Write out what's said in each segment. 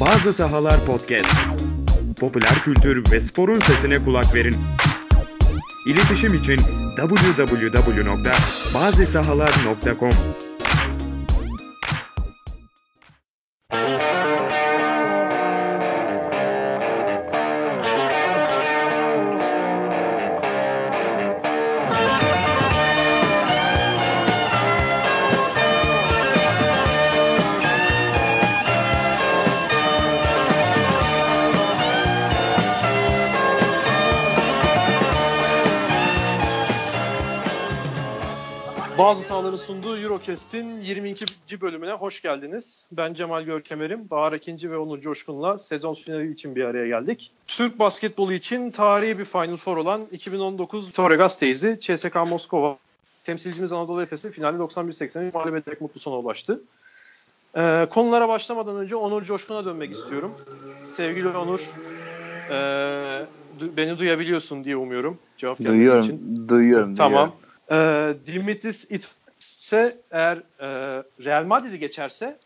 Bazı Sahalar Podcast. Popüler kültür ve sporun sesine kulak verin. İletişim için www.bazisahalar.com Eurocast'in 22. bölümüne hoş geldiniz. Ben Cemal Görkemer'im. Bahar Ekinci ve Onur Coşkun'la sezon finali için bir araya geldik. Türk basketbolu için tarihi bir Final Four olan 2019 Torregas teyzi CSKA Moskova temsilcimiz Anadolu Efes'i finalde 91-80 mağlup ederek mutlu sona ulaştı. Ee, konulara başlamadan önce Onur Coşkun'a dönmek istiyorum. Sevgili Onur, e, du- beni duyabiliyorsun diye umuyorum. Cevap Duyuyorum, için. duyuyorum. Tamam. Ee, Dimitris ise eğer e, Real Madrid'i geçerse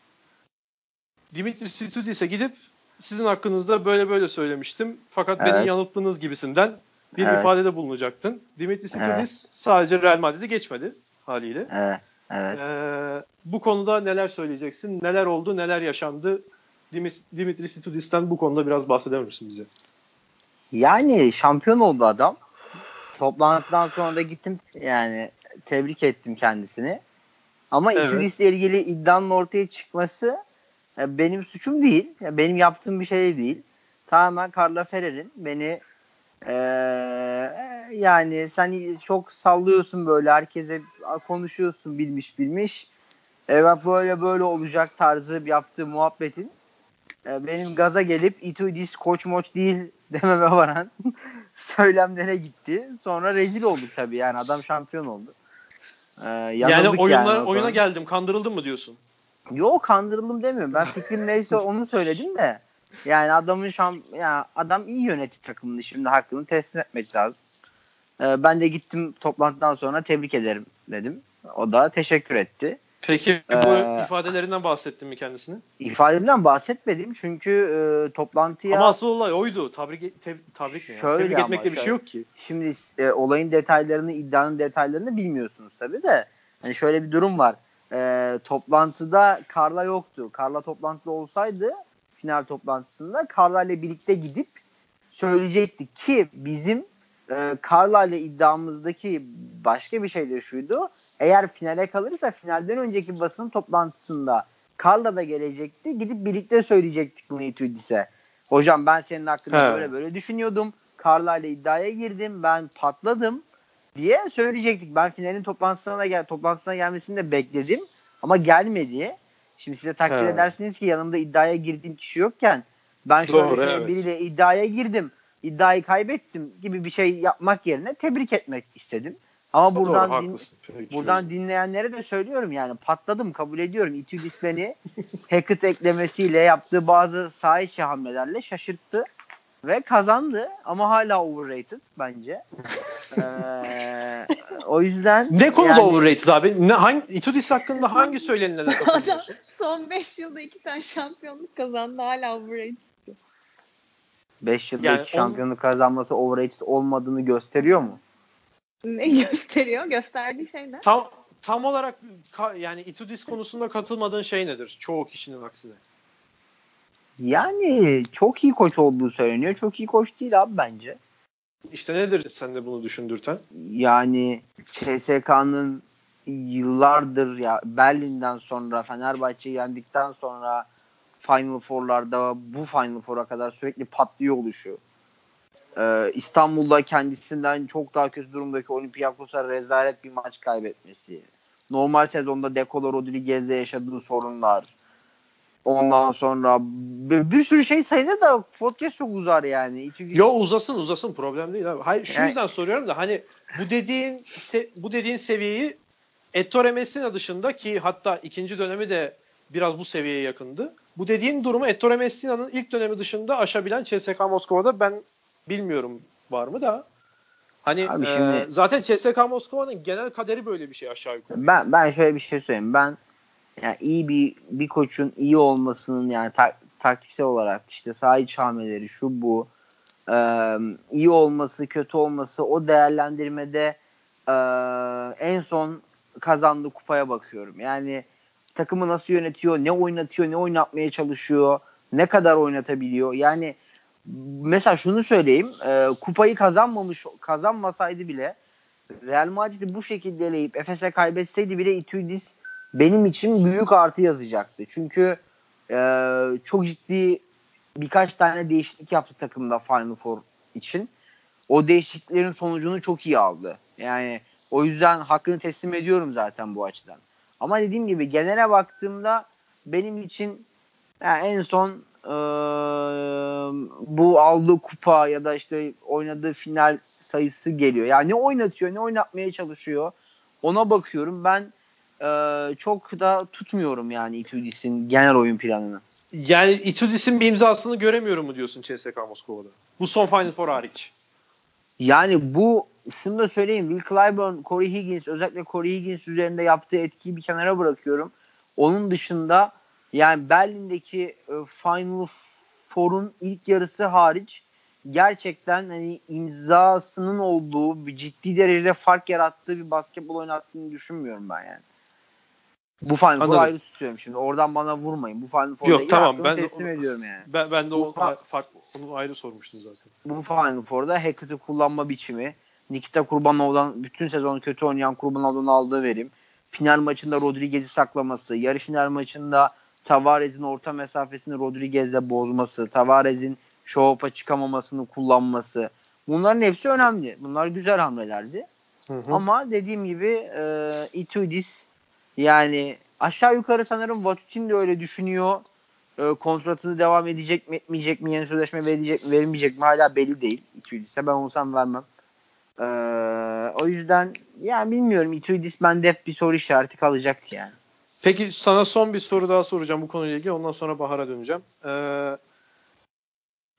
Dimitris Itudis'e gidip sizin hakkınızda böyle böyle söylemiştim. Fakat beni Evet. yanılttığınız gibisinden bir Evet. ifadede bulunacaktın. Dimitris Evet. Itudis sadece Real Madrid'i geçmedi haliyle. Evet, evet. Ee, bu konuda neler söyleyeceksin? Neler oldu? Neler yaşandı? Dimitris Itudis'ten bu konuda biraz bahseder misin bize? Yani şampiyon oldu adam. Toplantıdan sonra da gittim yani tebrik ettim kendisini. Ama Evet. Itudis'le ilgili iddianın ortaya çıkması e, benim suçum değil. Benim yaptığım bir şey değil. Tamamen Carla Ferrer'in beni e, yani sen çok sallıyorsun böyle herkese konuşuyorsun bilmiş bilmiş. Evet böyle böyle olacak tarzı yaptığı muhabbetin e, benim gaza gelip Itudis koç moç değil dememe varan söylemlere gitti. Sonra rezil olduk tabii yani adam şampiyon oldu. E, Yani oyunla, o oyuna geldim, kandırıldım mı diyorsun? Yok kandırıldım demiyorum. Ben fikrim neyse onu söyledim de. Yani adamın şam ya adam iyi yönetti takımını şimdi hakkını teslim etmek lazım. E, ben de gittim toplantıdan sonra tebrik ederim dedim. O da teşekkür etti. Peki bu Ee, ifadelerinden bahsettin mi kendisine? İfademden bahsetmedim çünkü e, toplantıya Ama asıl olay oydu. Tabrik, te, ne ya? Şöyle Tebrik ama etmekte bir şey şöyle. yok ki. Şimdi e, olayın detaylarını, iddianın detaylarını bilmiyorsunuz tabii de. Hani şöyle bir durum var. E, toplantıda Karla yoktu. Karla toplantıda olsaydı final toplantısında Karla ile birlikte gidip söyleyecektik ki bizim e, Karla ile iddiamızdaki başka bir şey de şuydu. Eğer finale kalırsa finalden önceki basın toplantısında Karla da gelecekti. Gidip birlikte söyleyecektik bunu Itudis'e. Hocam ben senin hakkında He. böyle böyle düşünüyordum. Karla ile iddiaya girdim. Ben patladım diye söyleyecektik. Ben finalin toplantısına da gel toplantısına gelmesini de bekledim ama gelmedi. Şimdi size takdir He. edersiniz ki yanımda iddiaya girdiğim kişi yokken ben şöyle Doğru, evet. biriyle iddiaya girdim. İddiayı kaybettim gibi bir şey yapmak yerine tebrik etmek istedim. Ama buradan Doğru, din-. Peki, buradan dinleyenlere de söylüyorum yani patladım kabul ediyorum. Itudis beni Hackett eklemesiyle yaptığı bazı saha içi hamlelerle şaşırttı ve kazandı ama hala overrated bence. Ee, o yüzden Ne konuda yani- overrated abi? Ne, hangi, Itudis hakkında hangi söylenilene Adam katılıyorsun? son 5 yılda 2 tane şampiyonluk kazandı hala overrated. 5 yılda Yani on- şampiyonluk kazanması overrated olmadığını gösteriyor mu? Ne gösteriyor? Gösterdiği şey ne? Tam tam olarak ka- yani Itudis konusunda katılmadığın şey nedir? Çoğu kişinin aksine. Yani çok iyi koç olduğu söyleniyor. Çok iyi koç değil abi bence. İşte nedir sen de bunu düşündürten? Yani CSK'nın yıllardır ya Berlin'den sonra Fenerbahçe'yi yendikten sonra Final Four'larda bu Final Four'a kadar sürekli patlıyor oluşu. Ee, İstanbul'da kendisinden çok daha kötü durumdaki Olympiakos'a rezalet bir maç kaybetmesi. Normal sezonda Decola Rodriguez'le yaşadığı sorunlar. Ondan sonra bir, bir sürü şey sayılır da podcast çok uzar yani. İki, Yo uzasın uzasın problem değil abi. Hayır şu Yani- yüzden soruyorum da hani bu dediğin bu dediğin seviyeyi Ettore Messina dışında ki hatta ikinci dönemi de biraz bu seviyeye yakındı. Bu dediğin durumu Ettore Messina'nın ilk dönemi dışında aşabilen CSKA Moskova'da ben bilmiyorum var mı da. Hani Abi e, şimdi- zaten CSKA Moskova'nın genel kaderi böyle bir şey aşağı yukarı. Ben ben şöyle bir şey söyleyeyim. Ben yani iyi bir bir koçun iyi olmasının yani ta- taktiksel olarak işte saha iç hamleleri şu bu e, iyi olması kötü olması o değerlendirmede e, en son kazandığı kupaya bakıyorum. Yani takımı nasıl yönetiyor, ne oynatıyor, ne oynatmaya çalışıyor, ne kadar oynatabiliyor. Yani mesela şunu söyleyeyim. E, kupayı kazanmamış kazanmasaydı bile Real Madrid'i bu şekilde eleyip Efes'e kaybetseydi bile Itudis benim için büyük artı yazacaktı. Çünkü e, çok ciddi birkaç tane değişiklik yaptı takımda Final Four için. O değişikliklerin sonucunu çok iyi aldı. Yani o yüzden hakkını teslim ediyorum zaten bu açıdan. Ama dediğim gibi genele baktığımda benim için yani en son e, bu aldığı kupa ya da işte oynadığı final sayısı geliyor. Yani ne oynatıyor, ne oynatmaya çalışıyor ona bakıyorum. Ben e, çok da tutmuyorum yani Itudis'in genel oyun planını. Yani Itudis'in bir imzasını göremiyorum mu diyorsun CSKA Moskova'da? Bu son Final Four hariç. Yani bu şunu da söyleyeyim. Will Clyburn, Corey Higgins özellikle Corey Higgins üzerinde yaptığı etkiyi bir kenara bırakıyorum. Onun dışında yani Berlin'deki e, Final Four'un ilk yarısı hariç gerçekten hani imzasının olduğu bir ciddi derecede fark yarattığı bir basketbol oynattığını düşünmüyorum ben yani. Bu Final Four'u ayrı tutuyorum şimdi. Oradan bana vurmayın. Bu Final Four'da Yok tamam ben teslim de, ediyorum yani. Ben, ben de o fark, onu ayrı sormuştum zaten. Bu Final Four'da Hackett'i kullanma biçimi, Nikita Kurbanov'dan bütün sezonu kötü oynayan Kurbanov'dan aldığı verim, final maçında Rodriguez'i saklaması, yarı final maçında Tavares'in orta mesafesini Rodriguez'le bozması, Tavares'in show çıkamamasını kullanması. Bunların hepsi önemli. Bunlar güzel hamlelerdi. Hı hı. Ama dediğim gibi e, Itudis yani aşağı yukarı sanırım Vatutin de öyle düşünüyor. E, kontratını devam edecek mi etmeyecek mi yeni sözleşme verecek mi verilmeyecek mi hala belli değil. Itudis'e ben olsam vermem. E, o yüzden yani bilmiyorum Itudis bende hep bir soru işareti kalacak yani. Peki sana son bir soru daha soracağım bu konuyla ilgili. Ondan sonra Bahar'a döneceğim. Ee,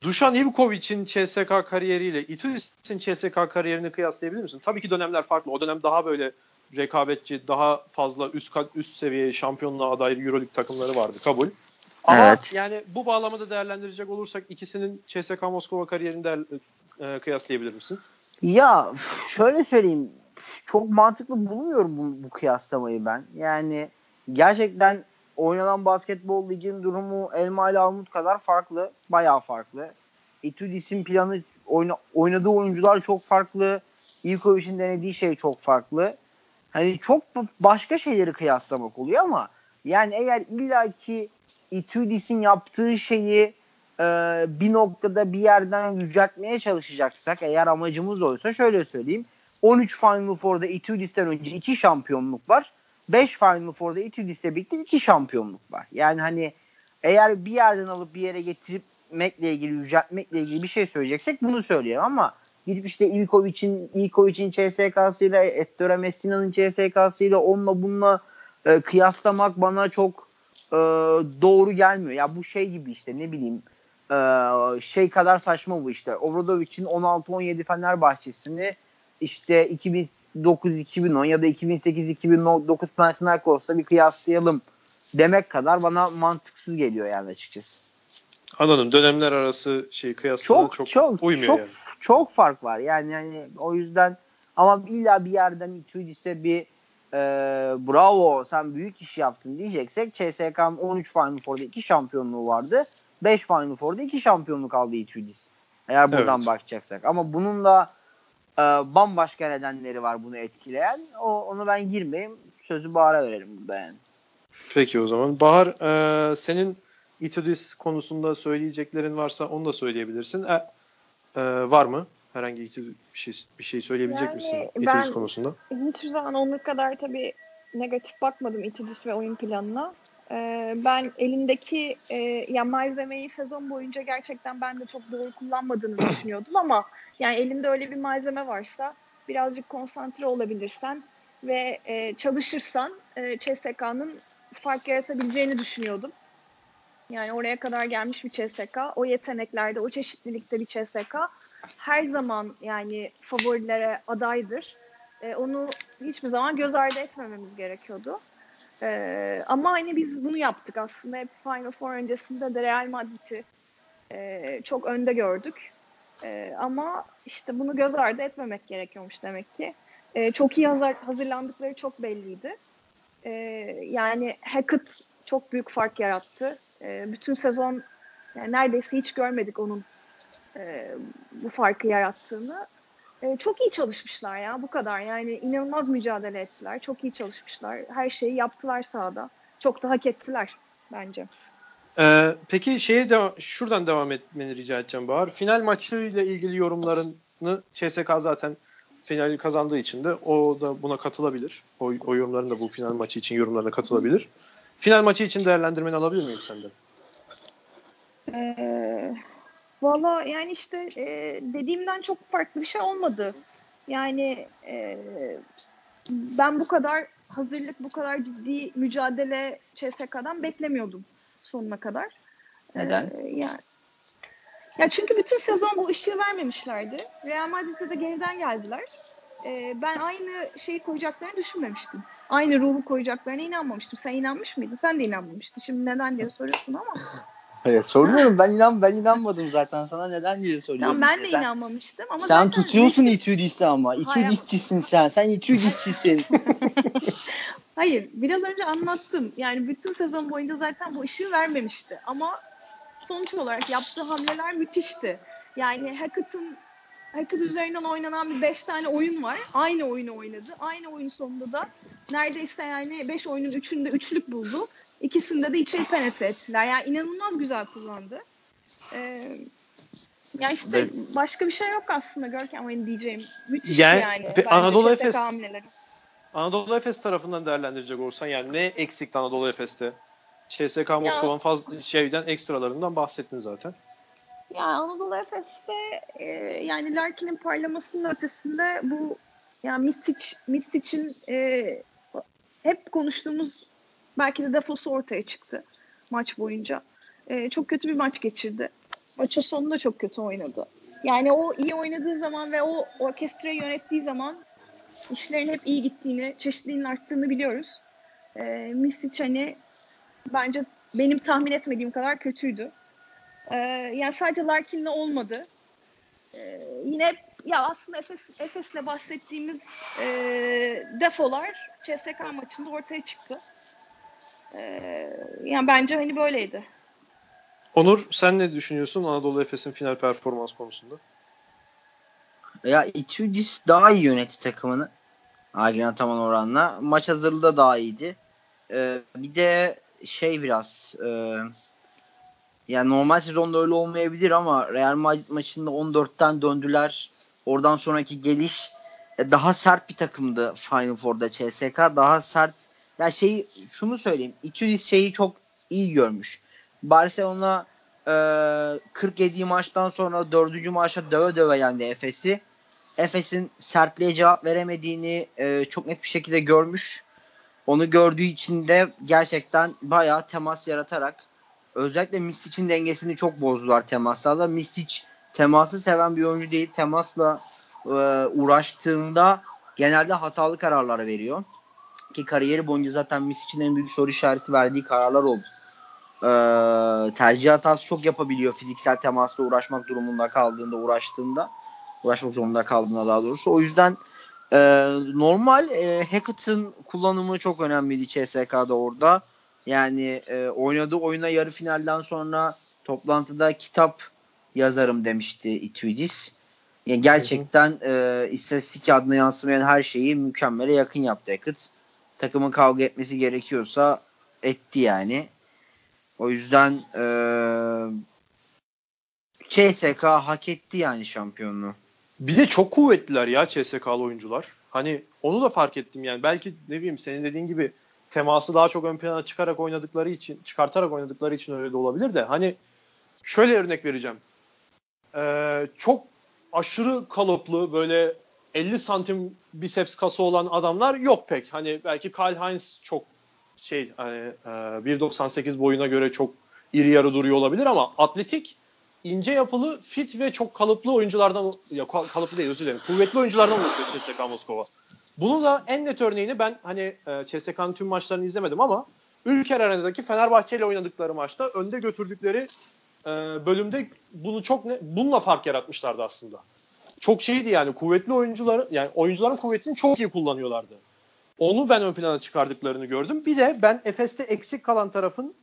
Dušan Ivkovic'in CSK kariyeriyle Itudis'in CSK kariyerini kıyaslayabilir misin? Tabii ki dönemler farklı. O dönem daha böyle rekabetçi, daha fazla üst üst seviye şampiyonluğa aday EuroLeague takımları vardı kabul. Ama evet. yani bu bağlamada değerlendirecek olursak ikisinin CSK Moskova kariyerini de, e, kıyaslayabilir misin? Ya şöyle söyleyeyim. Çok mantıklı bulmuyorum bu, bu kıyaslamayı ben. Yani gerçekten oynanan basketbol ligin durumu Elma ile Armut kadar farklı. Bayağı farklı. Itudis'in planı oyna, oynadığı oyuncular çok farklı. Ivkovic'in denediği şey çok farklı. Hani çok başka şeyleri kıyaslamak oluyor ama yani eğer illaki Itudis'in yaptığı şeyi e, bir noktada bir yerden yüceltmeye çalışacaksak eğer amacımız oysa şöyle söyleyeyim. 13 Final Four'da Itudis'ten önce 2 şampiyonluk var. 5 Final Four'da Itudis'le birlikte 2 şampiyonluk var. Yani hani eğer bir yerden alıp bir yere getirmekle ilgili, yüceltmekle ilgili bir şey söyleyeceksek bunu söyleyelim ama gidip işte İlkovic'in İlkovic'in CSK'sıyla Ettore Messina'nın CSK'sıyla onunla bununla e, kıyaslamak bana çok e, doğru gelmiyor. Ya bu şey gibi işte ne bileyim e, şey kadar saçma bu işte. Obradovic'in 16-17 Fenerbahçe'sini işte 2009-2010 ya da 2008-2009 Panathinaikos'ta bir kıyaslayalım demek kadar bana mantıksız geliyor yani açıkçası. Anladım. Dönemler arası şey kıyaslama çok, çok, çok uymuyor çok, yani. Çok fark var. Yani yani o yüzden ama illa bir yerden Itudis'e bir e, bravo sen büyük iş yaptın diyeceksek CSK'nın 13 Final Four'da 2 şampiyonluğu vardı. 5 Final Four'da 2 şampiyonluk aldı Itudis. Eğer buradan evet. bakacaksak. Ama bunun da e, bambaşka nedenleri var bunu etkileyen. O, onu ben girmeyeyim. Sözü Bahar'a verelim burada yani. Peki o zaman. Bahar e, senin Itudis konusunda söyleyeceklerin varsa onu da söyleyebilirsin. E, e, var mı? Herhangi bir şey bir şey söyleyebilecek yani misin Itudis konusunda? Hiçbir zaman onun kadar tabii negatif bakmadım Itudis ve oyun planına. Ee, ben elindeki e, ya malzemeyi sezon boyunca gerçekten ben de çok doğru kullanmadığını düşünüyordum ama yani elinde öyle bir malzeme varsa birazcık konsantre olabilirsen ve e, çalışırsan e, CSK'nın fark yaratabileceğini düşünüyordum. Yani oraya kadar gelmiş bir CSK. O yeteneklerde, o çeşitlilikte bir CSK her zaman yani favorilere adaydır. E, onu hiçbir zaman göz ardı etmememiz gerekiyordu. E, ama hani biz bunu yaptık aslında hep Final Four öncesinde de Real Madrid'i e, çok önde gördük. E, ama işte bunu göz ardı etmemek gerekiyormuş demek ki. E, çok iyi hazır, hazırlandıkları çok belliydi. E, yani Hackett çok büyük fark yarattı. E, bütün sezon yani neredeyse hiç görmedik onun e, bu farkı yarattığını. E, çok iyi çalışmışlar ya bu kadar. Yani inanılmaz mücadele ettiler. Çok iyi çalışmışlar. Her şeyi yaptılar sahada. Çok da hak ettiler bence. Ee, peki şeye de şuradan devam etmeni rica edeceğim Bahar. Final maçıyla ilgili yorumlarını CSK zaten finali kazandığı için de o da buna katılabilir. O, o yorumların da bu final maçı için yorumlarına katılabilir. Final maçı için değerlendirmeni alabilir miyim senden? Ee, Valla yani işte e, dediğimden çok farklı bir şey olmadı. Yani e, ben bu kadar hazırlık, bu kadar ciddi mücadele CSK'dan beklemiyordum sonuna kadar. Neden? Ee, yani, ya çünkü bütün sezon bu ışığı vermemişlerdi. Real Madrid'de de geriden geldiler. Ee, ben aynı şeyi koyacaklarını düşünmemiştim. Aynı ruhu koyacaklarına inanmamıştım. Sen inanmış mıydın? Sen de inanmamıştın. Şimdi neden diye soruyorsun ama. Evet, soruyorum ben inan ben inanmadım zaten sana neden diye soruyorum. Tamam ben de sen, inanmamıştım ama sen zaten tutuyorsun Messi- İtudis'i ama. Hayır. İtudisçisin sen. Sen İtudisçisin. Hayır, biraz önce anlattım. Yani bütün sezon boyunca zaten bu ışığı vermemişti. Ama sonuç olarak yaptığı hamleler müthişti. Yani Hackett'ın Hackett üzerinden oynanan bir 5 tane oyun var. Aynı oyunu oynadı. Aynı oyun sonunda da neredeyse yani 5 oyunun 3'ünde üçlük buldu. İkisinde de içeri penetre ettiler. Yani inanılmaz güzel kullandı. Ee, ya işte Evet. başka bir şey yok aslında Görkem benim diyeceğim. Müthiş Yani, yani. pe- Anadolu Efes- hamleleri. Anadolu Efes tarafından değerlendirecek olursan yani ne eksikti Anadolu Efes'te? CSK Moskova'nın fazla şeyden ekstralarından bahsettin zaten. Ya Anadolu Efes'te e, yani Larkin'in parlamasının ötesinde bu yani Mistic, Mistic'in e, hep konuştuğumuz belki de defosu ortaya çıktı maç boyunca. E, çok kötü bir maç geçirdi. Maçın sonunda çok kötü oynadı. Yani o iyi oynadığı zaman ve o orkestrayı yönettiği zaman işlerin hep iyi gittiğini, çeşitliliğinin arttığını biliyoruz. E, Mistic hani bence benim tahmin etmediğim kadar kötüydü. Ee, yani sadece Larkin'le olmadı. Ee, yine ya aslında Efes, Efes'le bahsettiğimiz e, defolar CSK maçında ortaya çıktı. Ee, yani bence hani böyleydi. Onur sen ne düşünüyorsun Anadolu Efes'in final performans konusunda? ya Itudis daha iyi yönetti takımını. Agin Ataman oranla. Maç hazırlığı da daha iyiydi. Ee, bir de şey biraz e, yani normal sezonda öyle olmayabilir ama Real Madrid maçında 14'ten döndüler. Oradan sonraki geliş e, daha sert bir takımdı Final Four'da CSK. Daha sert. Ya şey şunu söyleyeyim. Itudis şeyi çok iyi görmüş. Barcelona e, 47 maçtan sonra 4. maçta döve döve yendi Efes'i. Efes'in sertliğe cevap veremediğini e, çok net bir şekilde görmüş. Onu gördüğü için de gerçekten bayağı temas yaratarak özellikle Mistic'in dengesini çok bozdular temaslarla. Mistic teması seven bir oyuncu değil. Temasla e, uğraştığında genelde hatalı kararlar veriyor. Ki kariyeri boyunca zaten Mistic'in en büyük soru işareti verdiği kararlar oldu. E, tercih hatası çok yapabiliyor fiziksel temasla uğraşmak durumunda kaldığında, uğraştığında. Uğraşmak zorunda kaldığında daha doğrusu. O yüzden e, normal e, Hackett'ın kullanımı çok önemliydi CSK'da orada. Yani e, oynadığı oyuna yarı finalden sonra toplantıda kitap yazarım demişti Itudis. Yani gerçekten e, istatistik adına yansımayan her şeyi mükemmele yakın yaptı Hackett. Takımın kavga etmesi gerekiyorsa etti yani. O yüzden e, CSK hak etti yani şampiyonluğu. Bir de çok kuvvetliler ya CSK'lı oyuncular. Hani onu da fark ettim yani. Belki ne bileyim senin dediğin gibi teması daha çok ön plana çıkarak oynadıkları için, çıkartarak oynadıkları için öyle de olabilir de. Hani şöyle örnek vereceğim. Ee, çok aşırı kalıplı böyle 50 santim biceps kası olan adamlar yok pek. Hani belki Kyle Hines çok şey hani e, 1.98 boyuna göre çok iri yarı duruyor olabilir ama atletik ince yapılı, fit ve çok kalıplı oyunculardan ya kalıplı değil özür dilerim. Kuvvetli oyunculardan oluşuyor CSKA Moskova. Bunu da en net örneğini ben hani e, CSKA'nın tüm maçlarını izlemedim ama Ülker Arena'daki Fenerbahçe ile oynadıkları maçta önde götürdükleri e, bölümde bunu çok ne, bununla fark yaratmışlardı aslında. Çok şeydi yani kuvvetli oyuncuları yani oyuncuların kuvvetini çok iyi kullanıyorlardı. Onu ben ön plana çıkardıklarını gördüm. Bir de ben Efes'te eksik kalan tarafın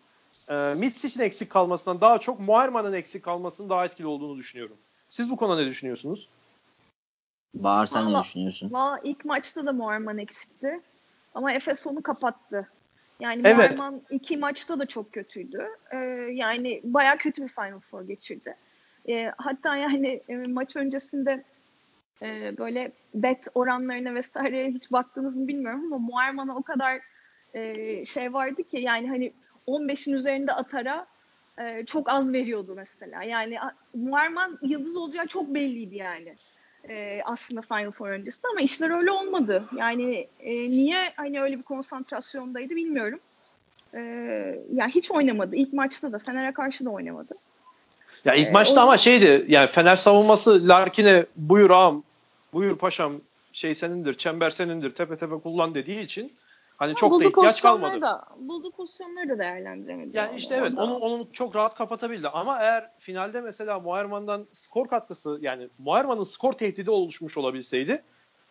e, Mitsic'in eksik kalmasından daha çok Muharman'ın eksik kalmasının daha etkili olduğunu düşünüyorum. Siz bu konuda ne düşünüyorsunuz? Bahar sen Valla- ne düşünüyorsun? Valla ilk maçta da Muharman eksikti. Ama Efes onu kapattı. Yani Evet. Muharman iki maçta da çok kötüydü. Ee, yani baya kötü bir Final Four geçirdi. Ee, hatta yani e, maç öncesinde e, böyle bet oranlarına vesaireye hiç baktınız mı bilmiyorum ama Muharman'a o kadar e, şey vardı ki yani hani 15'in üzerinde atara e, çok az veriyordu mesela. Yani Muharman yıldız olacağı çok belliydi yani e, aslında Final Four öncesinde ama işler öyle olmadı. Yani e, niye hani öyle bir konsantrasyondaydı bilmiyorum. E, yani hiç oynamadı. İlk maçta da Fener'e karşı da oynamadı. Ya ilk Ee, maçta o- ama şeydi yani Fener savunması Larkin'e buyur ağam, buyur paşam şey senindir, çember senindir, tepe tepe kullan dediği için hani çok da bulduğu ihtiyaç kalmadı. Da, bulduğu pozisyonları da değerlendiremedi. Yani işte evet onu, onu çok rahat kapatabildi ama eğer finalde mesela Muayerman'dan skor katkısı yani Muayerman'ın skor tehdidi oluşmuş olabilseydi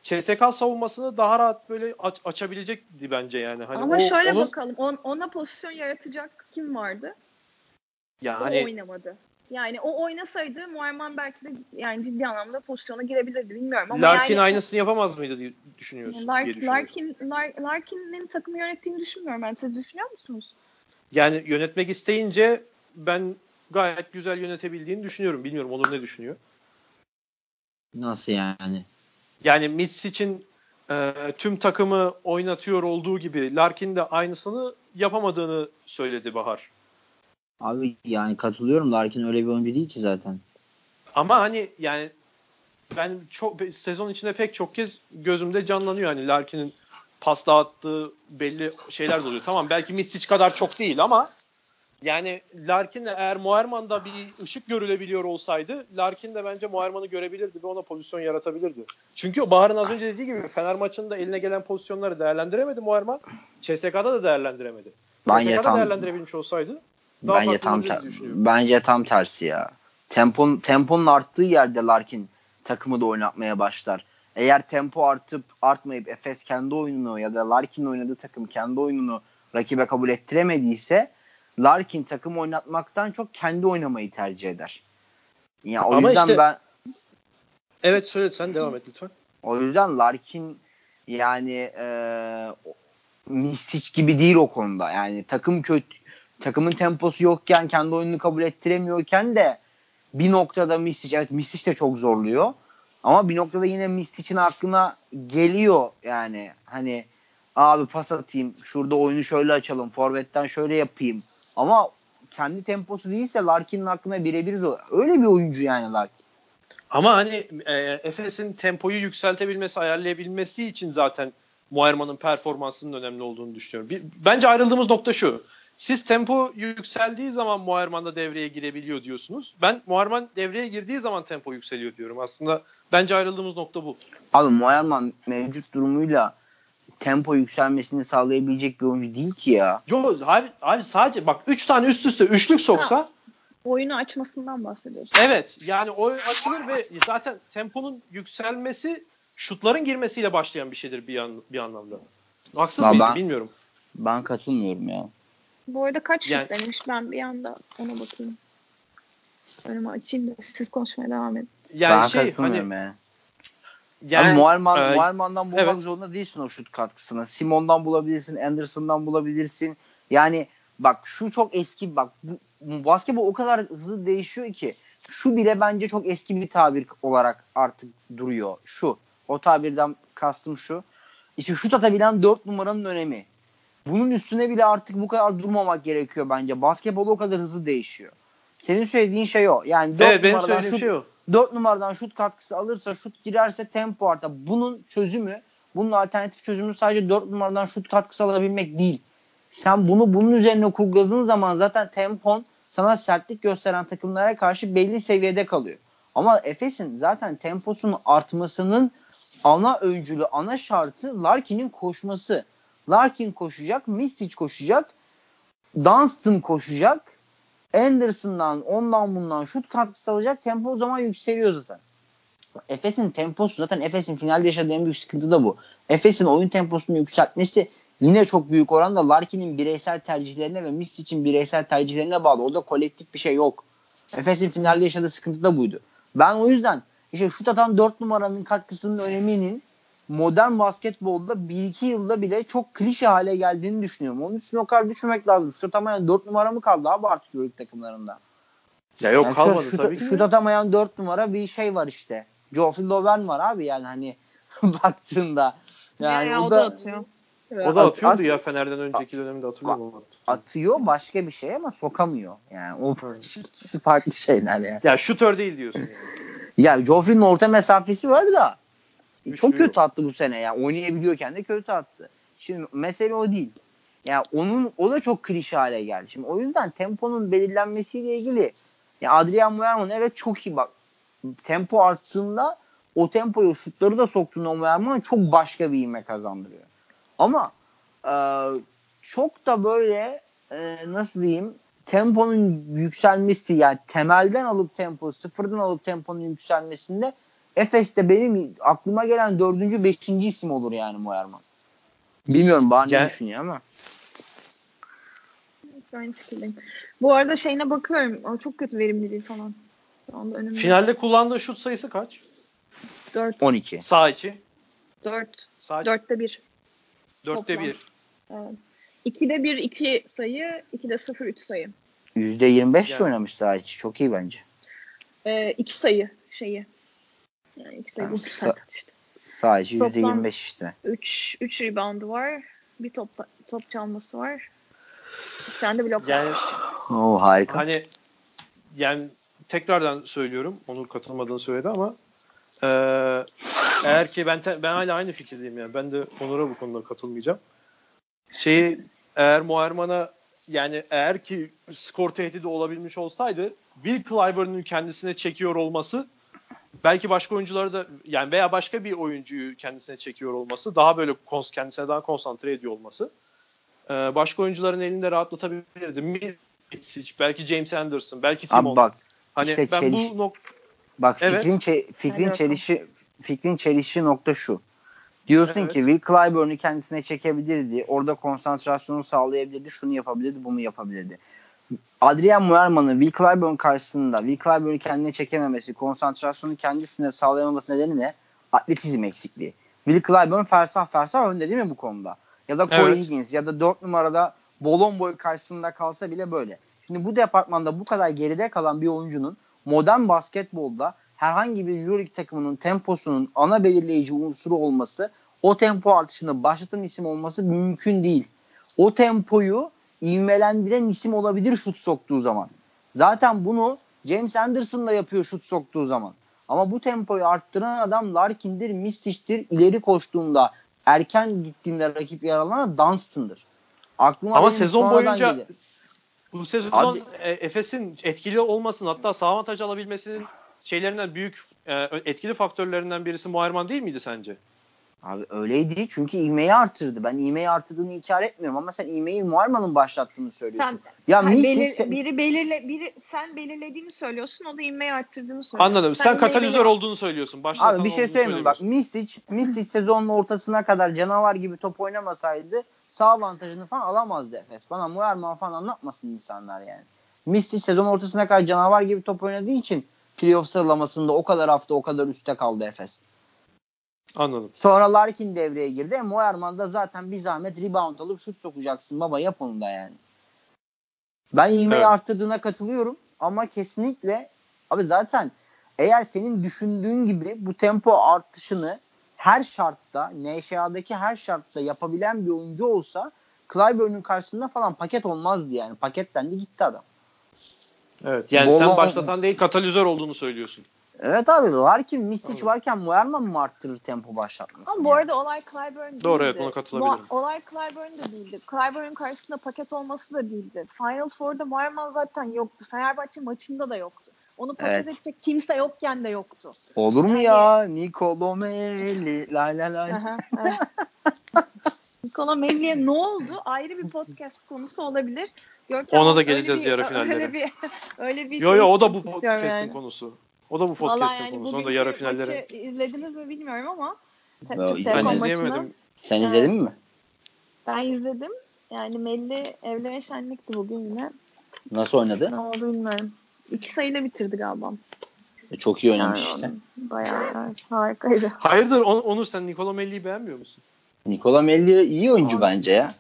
CSK savunmasını daha rahat böyle aç- açabilecekti bence yani. Hani Ama o- şöyle onun, bakalım. On, ona pozisyon yaratacak kim vardı? ya O oynamadı. Yani o oynasaydı Muayerman belki de yani ciddi anlamda pozisyona girebilirdi bilmiyorum ama Larkin yani aynısını yapamaz mıydı diye düşünüyorsun Lark- diye. Larkin, Lar- Larkin'in takımı yönettiğini düşünmüyorum ben. Siz düşünüyor musunuz? Yani yönetmek isteyince ben gayet güzel yönetebildiğini düşünüyorum. Bilmiyorum Onur ne düşünüyor? Nasıl yani? Yani Mitch için e, tüm takımı oynatıyor olduğu gibi Larkin de aynısını yapamadığını söyledi Bahar. Abi yani katılıyorum. Larkin öyle bir oyuncu değil ki zaten. Ama hani yani ben çok sezon içinde pek çok kez gözümde canlanıyor hani Larkin'in pas dağıttığı belli şeyler de oluyor. Tamam belki Mitsic kadar çok değil ama yani Larkin'le eğer Moerman'da bir ışık görülebiliyor olsaydı Larkin de bence Moerman'ı görebilirdi ve ona pozisyon yaratabilirdi. Çünkü Bahar'ın az önce dediği gibi Fener maçında eline gelen pozisyonları değerlendiremedi Moerman. CSK'da da değerlendiremedi. Bence CSK'da değerlendirebilmiş olsaydı daha Bence tam ter- bence tam tersi ya. Tempon temponun arttığı yerde Larkin takımı da oynatmaya başlar. Eğer tempo artıp artmayıp Efes kendi oyununu ya da Larkin'in oynadığı takım kendi oyununu rakibe kabul ettiremediyse Larkin takım oynatmaktan çok kendi oynamayı tercih eder. Ya o Ama yüzden işte- ben Evet söyle sen devam et lütfen. o yüzden Larkin yani e, mistik gibi değil o konuda. Yani takım kötü takımın temposu yokken kendi oyununu kabul ettiremiyorken de bir noktada Mistic evet Mistic de çok zorluyor. Ama bir noktada yine Mistic'in aklına geliyor yani hani abi pas atayım şurada oyunu şöyle açalım forvetten şöyle yapayım ama kendi temposu değilse Larkin'in aklına birebir zor. Öyle bir oyuncu yani Larkin. Ama hani e, Efes'in tempoyu yükseltebilmesi, ayarlayabilmesi için zaten Muayerman'ın performansının önemli olduğunu düşünüyorum. Bir, bence ayrıldığımız nokta şu. Siz tempo yükseldiği zaman Muayerman da devreye girebiliyor diyorsunuz. Ben Muayerman devreye girdiği zaman tempo yükseliyor diyorum. Aslında bence ayrıldığımız nokta bu. Abi Moerman mevcut durumuyla tempo yükselmesini sağlayabilecek bir oyuncu değil ki ya. Yo, abi, abi sadece bak 3 tane üst üste üçlük soksa Oyunu açmasından bahsediyoruz. evet yani o açılır ve zaten temponun yükselmesi şutların girmesiyle başlayan bir şeydir bir, an, bir anlamda. Haksız Ya mıyım ben- bilmiyorum. Ben katılmıyorum ya. Bu arada kaç Yani- şut denemiş ben bir anda ona bakayım. Önümü açayım da siz konuşmaya devam edin. Yani ben şey hani ya. yani Moerman, e, Moerman'dan bulmak evet. zorunda değilsin o şut katkısını. Simon'dan bulabilirsin, Anderson'dan bulabilirsin. Yani bak şu çok eski bak bu, bu basketbol o kadar hızlı değişiyor ki şu bile bence çok eski bir tabir olarak artık duruyor. Şu. O tabirden kastım şu. İşte şut atabilen 4 numaranın önemi. Bunun üstüne bile artık bu kadar durmamak gerekiyor bence. Basketbol o kadar hızlı değişiyor. Senin söylediğin şey o. Yani 4 evet numaradan şut şey o. 4 numaradan şut katkısı alırsa şut girerse tempo artar. Bunun çözümü bunun alternatif çözümü sadece 4 numaradan şut katkısı alabilmek değil. Sen bunu bunun üzerine kurguladığın zaman zaten tempon sana sertlik gösteren takımlara karşı belli seviyede kalıyor. Ama Efes'in zaten temposunun artmasının ana öncülü, ana şartı Larkin'in koşması. Larkin koşacak, Mistic koşacak, Dunstan koşacak, Anderson'dan, ondan bundan şut katkısı alacak. Tempo o zaman yükseliyor zaten. Efes'in temposu zaten Efes'in finalde yaşadığı en büyük sıkıntı da bu. Efes'in oyun temposunu yükseltmesi yine çok büyük oranda Larkin'in bireysel tercihlerine ve Mistic'in bireysel tercihlerine bağlı. Orada kolektif bir şey yok. Efes'in finalde yaşadığı sıkıntı da buydu. Ben o yüzden işte şut atan 4 numaranın katkısının öneminin modern basketbolda 1-2 yılda bile çok klişe hale geldiğini düşünüyorum. Onun için o kadar düşünmek lazım. Şut atamayan 4 numara mı kaldı abi artık Euroleague takımlarında? Ya yok yani kalmadı şut, tabii ki. Şut atamayan 4 numara bir şey var işte. Geoffrey Loven var abi yani hani baktığında. Yani ya, o, o da, da atıyor. O da At- atıyordu at- ya Fener'den önceki dönemde hatırlıyorum atıyor başka bir şey ama sokamıyor. Yani o farklı şeyler yani. Ya şutör değil diyorsun yani. Ya Joffrey'nin orta mesafesi var da Çok kötü attı bu sene ya. Oynayabiliyorken de kötü attı. Şimdi mesele o değil. Ya onun o da çok klişe hale geldi. Şimdi o yüzden temponun belirlenmesiyle ilgili ya Adrian Muerman evet çok iyi bak. Tempo arttığında o tempoyu şutları da soktuğunda Muerman çok başka bir ivme kazandırıyor. Ama e, çok da böyle e, nasıl diyeyim temponun yükselmesi yani temelden alıp tempo sıfırdan alıp temponun yükselmesinde Efes'te benim aklıma gelen dördüncü, beşinci isim olur yani Moerman. Bilmiyorum bana Gel- ne düşünüyor ama. Aynı fikirdeyim. Bu arada şeyine bakıyorum. O çok kötü verimliliği falan. Önümde. Finalde kullandığı şut sayısı kaç? 4. 12. Sağ içi. 4. Sağ içi. 4'te 1. Dörtte toplam. bir. Evet. 2'de 1 2 sayı, 2'de 0 3 sayı. %25 Yani. oynamış daha hiç. Çok iyi bence. Ee, 2 sayı şeyi. Yani 2 sayı Ha, bu sa- işte. Sadece Toplam- %25 işte. 3 3 reboundu var. Bir top top çalması var. Bir tane de blok Yani var. Oo harika. hani yani tekrardan söylüyorum. Onur katılmadığını söyledi ama e, eğer ki ben te- ben hala aynı fikirdeyim yani. Ben de Onur'a bu konuda katılmayacağım. Şeyi eğer Muerman'a yani eğer ki skor tehdidi olabilmiş olsaydı Will Clyburn'un kendisine çekiyor olması belki başka oyuncuları da yani veya başka bir oyuncuyu kendisine çekiyor olması daha böyle kons kendisine daha konsantre ediyor olması e, başka oyuncuların elinde rahatlatabilirdi. Mitsic, belki James Anderson, belki Simon. Abi bak hani işte ben çeliş- bu nok Bak Evet. fikrin çe- fikrin çelişi fikrin çelişi nokta şu. Diyorsun Evet. ki Will Clyburn'u kendisine çekebilirdi. Orada konsantrasyonu sağlayabilirdi. Şunu yapabilirdi, bunu yapabilirdi. Adrian Muerman'ın Will Clyburn karşısında Will Clyburn'u kendine çekememesi, konsantrasyonu kendi üstüne sağlayamaması nedeni ne? Atletizm eksikliği. Will Clyburn fersah fersah önde değil mi bu konuda? Ya da Corey Evet. Higgins ya da 4 numarada Bolon boy karşısında kalsa bile böyle. Şimdi bu departmanda bu kadar geride kalan bir oyuncunun modern basketbolda herhangi bir Euroleague takımının temposunun ana belirleyici unsuru olması, o tempo artışını başlatan isim olması mümkün değil. O tempoyu ivmelendiren isim olabilir şut soktuğu zaman. Zaten bunu James Anderson da yapıyor şut soktuğu zaman. Ama bu tempoyu arttıran adam Larkin'dir, Mistic'tir. İleri koştuğunda, erken gittiğinde rakip yaralana Dunstan'dır. Aklıma ama sezon boyunca geliyor. bu sezon Abi- e, Efes'in etkili olmasın hatta sağ avantaj alabilmesinin şeylerinden büyük e, etkili faktörlerinden birisi Muayerman değil miydi sence? Abi öyleydi çünkü ivmeyi artırdı. Ben ivmeyi artırdığını inkar etmiyorum ama sen ivmeyi Muarman'ın başlattığını söylüyorsun. Sen, ya Mistic belir- sen- biri belirle biri sen belirlediğini söylüyorsun, o da inmeyi arttırdığını söylüyor. Anladım. Sen, inmeyi katalizör belir- olduğunu söylüyorsun. Başlatan Abi bir şey söyleyeyim? Bak. Mistic, Mistic sezonun ortasına kadar canavar gibi top oynamasaydı sağ avantajını falan alamazdı Efes. Bana Muerman falan anlatmasın insanlar yani. Mistic sezon ortasına kadar canavar gibi top oynadığı için playoff sıralamasında o kadar hafta o kadar üstte kaldı Efes. Anladım. Sonra Larkin devreye girdi. E, Moerman da zaten bir zahmet rebound alıp şut sokacaksın baba yap onu da yani. Ben ilmeği Evet. arttırdığına katılıyorum ama kesinlikle abi zaten eğer senin düşündüğün gibi bu tempo artışını her şartta, NŞA'daki her şartta yapabilen bir oyuncu olsa Clyburn'un karşısında falan paket olmazdı yani. Paketlendi gitti adam. Evet. Yani Bol- sen başlatan değil katalizör olduğunu söylüyorsun. Evet abi Larkin Mistic Tabii. varken Moerman mı arttırır tempo başlatmasını? Ama bu arada olay Clyburn değildi. Doğru, evet, buna katılabilirim. Bu- olay Clyburn de değildi. Clyburn'un karşısında paket olması da değildi. Final Four'da Moerman zaten yoktu. Fenerbahçe maçında da yoktu. Onu paket Evet. edecek kimse yokken de yoktu. Olur mu Yani- ya? Nico Melli la la la. Nikola Melli'ye ne oldu? Ayrı bir podcast konusu olabilir. Görkem, Ona da geleceğiz bir- yarı finallere. Öyle bir, öyle bir Yo şey yo o da bu podcast'in yani. konusu. O da bu podcast'in yani konusu. Onu da yarı finallere. izlediniz mi bilmiyorum ama izlemedim. Ben izleyemedim. maçını Sen izledin mi? ben izledim. Yani Melli evlere şenlikti bugün yine. Nasıl oynadı? Ne oldu bilmiyorum. İki sayıyla bitirdi galiba. E, Çok iyi oynamış Yani işte. Bayağı evet, harikaydı. Hayırdır On- Onur sen Nikola Melli'yi beğenmiyor musun? Nicola Melli iyi oyuncu Aa. bence ya.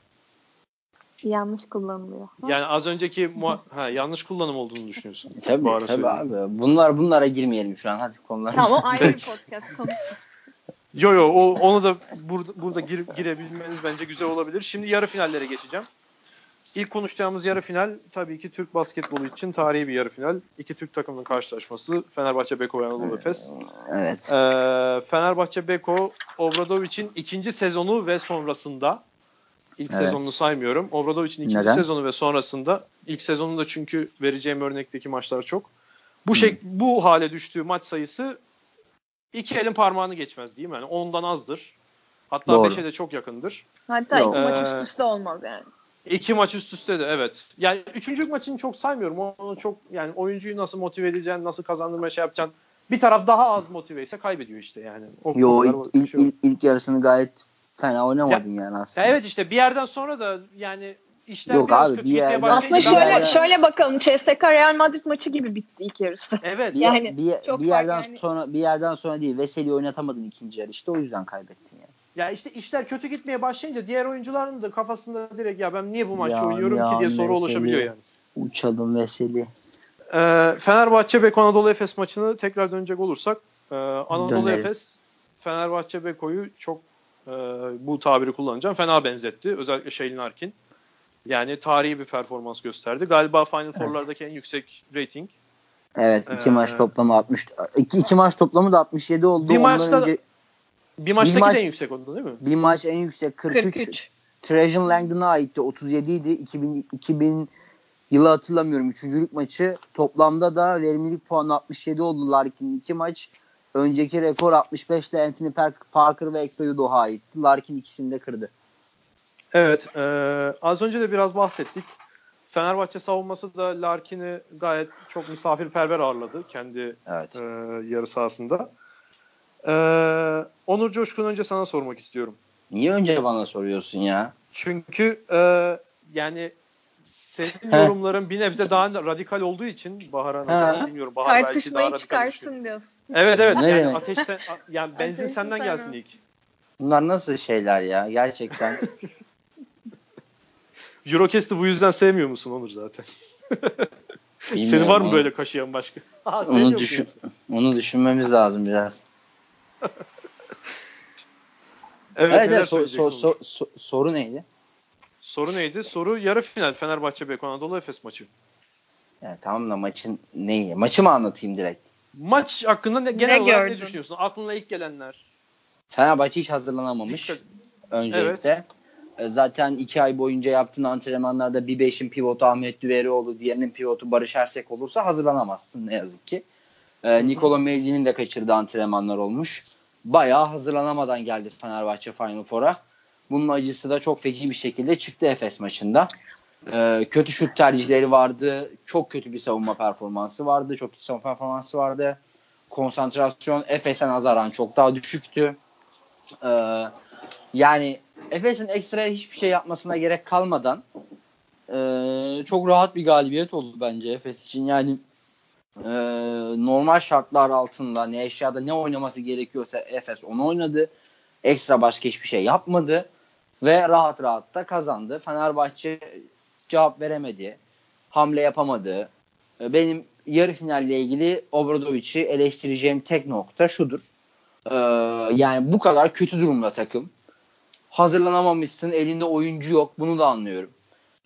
Yanlış kullanılıyor. Yani az önceki mua- ha, yanlış kullanım olduğunu düşünüyorsun. E, Tabii Bu tabii abi. Bunlar bunlara girmeyelim şu an. Hadi konular. Tamam o ayrı bir podcast konusu. Yo yo o, onu da burada, burada gir- girebilmeniz bence güzel olabilir. Şimdi yarı finallere geçeceğim. İlk konuşacağımız yarı final tabii ki Türk basketbolu için tarihi bir yarı final. İki Türk takımının karşılaşması Fenerbahçe Beko ve Anadolu Efes. Evet. Ee, Fenerbahçe Beko Obradovic'in ikinci sezonu ve sonrasında ilk Evet. sezonunu saymıyorum. Obradovic'in ikinci Neden? sezonu ve sonrasında ilk sezonunda çünkü vereceğim örnekteki maçlar çok. Bu şey bu hale düştüğü maç sayısı iki elin parmağını geçmez değil mi? Yani ondan azdır. Hatta Doğru. beşe de çok yakındır. Hatta Yok. iki maç Ee, üst üste olmaz yani. İki maç üst üste de evet. Yani üçüncü maçını çok saymıyorum. Onu çok yani oyuncuyu nasıl motive edeceksin, nasıl kazandırmaya şey yapacaksın. Bir taraf daha az motive ise kaybediyor işte yani. O Yo ilk, ilk, şey yok. ilk, ilk yarısını gayet fena oynamadın yani aslında. Ya evet işte bir yerden sonra da yani işler Yok biraz abi, kötü bir başlayınca Aslında şöyle bayağı- şöyle bakalım. CSK Real Madrid maçı gibi bitti ilk yarısı. Evet. Bir, Yani bir, çok bir yerden yani. sonra bir yerden sonra değil. Veseli oynatamadın ikinci yarı işte o yüzden kaybettin yani. Ya işte işler kötü gitmeye başlayınca diğer oyuncuların da kafasında direkt ya ben niye bu maçta Ya, oynuyorum ya ki diye soru Veseli. oluşabiliyor yani. Uçalım Veseli. Ee, Fenerbahçe Beko Anadolu Efes maçını tekrar dönecek olursak e, Anadolu Dönelim. Efes Fenerbahçe Beko'yu çok e, bu tabiri kullanacağım fena benzetti. Özellikle Şeylin Arkin. Yani tarihi bir performans gösterdi. Galiba Final Four'lardaki en yüksek rating. Evet iki Ee, maç toplamı 60 iki, iki maç toplamı da 67 oldu. Bir maçta- önce Bir maçtaki maç- de en yüksek oldu değil mi? bir maç en yüksek 43. 43. Trajan Langdon'a aitti 37 idi. 2000, 2000 yılı hatırlamıyorum. Üçüncülük maçı. Toplamda da verimlilik puanı 67 oldu Larkin'in iki maç. Önceki rekor 65 ile Anthony Park- Parker ve Ekpe Udoh'a aitti. Larkin ikisini de kırdı. Evet. e, az önce de biraz bahsettik. Fenerbahçe savunması da Larkin'i gayet çok misafirperver ağırladı kendi Evet. e, yarı sahasında. E, Onur Coşkun önce sana sormak istiyorum. Niye önce bana soruyorsun ya? Çünkü e, yani senin He. yorumların bir nebze daha radikal olduğu için Bahar'a nazaran He. bilmiyorum. Bahar belki daha Tartışmayı çıkarsın diyorsun. Evet evet. Ne yani demek? ateşten yani benzin Ateşi senden sevmem. gelsin ilk. Bunlar nasıl şeyler ya? Gerçekten. Eurocast'ı bu yüzden sevmiyor musun Onur zaten? Senin Bilmiyorum var mı onu. böyle kaşıyan başka? Aa, onu düşün onu düşünmemiz lazım biraz. Evet, Evet, evet, so- söyleyeceksin so- Onur? so- so- soru neydi? Soru neydi? Soru yarı final Fenerbahçe Beko Anadolu Efes maçı. Yani tamam da maçın neyi? Maçı mı anlatayım direkt? Maç hakkında ne, genel Ne olarak gördün? ne düşünüyorsun? Aklına ilk gelenler. Fenerbahçe hiç hazırlanamamış. Dikkat- öncelikle. E, Zaten iki ay boyunca yaptığın antrenmanlarda bir beşin pivotu Ahmet Düverioğlu, diğerinin pivotu Barış Ersek olursa hazırlanamazsın ne yazık ki. E, Nikola Melli'nin de kaçırdığı antrenmanlar olmuş. Bayağı hazırlanamadan geldi Fenerbahçe Final Four'a. Bunun acısı da çok feci bir şekilde çıktı Efes maçında. E, kötü şut tercihleri vardı. Çok kötü bir savunma performansı vardı. Çok kötü savunma performansı vardı. Konsantrasyon Efes'e nazaran çok daha düşüktü. E, yani Efes'in ekstra hiçbir şey yapmasına gerek kalmadan e, çok rahat bir galibiyet oldu bence Efes için. Yani e, normal şartlar altında ne eşyada ne oynaması gerekiyorsa Efes onu oynadı. Ekstra başka hiçbir şey yapmadı ve rahat rahat da kazandı. Fenerbahçe cevap veremedi. Hamle yapamadı. E, Benim yarı finalle ilgili Obradovic'i eleştireceğim tek nokta şudur. E, yani bu kadar kötü durumda takım hazırlanamamışsın. Elinde oyuncu yok. Bunu da anlıyorum.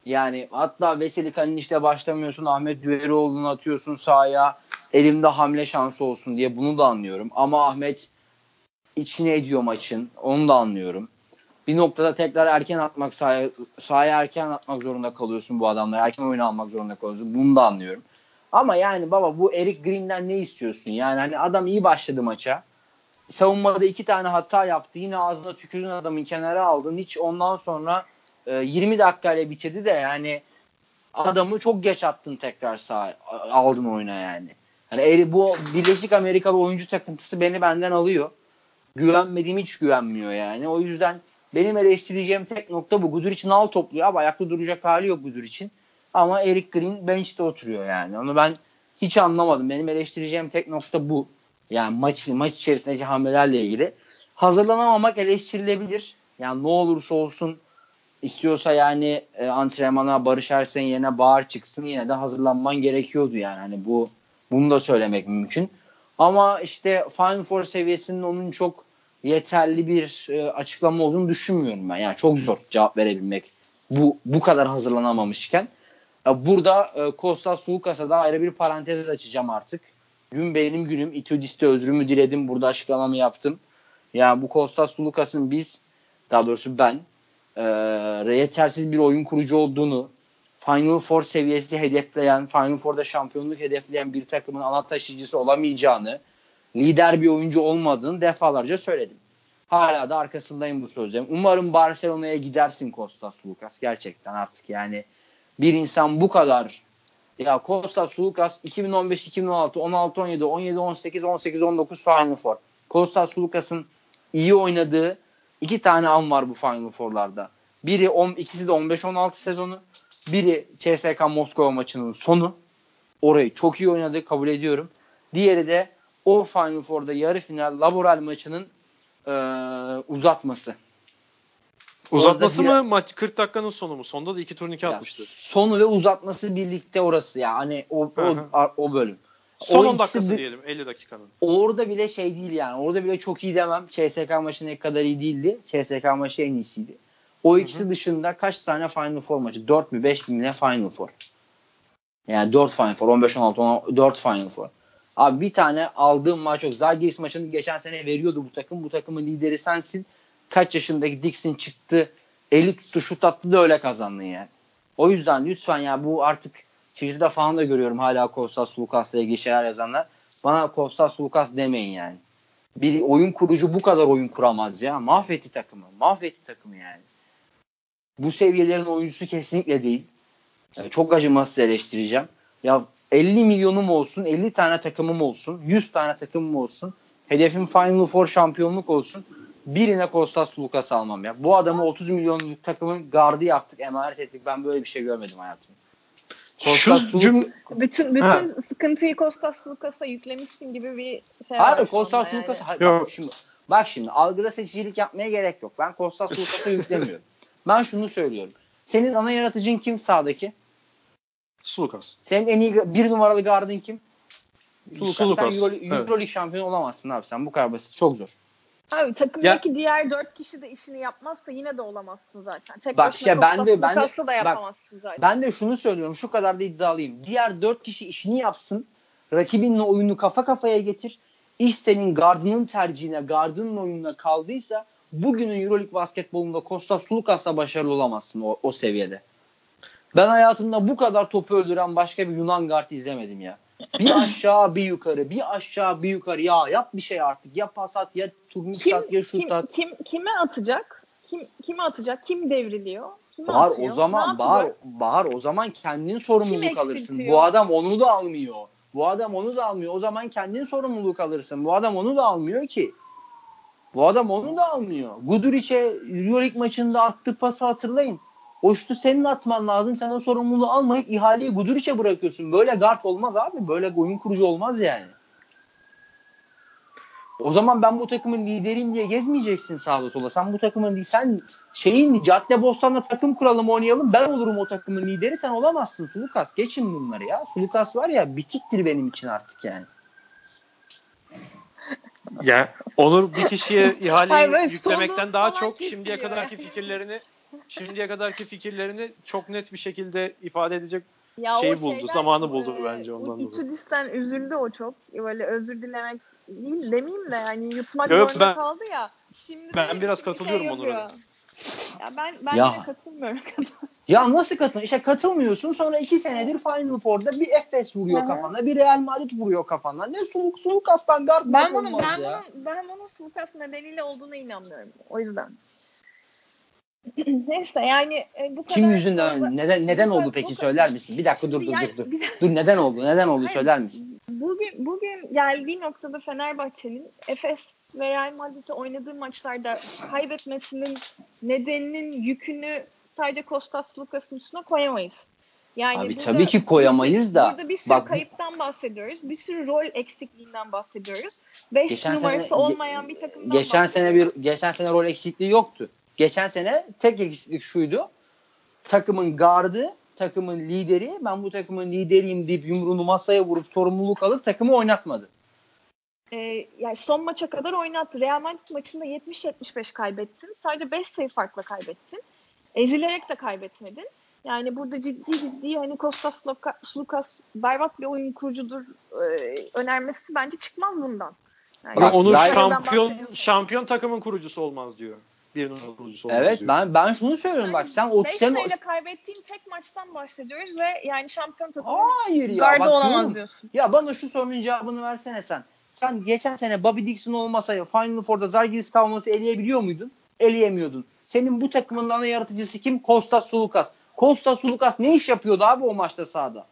Yani hatta Veseli Kalin işte başlamıyorsun. Ahmet Düverioğlu'nu atıyorsun sahaya. elimde hamle şansı olsun diye bunu da anlıyorum. Ama Ahmet içine ediyor maçın. Onu da anlıyorum. Bir noktada tekrar erken atmak sahaya, sahaya erken atmak zorunda kalıyorsun bu adamla. Erken oyun almak zorunda kalıyorsun. Bunu da anlıyorum. Ama yani baba bu Eric Green'den ne istiyorsun? Yani hani adam iyi başladı maça. Savunmada iki tane hata yaptı. Yine ağzına tükürdün adamın kenara aldın. Hiç ondan sonra e, 20 dakikayla bitirdi de yani adamı çok geç attın tekrar sağ aldın oyuna yani. Hani bu Birleşik Amerikalı oyuncu takıntısı beni benden alıyor. Güvenmediğim hiç güvenmiyor yani. O yüzden benim eleştireceğim tek nokta bu. Gudur için al topluyor abi. Ayakta duracak hali yok Gudur için. Ama Eric Green bench'te oturuyor yani. Onu ben hiç anlamadım. Benim eleştireceğim tek nokta bu. Yani maç maç içerisindeki hamlelerle ilgili. Hazırlanamamak eleştirilebilir. Yani ne olursa olsun istiyorsa yani e, antrenmana Barış Ersen yerine Bağır çıksın yine de hazırlanman gerekiyordu yani. Hani bu bunu da söylemek mümkün. Ama işte Final Four seviyesinin onun çok yeterli bir e, açıklama olduğunu düşünmüyorum ben. Yani çok zor cevap verebilmek bu bu kadar hazırlanamamışken. Ya burada e, Kostas Sulukas'a da ayrı bir parantez açacağım artık. Gün benim günüm. İtudis'te özrümü diledim. Burada açıklamamı yaptım. Ya yani bu Kostas Sulukas'ın biz daha doğrusu ben e, yetersiz bir oyun kurucu olduğunu Final Four seviyesi hedefleyen, Final Four'da şampiyonluk hedefleyen bir takımın ana taşıyıcısı olamayacağını, lider bir oyuncu olmadığını defalarca söyledim. Hala da arkasındayım bu sözlerim. Umarım Barcelona'ya gidersin Kostas Lucas gerçekten artık yani bir insan bu kadar ya Kostas Lucas 2015 2016 16 17 17 18 18 19 Final Four. Kostas Lucas'ın iyi oynadığı iki tane an var bu Final Four'larda. Biri on, ikisi de 15-16 sezonu. Biri CSK Moskova maçının sonu. Orayı çok iyi oynadı kabul ediyorum. Diğeri de o Final Four'da yarı final Laboral maçının e, uzatması. Uzatması mı maç 40 dakikanın sonu mu? Sonda da iki turnike atmıştı. Sonu ve uzatması birlikte orası ya. Hani o o, o bölüm. Son 10 dakikası diyelim 50 dakikanın. Orada bile şey değil yani. Orada bile çok iyi demem. CSK maçı ne kadar iyi değildi. CSK maçı en iyisiydi. O ikisi Hı-hı. dışında kaç tane Final Four maçı? 4 mü 5 mi ne Final Four? Yani 4 Final Four, 15-16, 4 Final Four. Abi bir tane aldığım maç yok. Zalgiris maçını geçen sene veriyordu bu takım. Bu takımın lideri sensin. Kaç yaşındaki Dixon çıktı. Eli tuttu, şut attı da öyle kazandın yani. O yüzden lütfen ya bu artık Twitter'da falan da görüyorum hala Kostas Lukas'la ilgili şeyler yazanlar. Bana Kostas Lukas demeyin yani. Bir oyun kurucu bu kadar oyun kuramaz ya. Mahvetti takımı. Mahvetti takımı yani. Bu seviyelerin oyuncusu kesinlikle değil. Yani çok acımasız eleştireceğim. Ya 50 milyonum olsun, 50 tane takımım olsun, 100 tane takımım olsun. Hedefim Final Four şampiyonluk olsun. Birine Kostas Lukas almam ya. Bu adamı 30 milyonluk takımın gardı yaptık, emanet ettik. Ben böyle bir şey görmedim hayatımda. Kostas Şu cüm... bütün bütün ha. sıkıntıyı Kostas Lukas'a yüklemişsin gibi bir şey Hayır, var. Kostas yani. Lukas bak şimdi bak şimdi algıda seçicilik yapmaya gerek yok. Ben Kostas Lukas'a yüklemiyorum. Ben şunu söylüyorum. Senin ana yaratıcın kim sağdaki? Sulukas. Senin en iyi bir numaralı gardın kim? Sulukas. Sulukas. Sen Euro, evet. Euroleague şampiyonu olamazsın abi sen. Bu kadar basit. Çok zor. Abi takımdaki ya, diğer dört kişi de işini yapmazsa yine de olamazsın zaten. Tek bak işte ben de ben de, da yapamazsın bak, zaten. Ben de şunu söylüyorum. Şu kadar da iddialıyım. Diğer dört kişi işini yapsın. Rakibinle oyunu kafa kafaya getir. İş senin gardının tercihine, gardının oyununa kaldıysa bugünün Euroleague basketbolunda Kostas Sulukas'la başarılı olamazsın o, o seviyede. Ben hayatımda bu kadar topu öldüren başka bir Yunan guard izlemedim ya. Bir aşağı bir yukarı, bir aşağı bir yukarı. Ya yap bir şey artık. Ya pas at, ya turnuk at, ya şut at. Kim, kime atacak? Kim kime atacak? Kim devriliyor? Kime Bahar atıyor? o zaman Bahar, Bahar o zaman kendin sorumluluk alırsın. Bu adam onu da almıyor. Bu adam onu da almıyor. O zaman kendin sorumluluk alırsın. Bu adam onu da almıyor ki. Bu adam onu da almıyor. Guduric'e Euroleague maçında attığı pası hatırlayın. O şutu senin atman lazım. Sen o sorumluluğu almayıp ihaleyi Guduric'e bırakıyorsun. Böyle guard olmaz abi. Böyle oyun kurucu olmaz yani. O zaman ben bu takımın lideriyim diye gezmeyeceksin sağda sola. Sen bu takımın değil. Sen şeyin cadde bostanla takım kuralım oynayalım. Ben olurum o takımın lideri. Sen olamazsın Sulukas. Geçin bunları ya. Sulukas var ya bitiktir benim için artık yani. Ya Onur bir kişiye ihaleyi yüklemekten daha çok şimdiye kadarki fikirlerini şimdiye kadarki fikirlerini çok net bir şekilde ifade edecek ya şeyi buldu, şeyden, zamanı buldu e, bence ondan dolayı. Itudis'ten üzüldü o çok. Böyle özür dilemek değil demeyeyim de yani yutmak zorunda ben, kaldı ya. Şimdi ben biraz katılıyorum şey Onur'a. Ya ben ben ya. yine katılmıyorum. ya nasıl katıl? İşte katılmıyorsun sonra iki senedir Final Four'da bir Efes vuruyor kafana, bir Real Madrid vuruyor kafana. Ne suluk suluk aslan guard ben bunun ben ya. bunun ben bunun suluk nedeniyle olduğuna inanmıyorum. O yüzden. Neyse yani e, bu kadar Kim yüzünden fazla, neden neden oldu peki söyler misin? Bir dakika dur dur yani, dur dur. Dur neden oldu? Neden oldu Hayır, söyler misin? Bugün bugün geldiği noktada Fenerbahçe'nin Efes ve Real Madrid'e oynadığı maçlarda kaybetmesinin nedeninin yükünü sadece Kostas Lukas'ın üstüne koyamayız. Yani Abi tabii ki koyamayız da. Burada bir sürü bak, kayıptan bahsediyoruz. Bir sürü rol eksikliğinden bahsediyoruz. 5 numarası sene, olmayan bir takımdan geçen sene bir geçen sene rol eksikliği yoktu. Geçen sene tek eksiklik şuydu. Takımın gardı, takımın lideri, ben bu takımın lideriyim deyip yumruğunu masaya vurup sorumluluk alıp takımı oynatmadı. Ee, yani son maça kadar oynattı. Real Madrid maçında 70-75 kaybettin. Sadece 5 sayı farkla kaybettin. Ezilerek de kaybetmedin. Yani burada ciddi ciddi hani Kostas Lukas berbat bir oyun kurucudur e, önermesi bence çıkmaz bundan. Yani onun şampiyon şampiyon takımın kurucusu olmaz diyor bir numaralı oyuncusu Evet ben ben şunu söylüyorum bak sen 30 sen sayıyla kaybettiğin tek maçtan bahsediyoruz ve yani şampiyon takımı Hayır ya gardı bak, olamaz diyorum. diyorsun. Ya bana şu sorunun cevabını versene sen. Sen geçen sene Bobby Dixon olmasa Final Four'da Zargiris kalması eleyebiliyor muydun? Eleyemiyordun. Senin bu takımın ana yaratıcısı kim? Kostas Sulukas. Kostas Sulukas ne iş yapıyordu abi o maçta sahada?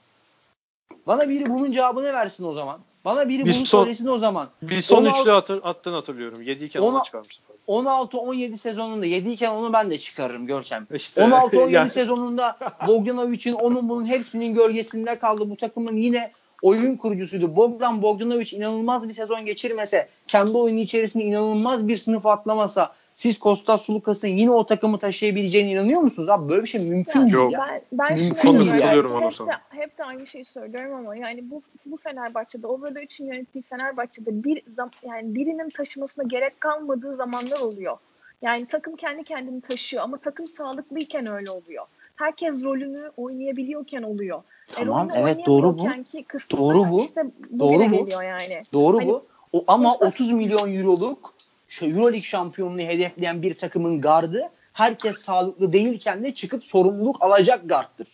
Bana biri bunun cevabını versin o zaman. Bana biri bir bunu son, söylesin o zaman. Bir son 16, üçlü hatır, attığını hatırlıyorum. 7 iken onu çıkarmıştı. 16-17 sezonunda 7 iken onu ben de çıkarırım Görkem. İşte, 16-17 yani. sezonunda Bogdanovic'in onun bunun hepsinin gölgesinde kaldı. Bu takımın yine oyun kurucusuydu. Bogdan Bogdanovic inanılmaz bir sezon geçirmese, kendi oyunu içerisinde inanılmaz bir sınıf atlamasa, siz Kostas Sulukas'ın yine o takımı taşıyabileceğine inanıyor musunuz? Abi böyle bir şey mümkün ya, değil ya. Ben, ben mümkün değil. Yani. Hep, de, hep de aynı şeyi söylüyorum ama yani bu bu Fenerbahçe'de Obrada 3'ün yönettiği Fenerbahçe'de bir zam, yani birinin taşımasına gerek kalmadığı zamanlar oluyor. Yani takım kendi kendini taşıyor ama takım sağlıklıyken öyle oluyor. Herkes rolünü oynayabiliyorken oluyor. Tamam e, evet doğru bu. Ki doğru bu. Işte doğru bu. Geliyor yani. Doğru hani, bu. O, ama 30 milyon euroluk Euroleague şampiyonluğu hedefleyen bir takımın gardı herkes sağlıklı değilken de çıkıp sorumluluk alacak garttır.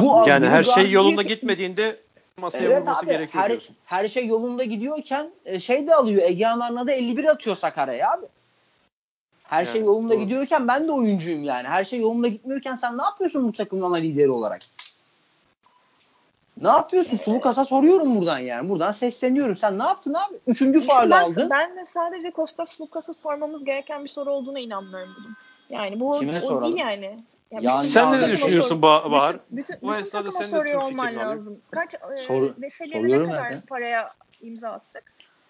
Bu, yani bu her şey yolunda bir... gitmediğinde masaya evet vurması abi, gerekiyor her, diyorsun. Her şey yolunda gidiyorken e, şey de alıyor. Egehan Arna'da 51 atıyor Sakarya'ya abi. Her şey yani, şey yolunda doğru. gidiyorken ben de oyuncuyum yani. Her şey yolunda gitmiyorken sen ne yapıyorsun bu takımın ana lideri olarak? Ne yapıyorsun? Sulukas'a soruyorum buradan yani. Buradan sesleniyorum. Sen ne yaptın abi? Üçüncü işte faal aldın. Ben de sadece Kostas Lukas'a sormamız gereken bir soru olduğuna inanmıyorum bunun. Yani bu Kime o soralım? değil yani. yani, sen ne düşünüyorsun ba Bahar? Bütün, bütün, bütün takıma soruyor olman lazım. Kaç Soru, e, Veseli'ye ne kadar yani. paraya imza attık?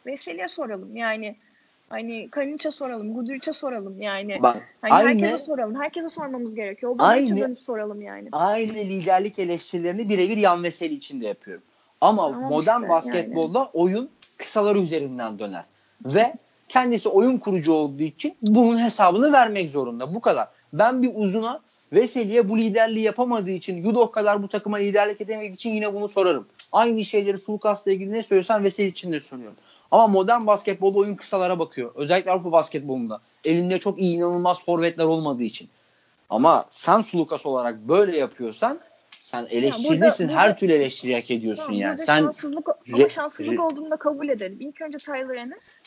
Veseli'ye soralım. Yani Hani Kalinç'e soralım, Guduric'e soralım yani. Bak, hani aynı, herkese soralım. Herkese sormamız gerekiyor. O aynı, dönüp soralım yani. Aynı liderlik eleştirilerini birebir Yan Veseli için de yapıyorum. Ama tamam modern işte, basketbolda yani. oyun kısalar üzerinden döner. Ve kendisi oyun kurucu olduğu için bunun hesabını vermek zorunda. Bu kadar. Ben bir uzuna Veseli'ye bu liderliği yapamadığı için Yudoh kadar bu takıma liderlik edemediği için yine bunu sorarım. Aynı şeyleri Sulukas'la ilgili ne söylesem Veseli için de söylüyorum. Ama modern basketbolda oyun kısalara bakıyor. Özellikle Avrupa basketbolunda. Elinde çok iyi inanılmaz forvetler olmadığı için. Ama sen Sulukas olarak böyle yapıyorsan sen eleştirilisin. Burada, her türlü eleştiri hak ediyorsun tamam, yani. Sen şanssızlık, ama şanssızlık olduğunu da kabul edelim. İlk önce Tyler Ennis.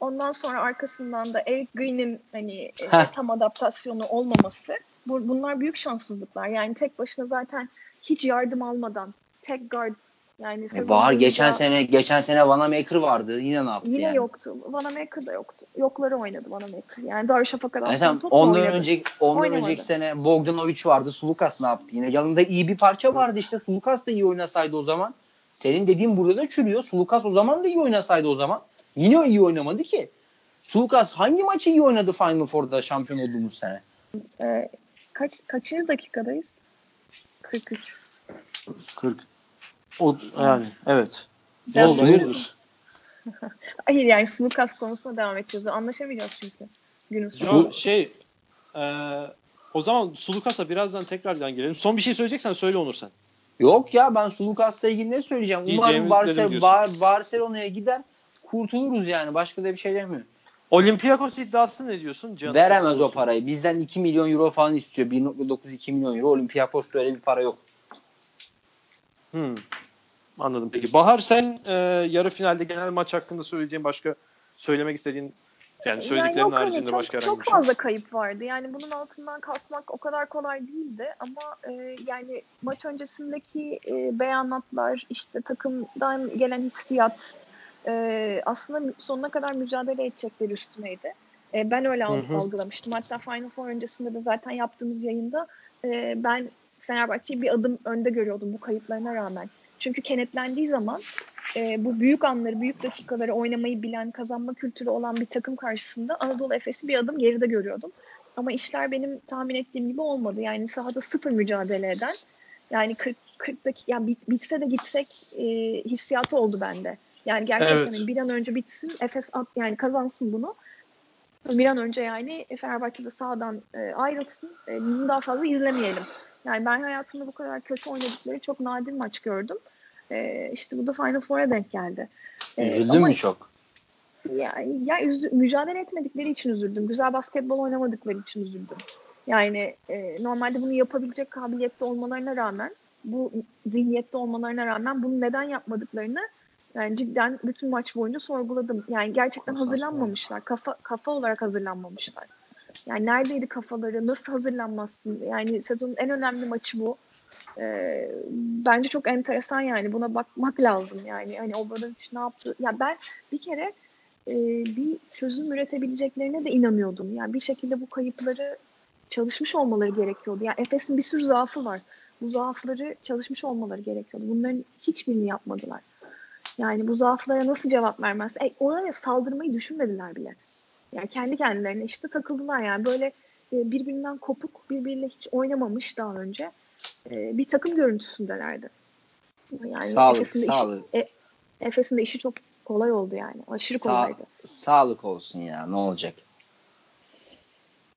Ondan sonra arkasından da Eric Green'in hani e, tam adaptasyonu olmaması. Bu, bunlar büyük şanssızlıklar. Yani tek başına zaten hiç yardım almadan tek guard yani e var geçen sene geçen sene Vanamaker vardı. Yine ne yaptı yine yani? yoktu. Vanamaker da yoktu. Yokları oynadı Vanamaker. Yani Darüşşafaka evet, top ondan oynadı. önceki ondan Oynamadı. önceki sene Bogdanovic vardı. Sulukas ne yaptı? Yine yanında iyi bir parça vardı işte. Sulukas da iyi oynasaydı o zaman. Senin dediğin burada da çürüyor. Sulukas o zaman da iyi oynasaydı o zaman. Yine iyi oynamadı ki. Sulukas hangi maçı iyi oynadı Final Four'da şampiyon olduğumuz sene? Ee, kaç kaçıncı dakikadayız? 43. 40. O yani evet. Ne oldu hayırdır? Hayır yani Sulukas konusuna devam edeceğiz. Anlaşamayacağız çünkü günün sonunda. şey e, o zaman Sulukas'a birazdan tekrardan girelim. Son bir şey söyleyeceksen söyle Onur sen. Yok ya ben Sulukas'la ilgili ne söyleyeceğim? Umarım Barcelona. Bar- Barcelona'ya gider kurtuluruz yani. Başka da bir şey demiyorum. Olympiakos iddiası ne diyorsun? Canım Veremez o parayı. Bizden 2 milyon euro falan istiyor. 1.9-2 milyon euro. Olympiakos'ta öyle bir para yok. Hmm. Anladım peki. Bahar sen e, yarı finalde genel maç hakkında söyleyeceğin başka söylemek istediğin yani söylediklerin yok hani haricinde çok, başka herhangi çok bir şey. fazla kayıp vardı. Yani bunun altından kalkmak o kadar kolay değildi ama e, yani maç öncesindeki e, beyanatlar, işte takımdan gelen hissiyat e, aslında sonuna kadar mücadele edecekleri üstüneydi. E, ben öyle al- Hı hı. algılamıştım. Hatta Final Four öncesinde de zaten yaptığımız yayında e, ben Fenerbahçe'yi bir adım önde görüyordum bu kayıplarına rağmen. Çünkü kenetlendiği zaman e, bu büyük anları, büyük dakikaları oynamayı bilen, kazanma kültürü olan bir takım karşısında Anadolu Efes'i bir adım geride görüyordum. Ama işler benim tahmin ettiğim gibi olmadı. Yani sahada sıfır mücadele eden, yani 40, 40 dakika, yani bit, bitse de gitsek e, hissiyatı oldu bende. Yani gerçekten Evet. bir an önce bitsin, Efes at, yani kazansın bunu. Bir an önce yani Fenerbahçe'de sahadan e, ayrılsın, e, bizim daha fazla izlemeyelim. Yani ben hayatımda bu kadar kötü oynadıkları çok nadir maç gördüm. E, işte bu da Final Four'a denk geldi. E, Üzüldün ama mü çok? ya, ya üzü- mücadele etmedikleri için üzüldüm. Güzel basketbol oynamadıkları için üzüldüm. Yani e, normalde bunu yapabilecek kabiliyette olmalarına rağmen, bu zihniyette olmalarına rağmen bunu neden yapmadıklarını yani cidden bütün maç boyunca sorguladım. Yani gerçekten hazırlanmamışlar. Kafa kafa olarak hazırlanmamışlar. Yani neredeydi kafaları? Nasıl hazırlanmazsın? Yani sezonun en önemli maçı bu. Ee, bence çok enteresan yani. Buna bakmak lazım yani. Hani Obradoviç ne yaptı? Ya ben bir kere e, bir çözüm üretebileceklerine de inanıyordum. Yani bir şekilde bu kayıpları çalışmış olmaları gerekiyordu. Yani Efes'in bir sürü zaafı var. Bu zaafları çalışmış olmaları gerekiyordu. Bunların hiçbirini yapmadılar. Yani bu zaaflara nasıl cevap vermez? E, oraya saldırmayı düşünmediler bile. Yani kendi kendilerine işte takıldılar yani böyle e, birbirinden kopuk, birbiriyle hiç oynamamış daha önce e, bir takım görüntüsündelerdi. Yani Sağlık, Efes'in de sağlık. Işi, e, Efes'in de işi çok kolay oldu yani. Aşırı Sağ- kolaydı. sağlık olsun ya ne olacak?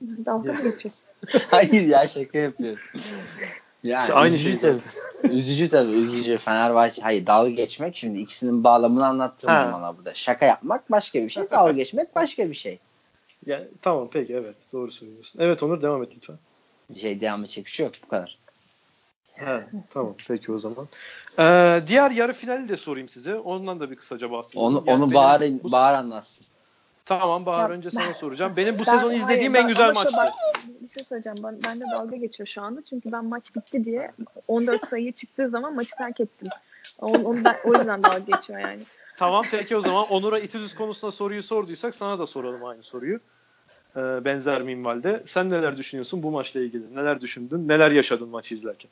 Dalga mı geçiyorsun? Hayır ya şaka yapıyorum. Yani İşte aynı şey tabii. üzücü tabii üzücü. Fenerbahçe hayır dalga geçmek şimdi ikisinin bağlamını anlattım Ha. bana burada. Şaka yapmak başka bir şey. Dalga geçmek başka bir şey. Yani, tamam peki evet doğru söylüyorsun. Evet Onur devam et lütfen. Bir şey devam edecek bir şey yok bu kadar. He, tamam peki o zaman. Ee, diğer yarı finali de sorayım size. Ondan da bir kısaca bahsedeyim. Onu Yani onu Bahar, bu- Bahar anlatsın. Tamam Bahar Ya- önce sana soracağım. Benim bu Ben- sezon hayır, izlediğim ben- en güzel maçtı. bak, bir şey söyleyeceğim. Ben, ben de dalga geçiyor şu anda. Çünkü ben maç bitti diye 14 sayı çıktığı zaman maçı terk ettim. Onu, onu ben, o yüzden dalga geçiyor yani. Tamam peki o zaman Onur'a İtudüs konusunda soruyu sorduysak sana da soralım aynı soruyu. Ee, benzer minvalde. Sen neler düşünüyorsun bu maçla ilgili? Neler düşündün? Neler yaşadın maçı izlerken?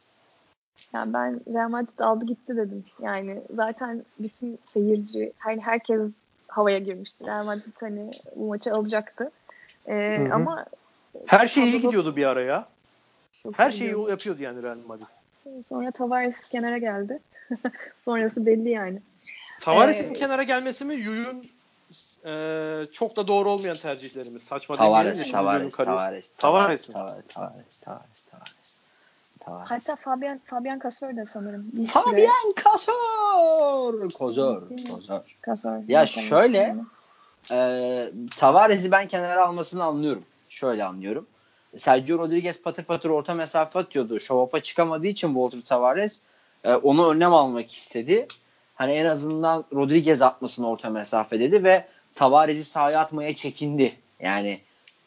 Yani ben Real Madrid aldı gitti dedim. Yani zaten bütün seyirci, her herkes havaya girmişti. Real Madrid hani bu maçı alacaktı. Hı hı. ama Her şey iyi gidiyordu bir ara ya. Her şeyi gidiyordu. o yapıyordu yani Real Madrid. Sonra Tavares kenara geldi. Sonrası belli yani. Tavares'in Ee, kenara gelmesi mi? Yuyun e, çok da doğru olmayan tercihlerimiz. Saçma Tavares, şimdi Tavares, Yuyun kariyer- Tavares, Tavares mi? Tavares, Tavares, Tavares, Tavares, Tavares. Hatta Fabian Fabian Casor da sanırım. Bir Fabian Kozor. Kozor, Kozor. Casor. Ya şöyle. Ee, Tavares'i ben kenara almasını anlıyorum. Şöyle anlıyorum. Sergio Rodriguez patır patır orta mesafe atıyordu. Şovapa çıkamadığı için Walter Tavares e, onu önlem almak istedi. Hani en azından Rodriguez atmasın orta mesafe dedi ve Tavares'i sahaya atmaya çekindi. Yani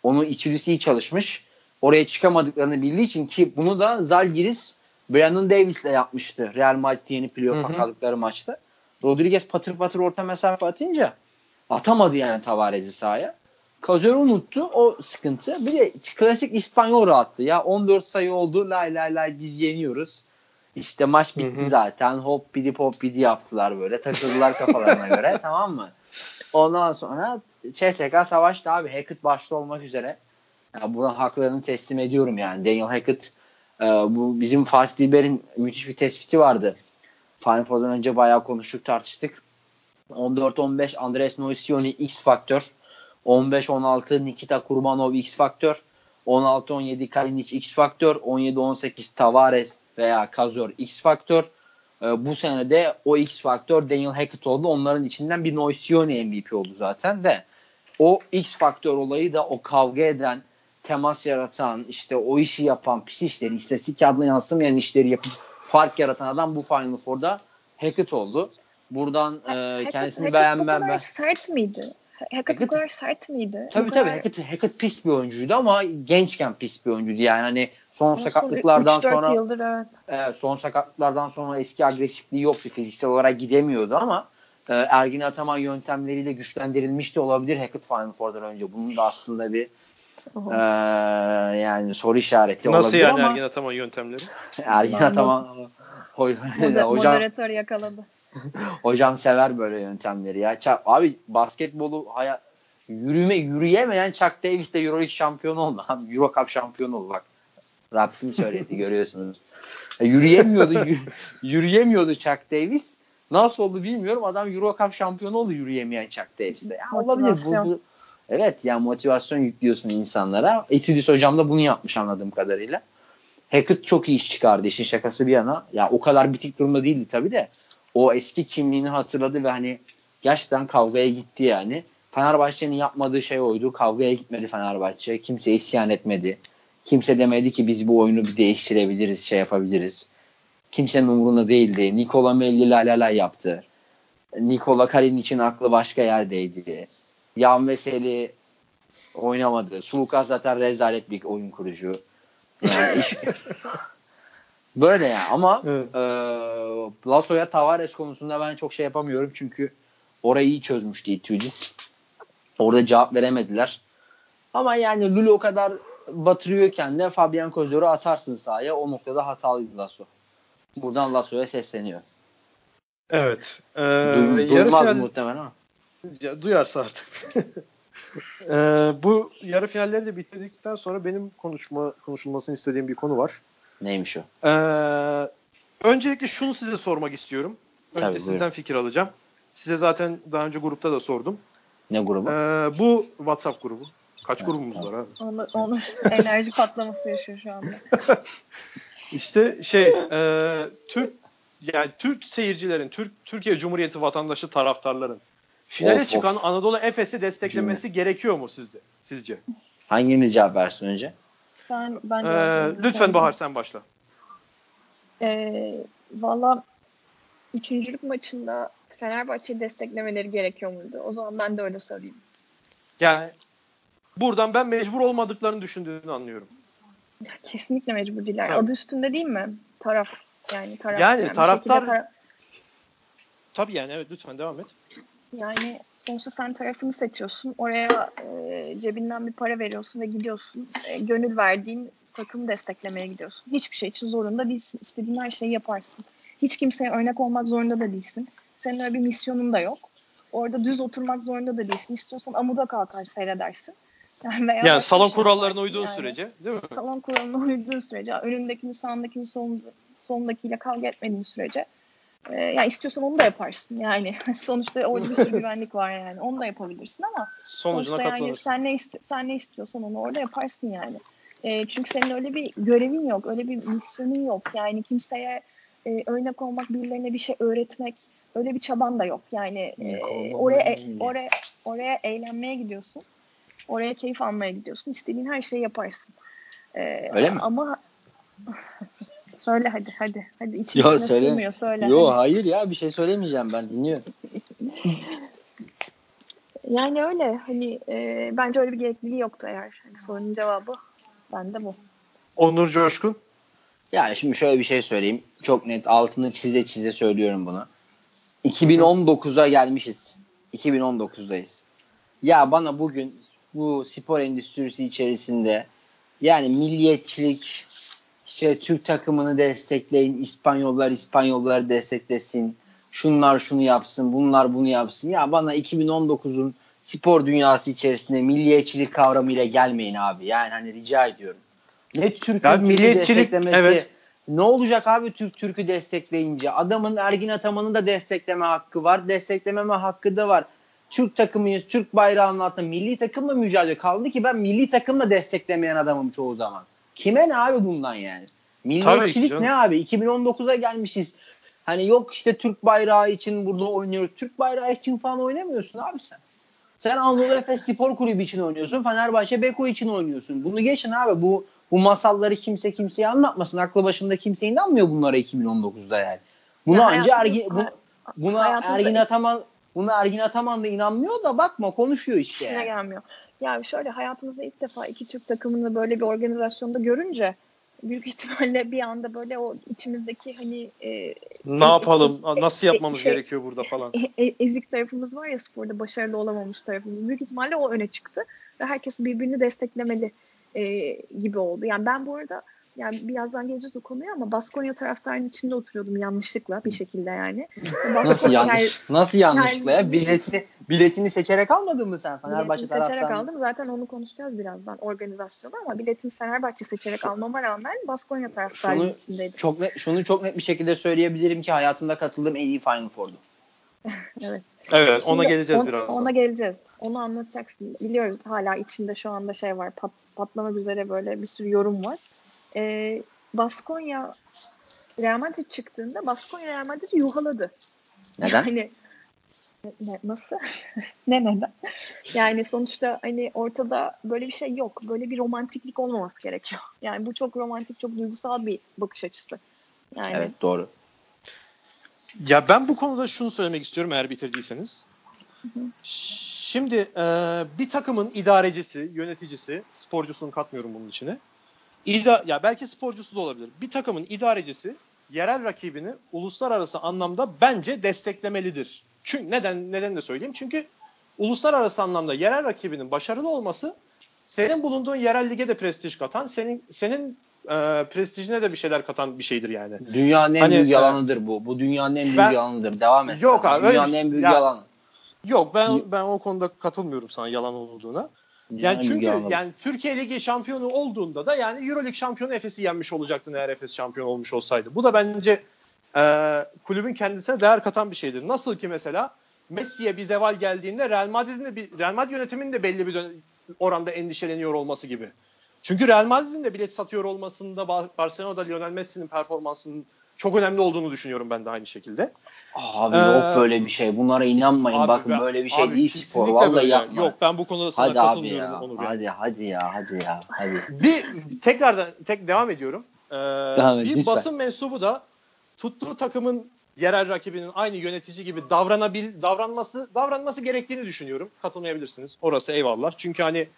onu içerisi iyi çalışmış. Oraya çıkamadıklarını bildiği için ki bunu da Zalgiris Brandon Davis'le yapmıştı. Real Madrid yeni playoff'a kaldıkları maçta. Rodriguez patır patır orta mesafe atınca atamadı yani Tavares'i sahaya. Kazör unuttu o sıkıntı. Bir de klasik İspanyol rahattı. Ya 14 sayı oldu lay lay lay biz yeniyoruz. İşte maç bitti Hı hı. zaten. Hop bidi pop bidi yaptılar böyle. Takıldılar kafalarına göre tamam mı? Ondan sonra CSK savaştı abi. Hackett başta olmak üzere. Ya buna haklarını teslim ediyorum yani. Daniel Hackett e, bu bizim Fatih Dilber'in müthiş bir tespiti vardı. Final Four'dan önce bayağı konuştuk tartıştık. 14-15 Andres Noisioni X faktör. 15-16 Nikita Kurbanov X faktör. 16-17 Kalinic X faktör. 17-18 Tavares veya Kazor X faktör. E, bu sene de o X faktör Daniel Hackett oldu. Onların içinden bir Noisione MVP oldu zaten de. O X faktör olayı da o kavga eden, temas yaratan, işte o işi yapan, pis işleri, istatistik adına yansımayan işleri yapıp fark yaratan adam bu Final Four'da Hackett oldu. Buradan e, Hackett, kendisini Hackett beğenmem ben. sert miydi? Hackett, Hackett- bu kadar sert miydi? Tabii bu tabii kadar... Hackett, Hackett pis bir oyuncuydu ama gençken pis bir oyuncuydu. Yani hani son Ama son sakatlıklardan 3-4 sonra yıldır evet. Evet, son sakatlıklardan sonra eski agresifliği yoktu. Fiziksel olarak gidemiyordu ama e, Ergin Ataman yöntemleriyle güçlendirilmiş de olabilir Hackett Final Four'dan önce. Bunun da aslında bir e, yani soru işareti Nasıl olabilir yani ama Ergin Ataman yöntemleri? Ergin. Ataman hocam Moderatör yakaladı. hocam sever böyle yöntemleri ya. Ça- abi basketbolu haya- yürüme yürüyemeyen Chuck Davis de Euroleague şampiyonu oldu. Abi, Euro Cup şampiyonu oldu bak. Rabbim söyledi görüyorsunuz. Ya yürüyemiyordu yürü- yürüyemiyordu Chuck Davis. Nasıl oldu bilmiyorum. Adam Euro Cup şampiyonu oldu yürüyemeyen Chuck Davis'te. Ya olabilir. Bu, bu, evet ya motivasyon yüklüyorsun insanlara. Etudis hocam da bunu yapmış anladığım kadarıyla. Hackett çok iyi iş çıkardı işin şakası bir yana. Ya o kadar bitik durumda değildi tabii de. O eski kimliğini hatırladı ve hani gerçekten kavgaya gitti yani. Fenerbahçe'nin yapmadığı şey oydu. Kavgaya gitmedi Fenerbahçe. Kimse isyan etmedi. Kimse demedi ki biz bu oyunu bir değiştirebiliriz, şey yapabiliriz. Kimsenin umurunda değildi. Nikola Melli la la la yaptı. Nikola Kalin için aklı başka yerdeydi. Yan Veseli oynamadı. Sulukas zaten rezalet bir oyun kurucu. Yani iş... Böyle yani ama Evet. e, Lasso'ya Tavares konusunda ben çok şey yapamıyorum çünkü orayı iyi çözmüştü Itudis. Orada cevap veremediler. Ama yani Lulu o kadar batırıyorken de Fabian Kozor'u atarsın sahaya. O noktada hatalıydı Lasso. Buradan Lasso'ya sesleniyor. Evet. Ee, Duy- yarı final- muhtemelen ama. Ya, duyarsa artık. Ee, bu yarı finalleri de bitirdikten sonra benim konuşma konuşulmasını istediğim bir konu var. Neymiş o? Ee, öncelikle şunu size sormak istiyorum. Önce Tabii, sizden buyurun. fikir alacağım. Size zaten daha önce grupta da sordum. Ne grubu? Ee, bu WhatsApp grubu. Kaç Evet, grubumuz tamam. var abi? Onu, onu enerji patlaması yaşıyor şu anda. İşte şey, e, Türk yani Türk seyircilerin, Türk Türkiye Cumhuriyeti vatandaşı taraftarların finale Of, çıkan of. Anadolu Efes'i desteklemesi gerekiyor mu sizce? Sizce? Hangimiz cevap versin önce? Sen ben Ee, lütfen Bahar sen başla. Ee, Valla üçüncülük maçında Fenerbahçe'yi desteklemeleri gerekiyor muydu? O zaman ben de öyle sorayım. Yani buradan ben mecbur olmadıklarını düşündüğünü anlıyorum. Ya, kesinlikle mecbur değiller. Tabii. Adı üstünde değil mi? Taraf. Yani taraf. Yani bir taraftar- tara- Tabii yani evet lütfen devam et. Yani sonuçta sen tarafını seçiyorsun. Oraya e, cebinden bir para veriyorsun ve gidiyorsun. E, gönül verdiğin takımı desteklemeye gidiyorsun. Hiçbir şey için zorunda değilsin. İstediğin her şeyi yaparsın. Hiç kimseye örnek olmak zorunda da değilsin. Senin öyle bir misyonun da yok. Orada düz oturmak zorunda da değilsin. İstiyorsan amuda kalkar seyredersin. Yani, veya Yani salon şey kurallarına uyduğun yani. sürece değil mi? Salon kuralına uyduğun sürece, önündekini, sağındakini, solun, solundakiyle kavga etmediğin sürece e, ya istiyorsan onu da yaparsın yani. Sonuçta orada bir sürü güvenlik var yani. Onu da yapabilirsin ama Sonucuna sonuçta yani sen ne iste, sen ne istiyorsan onu orada yaparsın yani. E, çünkü senin öyle bir görevin yok, öyle bir misyonun yok. Yani kimseye e, örnek olmak, birilerine bir şey öğretmek öyle bir çaban da yok. Yani e, oraya oraya oraya eğlenmeye gidiyorsun. Oraya keyif almaya gidiyorsun. İstediğin her şeyi yaparsın. E, Öyle mi? Ama söyle hadi hadi. Hadi için Yo, içine söyle. sığmıyor söyle. Yo hadi. hayır ya bir şey söylemeyeceğim ben dinliyorum. Yani öyle hani e, bence öyle bir gerekliliği yoktu eğer. Hani sorunun cevabı bende bu. Onur Coşkun. Yani şimdi şöyle bir şey söyleyeyim. Çok net altını çize çize söylüyorum bunu. 2019'a gelmişiz. 2019'dayız. Ya bana bugün bu spor endüstrisi içerisinde yani milliyetçilik işte Türk takımını destekleyin, İspanyollar İspanyolları desteklesin, şunlar şunu yapsın, bunlar bunu yapsın. Ya bana 2019'un spor dünyası içerisinde milliyetçilik kavramıyla gelmeyin abi. Yani hani rica ediyorum. Ne Türk'ün milliyetçilik, desteklemesi, evet. ne olacak abi Türk Türk'ü destekleyince? Adamın Ergin Ataman'ın da destekleme hakkı var. Desteklememe hakkı da var. Türk takımıyız. Türk bayrağının altında milli takımla mücadele kaldı ki ben milli takımla desteklemeyen adamım çoğu zaman. Kime ne abi bundan yani? Milliyetçilik ne abi? 2019'a gelmişiz. Hani yok işte Türk bayrağı için burada oynuyoruz. Türk bayrağı için falan oynamıyorsun abi sen. Sen Anadolu Efes Spor Kulübü için oynuyorsun. Fenerbahçe Beko için oynuyorsun. Bunu geçin abi. Bu bu masalları kimse kimseye anlatmasın. Aklı başında kimse inanmıyor bunlara 2019'da yani. Buna Ya anca Ergin, bu, buna Ergin Ataman buna Ergin Ataman da inanmıyor da bakma konuşuyor işte. İşine Yani. gelmiyor. Yani şöyle hayatımızda ilk defa iki Türk takımını böyle bir organizasyonda görünce büyük ihtimalle bir anda böyle o içimizdeki hani e, Ne yapalım? Nasıl e, yapmamız şey- gerekiyor burada falan. e- e- ezik tarafımız var ya sporda başarılı olamamış tarafımız. Büyük ihtimalle o öne çıktı ve herkes birbirini desteklemeli e, gibi oldu. Yani ben bu arada yani birazdan geleceğiz o konuya ama Baskonya taraftarının içinde oturuyordum yanlışlıkla bir şekilde yani. Nasıl yanlış? Yani nasıl yanlışlıkla ya? Biletini biletini seçerek almadın mı sen Fenerbahçe biletimi seçerek taraftan? aldım. Zaten onu konuşacağız birazdan organizasyonu ama biletimi Fenerbahçe seçerek almama rağmen Baskonya taraftarının Şunu içindeydim. çok net, şunu çok net bir şekilde söyleyebilirim ki hayatımda katıldığım en iyi Final Four'du. Evet. Evet ona Şimdi geleceğiz on- biraz. Ona geleceğiz. Onu anlatacaksın. Biliyoruz hala içinde şu anda şey var. Pat, patlamak üzere böyle bir sürü yorum var. Ee, Baskonya Real Madrid çıktığında Baskonya Real Madrid'i yuhaladı. Neden? Yani ne, ne- nasıl? ne neden? Yani sonuçta hani ortada böyle bir şey yok. Böyle bir romantiklik olmaması gerekiyor. Yani bu çok romantik, çok duygusal bir bakış açısı. Yani Evet doğru. Ya ben bu konuda şunu söylemek istiyorum eğer bitirdiyseniz. Şimdi e, bir takımın idarecisi, yöneticisi, sporcusunu katmıyorum bunun içine. İda, ya belki sporcusu da olabilir. Bir takımın idarecisi yerel rakibini uluslararası anlamda bence desteklemelidir. Çünkü neden neden de söyleyeyim? Çünkü uluslararası anlamda yerel rakibinin başarılı olması senin bulunduğun yerel lige de prestij katan, senin senin e, prestijine de bir şeyler katan bir şeydir yani. Dünyanın en Hani, büyük e, yalanıdır bu. Bu dünyanın en büyük ben- yalanıdır. Devam et. Yok abi, öyle Dünyanın bir- en büyük ya- yalanı. Yok ben ben o konuda katılmıyorum sana yalan olduğuna. Yani çünkü yani Türkiye Ligi şampiyonu olduğunda da yani Euro Lig şampiyonu Efes'i yenmiş olacaktın eğer Efes şampiyon olmuş olsaydı. Bu da bence e, kulübün kendisine değer katan bir şeydir. Nasıl ki mesela Messi'ye bir zeval geldiğinde Real Madrid'in de bir, Real Madrid yönetiminin de belli bir oranda endişeleniyor olması gibi. Çünkü Real Madrid'in de bilet satıyor olmasında Ba- Barcelona'da Lionel Messi'nin performansının çok önemli olduğunu düşünüyorum ben de aynı şekilde. Abi Ee, yok böyle bir şey. Bunlara inanmayın. Abi Bakın ben- böyle bir şey abi değil spor. Vallahi böyle. yapma. Yok ben bu konuda sana hadi katılmıyorum ya. Onur. Hadi hadi ya. Hadi ya. Hadi. Bir tekrardan tek devam ediyorum. Ee, Devam et, bir lütfen. basın mensubu da tuttuğu takımın yerel rakibinin aynı yönetici gibi davranabil davranması davranması gerektiğini düşünüyorum. Katılmayabilirsiniz. Orası eyvallah. Çünkü hani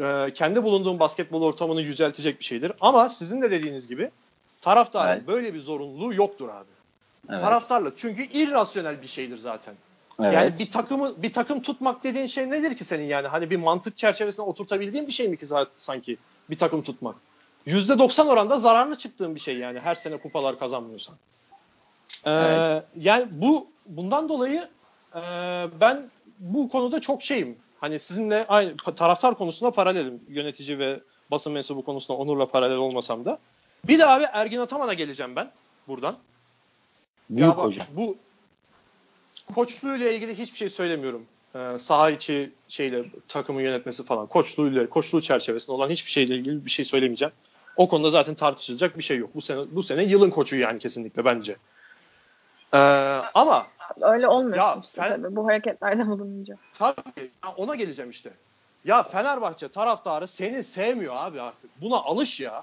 e, kendi bulunduğum basketbol ortamını yüceltecek bir şeydir. Ama sizin de dediğiniz gibi taraftarın Evet. böyle bir zorunluluğu yoktur abi. Evet. Taraftarlık çünkü irrasyonel bir şeydir zaten. evet. Yani bir takımı bir takım tutmak dediğin şey nedir ki senin yani? Hani bir mantık çerçevesine oturtabildiğin bir şey mi ki sanki bir takım tutmak? %90 oranda zararlı çıktığın bir şey yani her sene kupalar kazanmıyorsan. Ee, Evet. Yani bu bundan dolayı e, ben bu konuda çok şeyim. Hani sizinle aynı taraftar konusunda paralelim. Yönetici ve basın mensubu konusunda Onur'la paralel olmasam da. Bir de abi Ergin Ataman'a geleceğim ben buradan. Büyük Ya bak, hoca. Bu koçluğuyla ilgili hiçbir şey söylemiyorum. Ee, saha içi şeyle takımı yönetmesi falan. Koçluğuyla, koçluğu çerçevesinde olan hiçbir şeyle ilgili bir şey söylemeyeceğim. O konuda zaten tartışılacak bir şey yok. Bu sene bu sene yılın koçu yani kesinlikle bence. Ee, ama öyle olmuyor Ya, işte ben- tabii bu hareketlerde bulununca. tabii ona geleceğim işte. Ya Fenerbahçe taraftarı seni sevmiyor abi artık. Buna alış ya.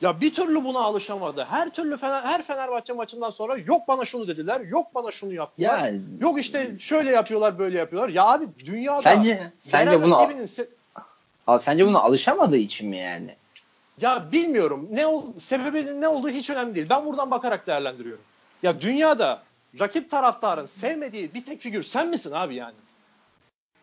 Ya bir türlü buna alışamadı. Her türlü Fener, her Fenerbahçe maçından sonra yok bana şunu dediler, yok bana şunu yaptılar. Yani Yok işte şöyle yapıyorlar, böyle yapıyorlar. Ya abi dünyada sence sence buna se- Al- sence buna alışamadığı için mi yani? ya bilmiyorum ne ol sebebinin ne olduğu hiç önemli değil. Ben buradan bakarak değerlendiriyorum. Ya dünyada rakip taraftarın sevmediği bir tek figür sen misin abi yani?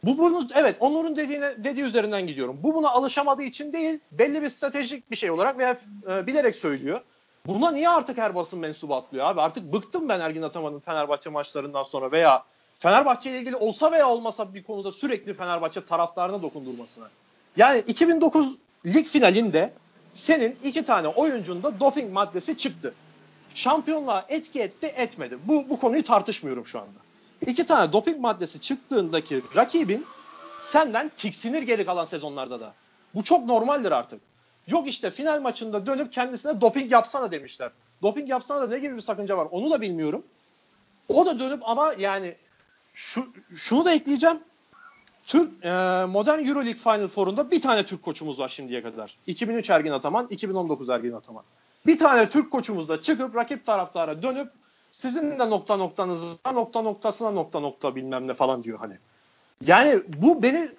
Bu bunu evet Onur'un dediğine dediği üzerinden gidiyorum. Bu buna alışamadığı için değil, belli bir stratejik bir şey olarak veya e, bilerek söylüyor. Buna niye artık her basın mensubu atlıyor abi? Artık bıktım ben Ergin Ataman'ın Fenerbahçe maçlarından sonra veya Fenerbahçe ile ilgili olsa veya olmasa bir konuda sürekli Fenerbahçe taraftarına dokundurmasına. Yani 2009 lig finalinde senin iki tane oyuncunda doping maddesi çıktı. Şampiyonluğa etki etti etmedi. Bu, bu konuyu tartışmıyorum şu anda. İki tane doping maddesi çıktığındaki rakibin senden tiksinir geri kalan sezonlarda da. Bu çok normaldir artık. Yok işte final maçında dönüp kendisine doping yapsana demişler. Doping yapsana da ne gibi bir sakınca var onu da bilmiyorum. O da dönüp ama yani şu, şunu da ekleyeceğim. Türk e, modern EuroLeague Final Four'unda bir tane Türk koçumuz var şimdiye kadar. 2003 Ergin Ataman, 2019 Ergin Ataman. Bir tane Türk koçumuz da çıkıp rakip taraftara dönüp sizin de nokta noktanızda nokta noktasına nokta nokta bilmem ne falan diyor hani. Yani bu beni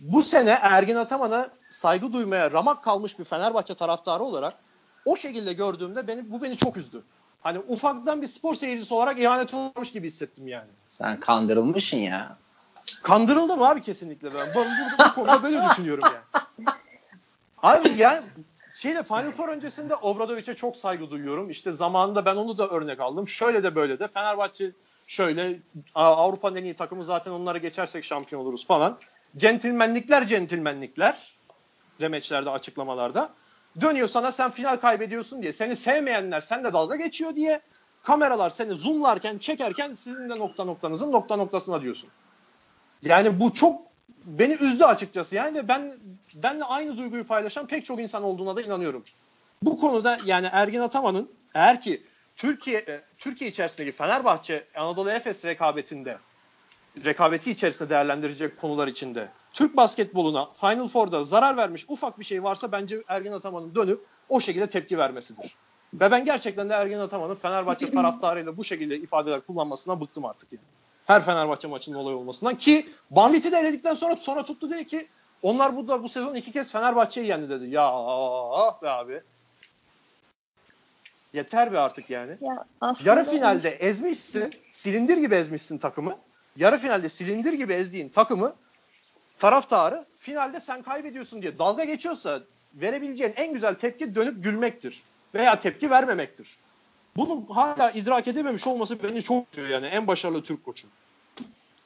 bu sene Ergin Ataman'a saygı duymaya ramak kalmış bir Fenerbahçe taraftarı olarak o şekilde gördüğümde beni bu beni çok üzdü. Hani ufaktan bir spor seyircisi olarak ihanet olmuş gibi hissettim yani. Sen kandırılmışsın ya. Kandırıldım abi kesinlikle ben. Ben burada bu konuda böyle düşünüyorum yani. Abi yani şeyde Final Four öncesinde Obradovic'e çok saygı duyuyorum. İşte zamanında ben onu da örnek aldım. Şöyle de böyle de Fenerbahçe şöyle Avrupa'nın en iyi takımı zaten onlara geçersek şampiyon oluruz falan. Centilmenlikler centilmenlikler demeçlerde açıklamalarda. Dönüyor sana sen final kaybediyorsun diye. Seni sevmeyenler sen de dalga geçiyor diye. Kameralar seni zoomlarken çekerken sizin de nokta noktanızın nokta noktasına diyorsun. Yani bu çok beni üzdü açıkçası. Yani ben benle aynı duyguyu paylaşan pek çok insan olduğuna da inanıyorum. Bu konuda yani Ergin Ataman'ın eğer ki Türkiye e, Türkiye içerisindeki Fenerbahçe Anadolu Efes rekabetinde rekabeti içerisinde değerlendirecek konular içinde Türk basketboluna Final Four'da zarar vermiş ufak bir şey varsa bence Ergin Ataman'ın dönüp o şekilde tepki vermesidir. Ve ben gerçekten de Ergin Ataman'ın Fenerbahçe taraftarıyla bu şekilde ifadeler kullanmasına bıktım artık yani. Her Fenerbahçe maçının olay olmasından ki Banvit'i de eledikten sonra sonra tuttu dedi ki onlar bu da bu sezon iki kez Fenerbahçe'yi yendi dedi. Ya ah be abi. Yeter be artık yani. Ya Yarı finalde ezmişsin, silindir gibi ezmişsin takımı. Yarı finalde silindir gibi ezdiğin takımı taraftarı finalde sen kaybediyorsun diye dalga geçiyorsa verebileceğin en güzel tepki dönüp gülmektir. Veya tepki vermemektir. Bunu hala idrak edememiş olması beni çok üzüyor yani en başarılı Türk koçu.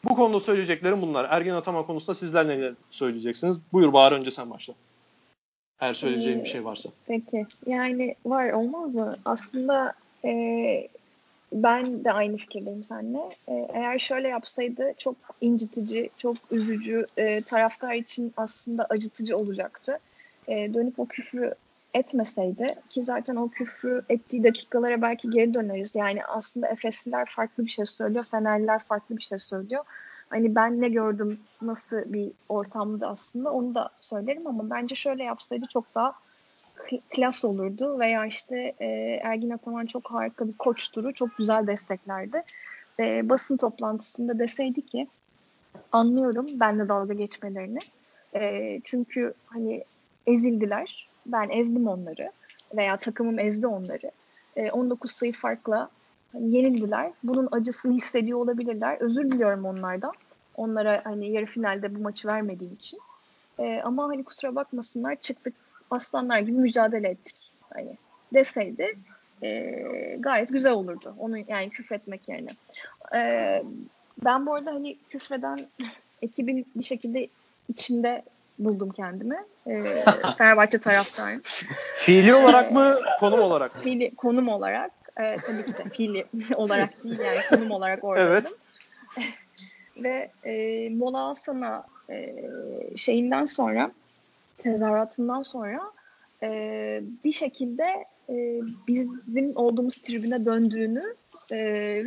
Bu konuda söyleyeceklerim bunlar. Ergen Ataman konusunda sizler neler söyleyeceksiniz? Buyur Bahar önce sen başla. Eğer söyleyeceğim bir şey varsa. Peki. Yani var olmaz mı? Aslında e, ben de aynı fikirdeyim seninle. E, eğer şöyle yapsaydı çok incitici, çok üzücü, e, taraftar için aslında acıtıcı olacaktı. E, dönüp o küfrü etmeseydi ki zaten o küfrü ettiği dakikalara belki geri döneriz. Yani aslında Efesliler farklı bir şey söylüyor, Fenerliler farklı bir şey söylüyor. Hani ben ne gördüm, nasıl bir ortamdı aslında onu da söylerim ama bence şöyle yapsaydı çok daha klas olurdu veya işte e, Ergin Ataman çok harika bir koçturu, çok güzel desteklerdi. E, basın toplantısında deseydi ki anlıyorum benle dalga geçmelerini. E, çünkü hani ezildiler ben ezdim onları veya takımım ezdi onları. E, 19 sayı farkla yenildiler. Bunun acısını hissediyor olabilirler. Özür diliyorum onlardan. Onlara hani yarı finalde bu maçı vermediğim için. E, ama hani kusura bakmasınlar çıktık aslanlar gibi mücadele ettik. Hani deseydi e, gayet güzel olurdu. Onu yani küfretmek yerine. E, ben bu arada hani küfreden ekibin bir şekilde içinde buldum kendimi. E, Fenerbahçe taraftarıyım. Fiili olarak mı, konum olarak? Fiili, konum olarak. E, tabii ki de fiili olarak değil yani konum olarak oradaydım. Evet. Ve e, Mola Hasan'a e, şeyinden sonra tezahüratından sonra e, bir şekilde e, bizim olduğumuz tribüne döndüğünü e,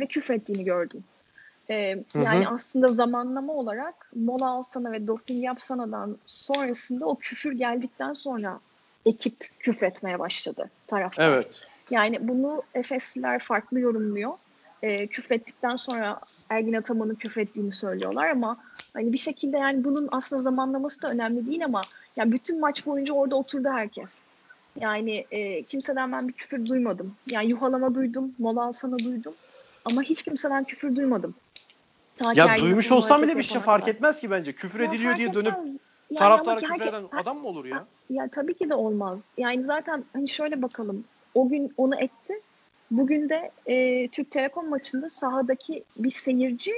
ve küfrettiğini gördüm. Ee, yani aslında zamanlama olarak mola alsana ve doping yapsanadan sonrasında o küfür geldikten sonra ekip küfretmeye başladı taraftar. Evet. Yani bunu Efesliler farklı yorumluyor. Ee, küfrettikten sonra Ergin Ataman'ın küfrettiğini söylüyorlar ama hani bir şekilde yani bunun aslında zamanlaması da önemli değil ama yani bütün maç boyunca orada oturdu herkes. Yani e, kimseden ben bir küfür duymadım. Yani yuhalama duydum, mola alsana duydum. Ama hiç kimseden küfür duymadım. Ta ya duymuş olsam bile bir şey fark etmez ki bence. Küfür ya ediliyor diye dönüp yani taraftara küfür herke, eden adam mı olur ya? Ya tabii ki de olmaz. Yani zaten hani şöyle bakalım. O gün onu etti. Bugün de e, Türk Telekom maçında sahadaki bir seyirci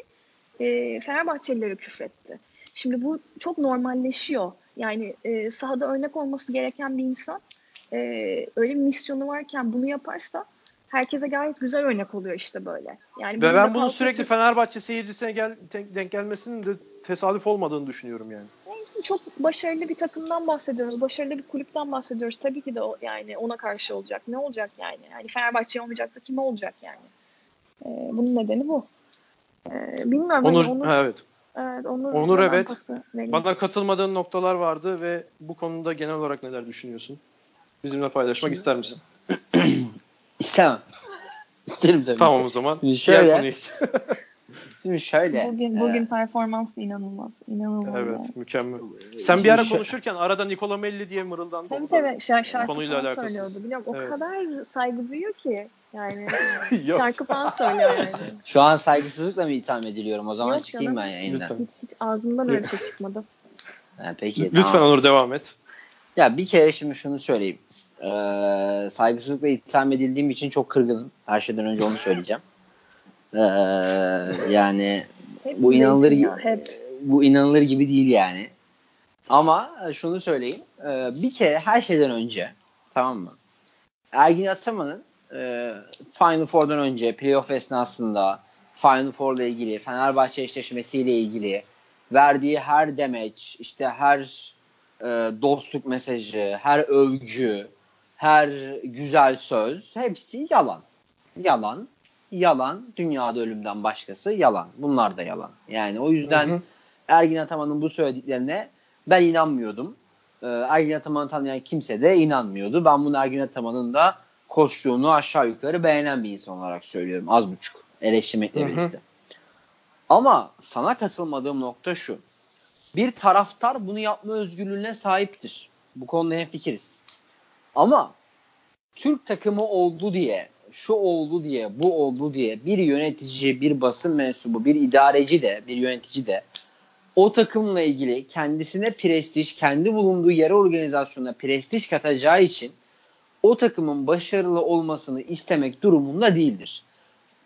e, Fenerbahçelilere küfretti. Şimdi bu çok normalleşiyor. Yani e, sahada örnek olması gereken bir insan e, öyle bir misyonu varken bunu yaparsa herkese gayet güzel örnek oluyor işte böyle. Yani Ve ben bunun sürekli çok... Fenerbahçe seyircisine gel, denk gelmesinin de tesadüf olmadığını düşünüyorum yani. çok başarılı bir takımdan bahsediyoruz. Başarılı bir kulüpten bahsediyoruz. Tabii ki de o, yani ona karşı olacak. Ne olacak yani? Yani Fenerbahçe olmayacak da kim olacak yani? Ee, bunun nedeni bu. Ee, bilmiyorum. Onur, hani Onur, ha, evet. evet, Onur, Onur evet. Bana katılmadığın noktalar vardı ve bu konuda genel olarak neler düşünüyorsun? Bizimle paylaşmak ister misin? İstemem. İsterim tabii. Tamam o zaman. Şimdi şöyle. Şimdi şöyle. Bugün, e, bugün performans da inanılmaz. İnanılmaz yani. evet, mükemmel. Sen bir ara Şimdi konuşurken arada Nikola Melli diye mırıldandı. Tabii O tabii şarkı, şarkı konuyla falan alakasız. söylüyordu. Biliyorum o Evet. kadar saygı duyuyor ki. Yani şarkı falan söylüyor yani. Şu an saygısızlıkla mı itham ediliyorum? O zaman Yok çıkayım canım. ben yayından. Lütfen. Hiç, hiç ağzımdan öyle bir şey çıkmadı. Ha, peki. Lütfen tamam. Onur devam et. Ya bir kere şimdi şunu söyleyeyim. Ee, saygısızlıkla itham edildiğim için çok kırgınım. Her şeyden önce onu söyleyeceğim. Ee, yani Hep bu inanılır gibi hep. bu inanılır gibi değil yani. Ama şunu söyleyeyim. Ee, bir kere her şeyden önce tamam mı? Ergin Ataman'ın e, Final Four'dan önce playoff esnasında Final Four'la ilgili Fenerbahçe eşleşmesiyle ilgili verdiği her demeç, işte her e, dostluk mesajı, her övgü, her güzel söz hepsi yalan. Yalan, yalan, dünyada ölümden başkası yalan. Bunlar da yalan. Yani o yüzden Hı hı. Ergin Ataman'ın bu söylediklerine ben inanmıyordum. Ee, Ergin Ataman'ı tanıyan kimse de inanmıyordu. Ben bunu Ergin Ataman'ın da koçluğunu aşağı yukarı beğenen bir insan olarak söylüyorum. Az buçuk. Eleştirmekle Hı hı. birlikte. Ama sana katılmadığım nokta şu. Bir taraftar bunu yapma özgürlüğüne sahiptir. Bu konuda hemfikiriz. Ama Türk takımı oldu diye, şu oldu diye, bu oldu diye bir yönetici, bir basın mensubu, bir idareci de, bir yönetici de o takımla ilgili kendisine prestij, kendi bulunduğu yer organizasyonuna prestij katacağı için o takımın başarılı olmasını istemek durumunda değildir.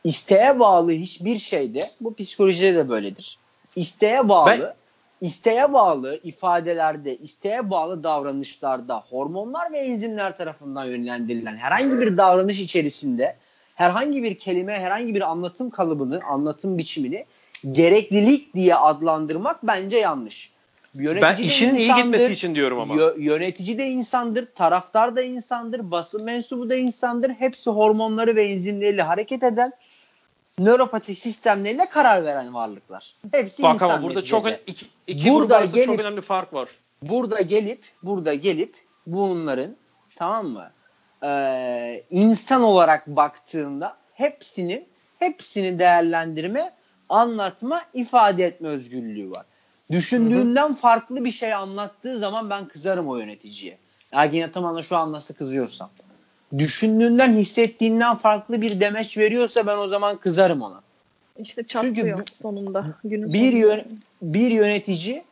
İsteğe bağlı hiçbir şeyde, bu psikolojide de böyledir. İsteğe bağlı, isteğe bağlı ifadelerde, isteğe bağlı davranışlarda hormonlar ve enzimler tarafından yönlendirilen herhangi bir davranış içerisinde herhangi bir kelime, herhangi bir anlatım kalıbını, anlatım biçimini gereklilik diye adlandırmak bence yanlış. Yönetici Ben de işinin iyi gitmesi için diyorum ama. yö- yönetici de insandır, taraftar da insandır, basın mensubu da insandır. Hepsi hormonları ve enzimleriyle hareket eden, nöropatik sistemleriyle karar veren varlıklar. Hepsi Bak insan ama burada çok iki, iki Burada arasında çok gelip- önemli fark var. burada gelip burada gelip bunların tamam mı ee, insan olarak baktığında hepsinin hepsini değerlendirme anlatma ifade etme özgürlüğü var. Düşündüğünden farklı bir şey anlattığı zaman ben kızarım o yöneticiye. Ergin Ataman'a şu an nasıl kızıyorsam. Düşündüğünden hissettiğinden farklı bir demeç veriyorsa ben o zaman kızarım ona. İşte çatlıyor bir- sonunda. Günün bir sonunda. yön, bir yönetici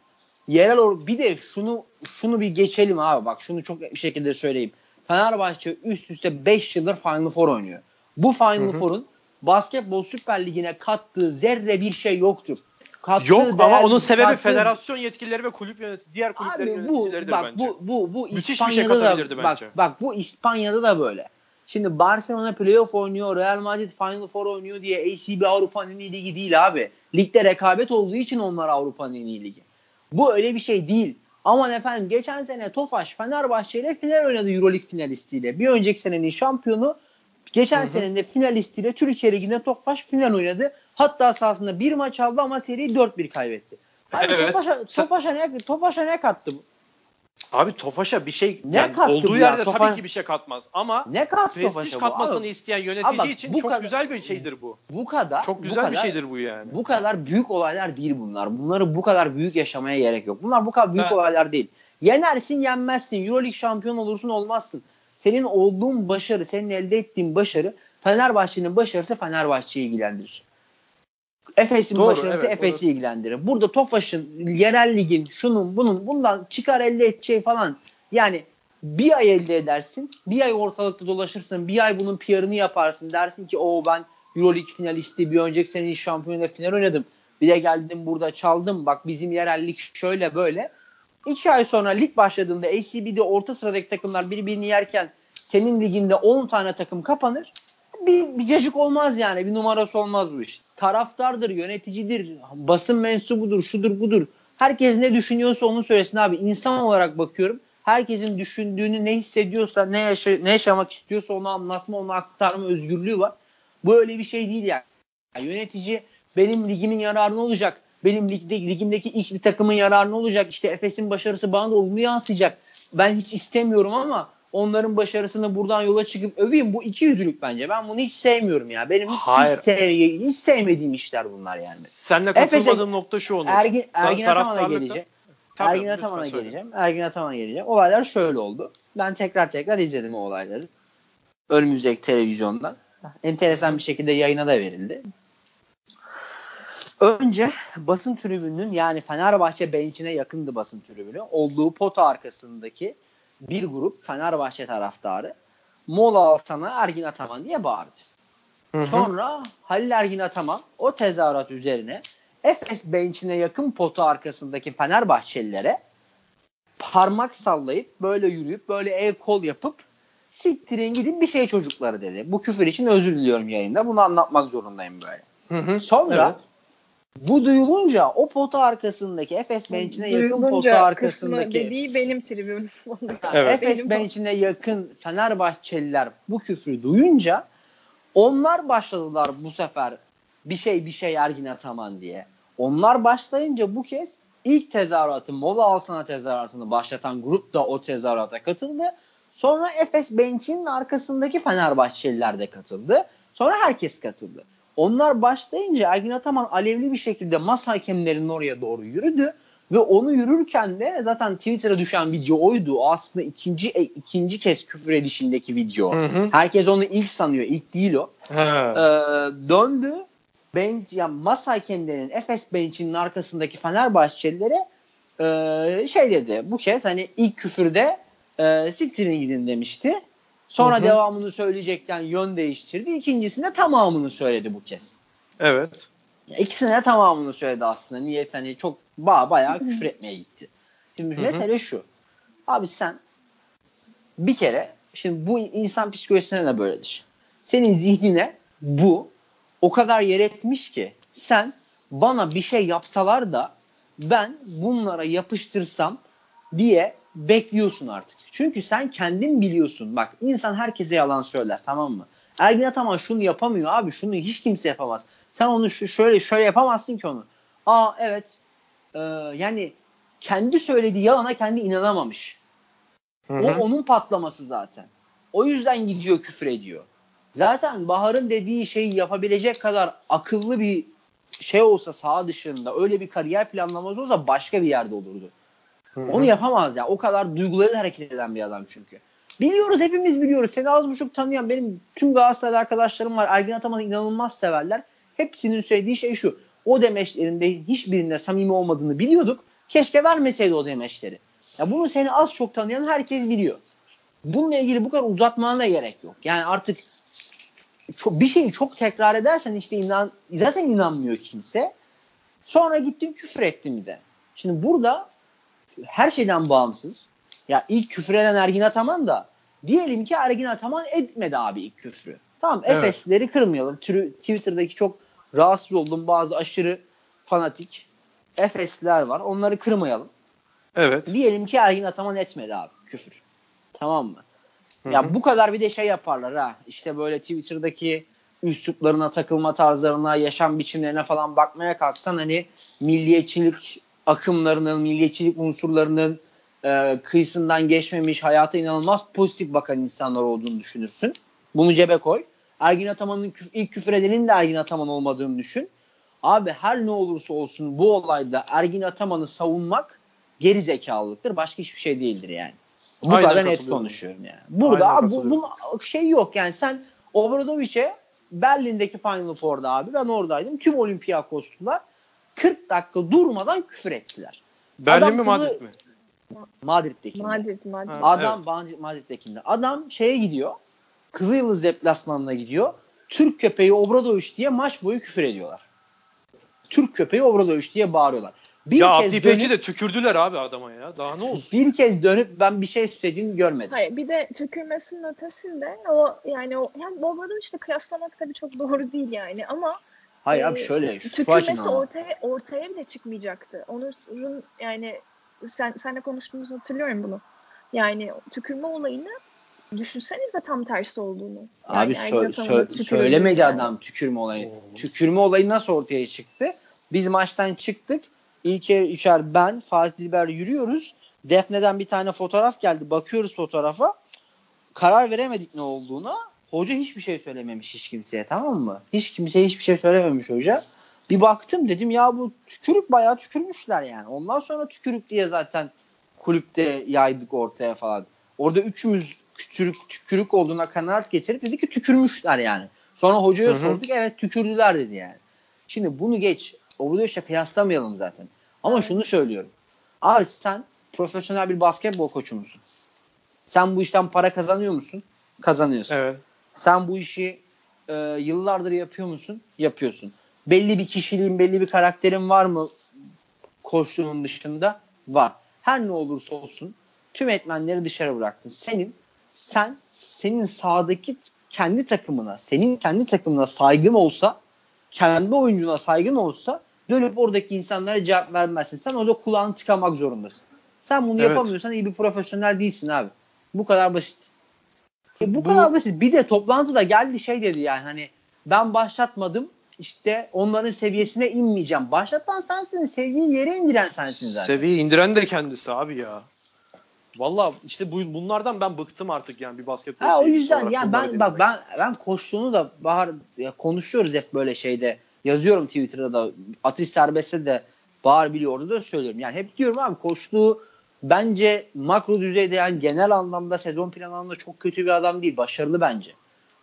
yerel or bir de şunu şunu bir geçelim abi bak şunu çok bir şekilde söyleyeyim. Fenerbahçe üst üste 5 yıldır Final Four oynuyor. Bu Final. Four'un Basketbol Süper Ligi'ne kattığı zerre bir şey yoktur. Kattığı Yok ama değer- onun sebebi kattığı- federasyon yetkilileri ve kulüp yönetici, diğer kulüplerin Abi bu yöneticileridir bak bence. bu bu bu Müthiş bir şey İspanya'da da bak bence. bak bu İspanya'da da böyle. Şimdi Barcelona playoff oynuyor, Real Madrid Final Four oynuyor diye ACB Avrupa'nın en iyi ligi değil abi. Ligde rekabet olduğu için onlar Avrupa'nın en iyi ligi. Bu öyle bir şey değil. Aman efendim geçen sene Tofaş Fenerbahçe ile final oynadı Euroleague finalistiyle. Bir önceki senenin şampiyonu geçen Hı hı. senenin de finalistiyle Türkiye Ligi'nde Tofaş final oynadı. Hatta sahasında bir maç aldı ama seriyi 4-1 kaybetti. Abi Evet. Tofaş'a, Sen- Tofaş'a ne, Tofaş'a ne kattı bu? Abi Tofaş'a bir şey Ne yani kattı olduğu bu yerde ya? tabii ki bir şey katmaz ama Ne kattı prestij katmasını Abi, isteyen yönetici Abi için bu çok kadar- güzel bir şeydir bu. bu kadar Çok güzel bir kadar- şeydir bu yani. Bu kadar büyük olaylar değil bunlar. Bunları bu kadar büyük yaşamaya gerek yok. Bunlar bu kadar büyük Ben- olaylar değil. Yenersin yenmezsin. Euroleague şampiyon olursun olmazsın. Senin olduğun başarı, senin elde ettiğin başarı Fenerbahçe'nin başarısı Fenerbahçe'yi ilgilendirir. Efes'in başarısı evet, Efes'i ilgilendirir. Burada Tofaş'ın, yerel ligin, şunun bunun bundan çıkar elde edeceği falan yani bir ay elde edersin. Bir ay ortalıkta dolaşırsın. Bir ay bunun PR'ını yaparsın. Dersin ki o ben Euroleague finalisti bir önceki senenin şampiyonuyla final oynadım. Bir de geldim burada çaldım. Bak bizim yerel lig şöyle böyle. İki ay sonra lig başladığında ACB'de orta sıradaki takımlar birbirini yerken senin liginde 10 tane takım kapanır. Bir, bir cacık olmaz yani. Bir numarası olmaz bu iş. Taraftardır, yöneticidir, basın mensubudur, şudur budur. Herkes ne düşünüyorsa onu söylesin abi. İnsan olarak bakıyorum. Herkesin düşündüğünü ne hissediyorsa, ne, yaşa ne yaşamak istiyorsa onu anlatma, onu aktarma özgürlüğü var. Bu öyle bir şey değil yani. yani yönetici benim ligimin yararına olacak. Benim ligde, ligimdeki X bir takımın yararına olacak. İşte Efes'in başarısı bana da olumlu yansıyacak. Ben hiç istemiyorum ama onların başarısını buradan yola çıkıp öveyim. Bu iki yüzlülük bence. Ben bunu hiç sevmiyorum ya. Benim hiç, Hayır. hiç, sev- hiç sevmediğim işler bunlar yani. Seninle katılmadığım nokta şu Onur. Ergin, Ergin Ataman'a geleceğim. Tabii, Ergin Ataman'a geleceğim. Ergin Ataman'a geleceğim. Olaylar şöyle oldu. Ben tekrar tekrar izledim o olayları. Önümüzdeki televizyondan. Enteresan bir şekilde yayına da verildi. Önce basın tribününün yani Fenerbahçe bench'ine yakındı basın tribünü. Olduğu pota arkasındaki bir grup Fenerbahçe taraftarı mola alsana Ergin Ataman diye bağırdı. Hı hı. Sonra Halil Ergin Ataman o tezahürat üzerine Efes bench'ine yakın pota arkasındaki Fenerbahçelilere parmak sallayıp böyle yürüyüp böyle el kol yapıp siktirin gidin bir şey çocukları dedi. Bu küfür için özür diliyorum yayında. Bunu anlatmak zorundayım böyle. Hı hı. Sonra Evet. Bu duyulunca o pota arkasındaki Efes bench'ine yakın pota arkasındaki dediği benim tribüm. Evet. Efes Benim- bench'ine yakın Fenerbahçeliler bu küfrü duyunca onlar başladılar bu sefer bir şey bir şey Ergin Ataman diye. Onlar başlayınca bu kez ilk tezahüratı mola alsana tezahüratını başlatan grup da o tezahürata katıldı. Sonra Efes bench'inin arkasındaki Fenerbahçeliler de katıldı. Sonra herkes katıldı. Onlar başlayınca Ergin Ataman alevli bir şekilde masa hakemlerinin oraya doğru yürüdü. Ve onu yürürken de zaten Twitter'a düşen video oydu. O aslında ikinci e, ikinci kez küfür edişindeki video. Hı hı. Herkes onu ilk sanıyor. İlk değil o. He. Ee, döndü. Bench, ya masa hakemlerinin Efes bench'inin arkasındaki Fenerbahçelilere e, şey dedi. Bu kez hani ilk küfürde e, siktirin gidin demişti. Sonra Hı hı. devamını söyleyecekten yön değiştirdi. İkincisinde tamamını söyledi bu kez. Evet. İkisine de tamamını söyledi aslında. Niyet hani çok ba bayağı küfür etmeye gitti. Şimdi Hı hı. mesele şu. Abi sen bir kere şimdi bu insan psikolojisine de böyledir. Senin zihnine bu o kadar yer etmiş ki sen bana bir şey yapsalar da ben bunlara yapıştırsam diye bekliyorsun artık. Çünkü sen kendin biliyorsun. Bak insan herkese yalan söyler tamam mı? Ergin Ataman şunu yapamıyor abi. Şunu hiç kimse yapamaz. Sen onu şu, şöyle şöyle yapamazsın ki onu. Aa evet. Ee, yani kendi söylediği yalana kendi inanamamış. Hı O onun patlaması zaten. O yüzden gidiyor küfür ediyor. Zaten Bahar'ın dediği şeyi yapabilecek kadar akıllı bir şey olsa sağ dışında öyle bir kariyer planlaması olsa başka bir yerde olurdu. Onu yapamaz ya. O kadar duygularıyla hareket eden bir adam çünkü. Biliyoruz hepimiz biliyoruz. Seni az buçuk tanıyan benim tüm Galatasaraylı arkadaşlarım var. Ergin Ataman'ı inanılmaz severler. Hepsinin söylediği şey şu. O demeçlerinde hiçbirinde samimi olmadığını biliyorduk. Keşke vermeseydi o demeçleri. Ya bunu seni az çok tanıyan herkes biliyor. Bununla ilgili bu kadar uzatmana da gerek yok. Yani artık çok, bir şeyi çok tekrar edersen işte inan, zaten inanmıyor kimse. Sonra gittin küfür ettin bir de. Şimdi burada her şeyden bağımsız. Ya ilk küfür eden Ergin Ataman da diyelim ki Ergin Ataman etmedi abi ilk küfrü. Tamam Evet. Efesleri kırmayalım. Twitter'daki çok rahatsız olduğum bazı aşırı fanatik Efesliler var. Onları kırmayalım. Evet. Diyelim ki Ergin Ataman etmedi abi küfür. Tamam mı? Hı Ya bu kadar bir de şey yaparlar ha. İşte böyle Twitter'daki üsluplarına, takılma tarzlarına, yaşam biçimlerine falan bakmaya kalksan hani milliyetçilik akımlarının, milliyetçilik unsurlarının e, kıyısından geçmemiş, hayata inanılmaz pozitif bakan insanlar olduğunu düşünürsün. Bunu cebe koy. Ergin Ataman'ın küf- ilk küfür edenin de Ergin Ataman olmadığını düşün. Abi her ne olursa olsun bu olayda Ergin Ataman'ı savunmak geri zekalılıktır. Başka hiçbir şey değildir yani. Bu Aynen kadar net konuşuyorum yani. Burada abi bu, bunun şey yok yani sen Obradovic'e Berlin'deki Final Four'da abi ben oradaydım. Tüm Olympiakoslular 40 dakika durmadan küfür ettiler. Berlin Adam mi kızı- Madrid mi? Madrid'deki. Madrid, Madrid. Ha. Adam Madrid- Madrid'dekinde. Adam şeye gidiyor. Kızılyıldız deplasmanına gidiyor. Türk köpeği Obradoviç diye maç boyu küfür ediyorlar. Türk köpeği Obradoviç diye bağırıyorlar. Bir ya kez Abdi dönüp, de tükürdüler abi adama ya. Daha ne olsun? bir kez dönüp ben bir şey söylediğini görmedim. Hayır bir de tükürmesinin ötesinde o yani o yani Bobadoviç'le kıyaslamak tabii çok doğru değil yani ama Hayır e, abi şöyle şu tükürmesi ortaya ortaya bile çıkmayacaktı. Onur'un yani sen senle konuştuğumuzu hatırlıyorum bunu. Yani tükürme olayını düşünsenize tam tersi olduğunu. Yani Abi ergen sö- sö- söylemedi yani. adam tükürme olayı. Tükürme olayı nasıl ortaya çıktı? Biz maçtan çıktık. İlker üçer ben Fatih Dilber yürüyoruz. Defne'den bir tane fotoğraf geldi. Bakıyoruz fotoğrafa. Karar veremedik ne olduğuna. Hoca hiçbir şey söylememiş hiç kimseye tamam mı? Hiç kimseye hiçbir şey söylememiş hoca. Bir baktım dedim ya bu tükürük bayağı tükürmüşler yani. Ondan sonra tükürük diye zaten kulüpte yaydık ortaya falan. Orada üçümüz tükürük, tükürük olduğuna kanaat getirip dedi ki tükürmüşler yani. Sonra hocaya Hı hı. sorduk evet tükürdüler dedi yani. Şimdi bunu geç. Obradoviç'le kıyaslamayalım zaten. Ama şunu söylüyorum. Abi sen profesyonel bir basketbol koçu musun? Sen bu işten para kazanıyor musun? Kazanıyorsun. Evet. Sen bu işi e, yıllardır yapıyor musun? Yapıyorsun. Belli bir kişiliğin, belli bir karakterin var mı koçluğun dışında? Var. Her ne olursa olsun tüm etmenleri dışarı bıraktın. Senin sen senin sahadaki kendi takımına, senin kendi takımına saygın olsa, kendi oyuncuna saygın olsa dönüp oradaki insanlara cevap vermezsin. Sen orada kulağını tıkamak zorundasın. Sen bunu Evet. yapamıyorsan iyi bir profesyonel değilsin abi. Bu kadar basit. E bu, Bu- kadar basit. Bir de toplantıda geldi şey dedi yani hani ben başlatmadım işte onların seviyesine inmeyeceğim. Başlatan sensin. Seviyeyi yere indiren sensin zaten. Seviye indiren de kendisi abi ya. Valla işte bu, bunlardan ben bıktım artık yani bir basketbol Ha o yüzden yani ben bak ben ben koçluğunu da Bahar ya konuşuyoruz hep böyle şeyde. Yazıyorum Twitter'da da atış serbestte de Bahar biliyor orada da söylüyorum. Yani hep diyorum abi koçluğu bence makro düzeyde yani genel anlamda sezon planı anlamda çok kötü bir adam değil. Başarılı bence.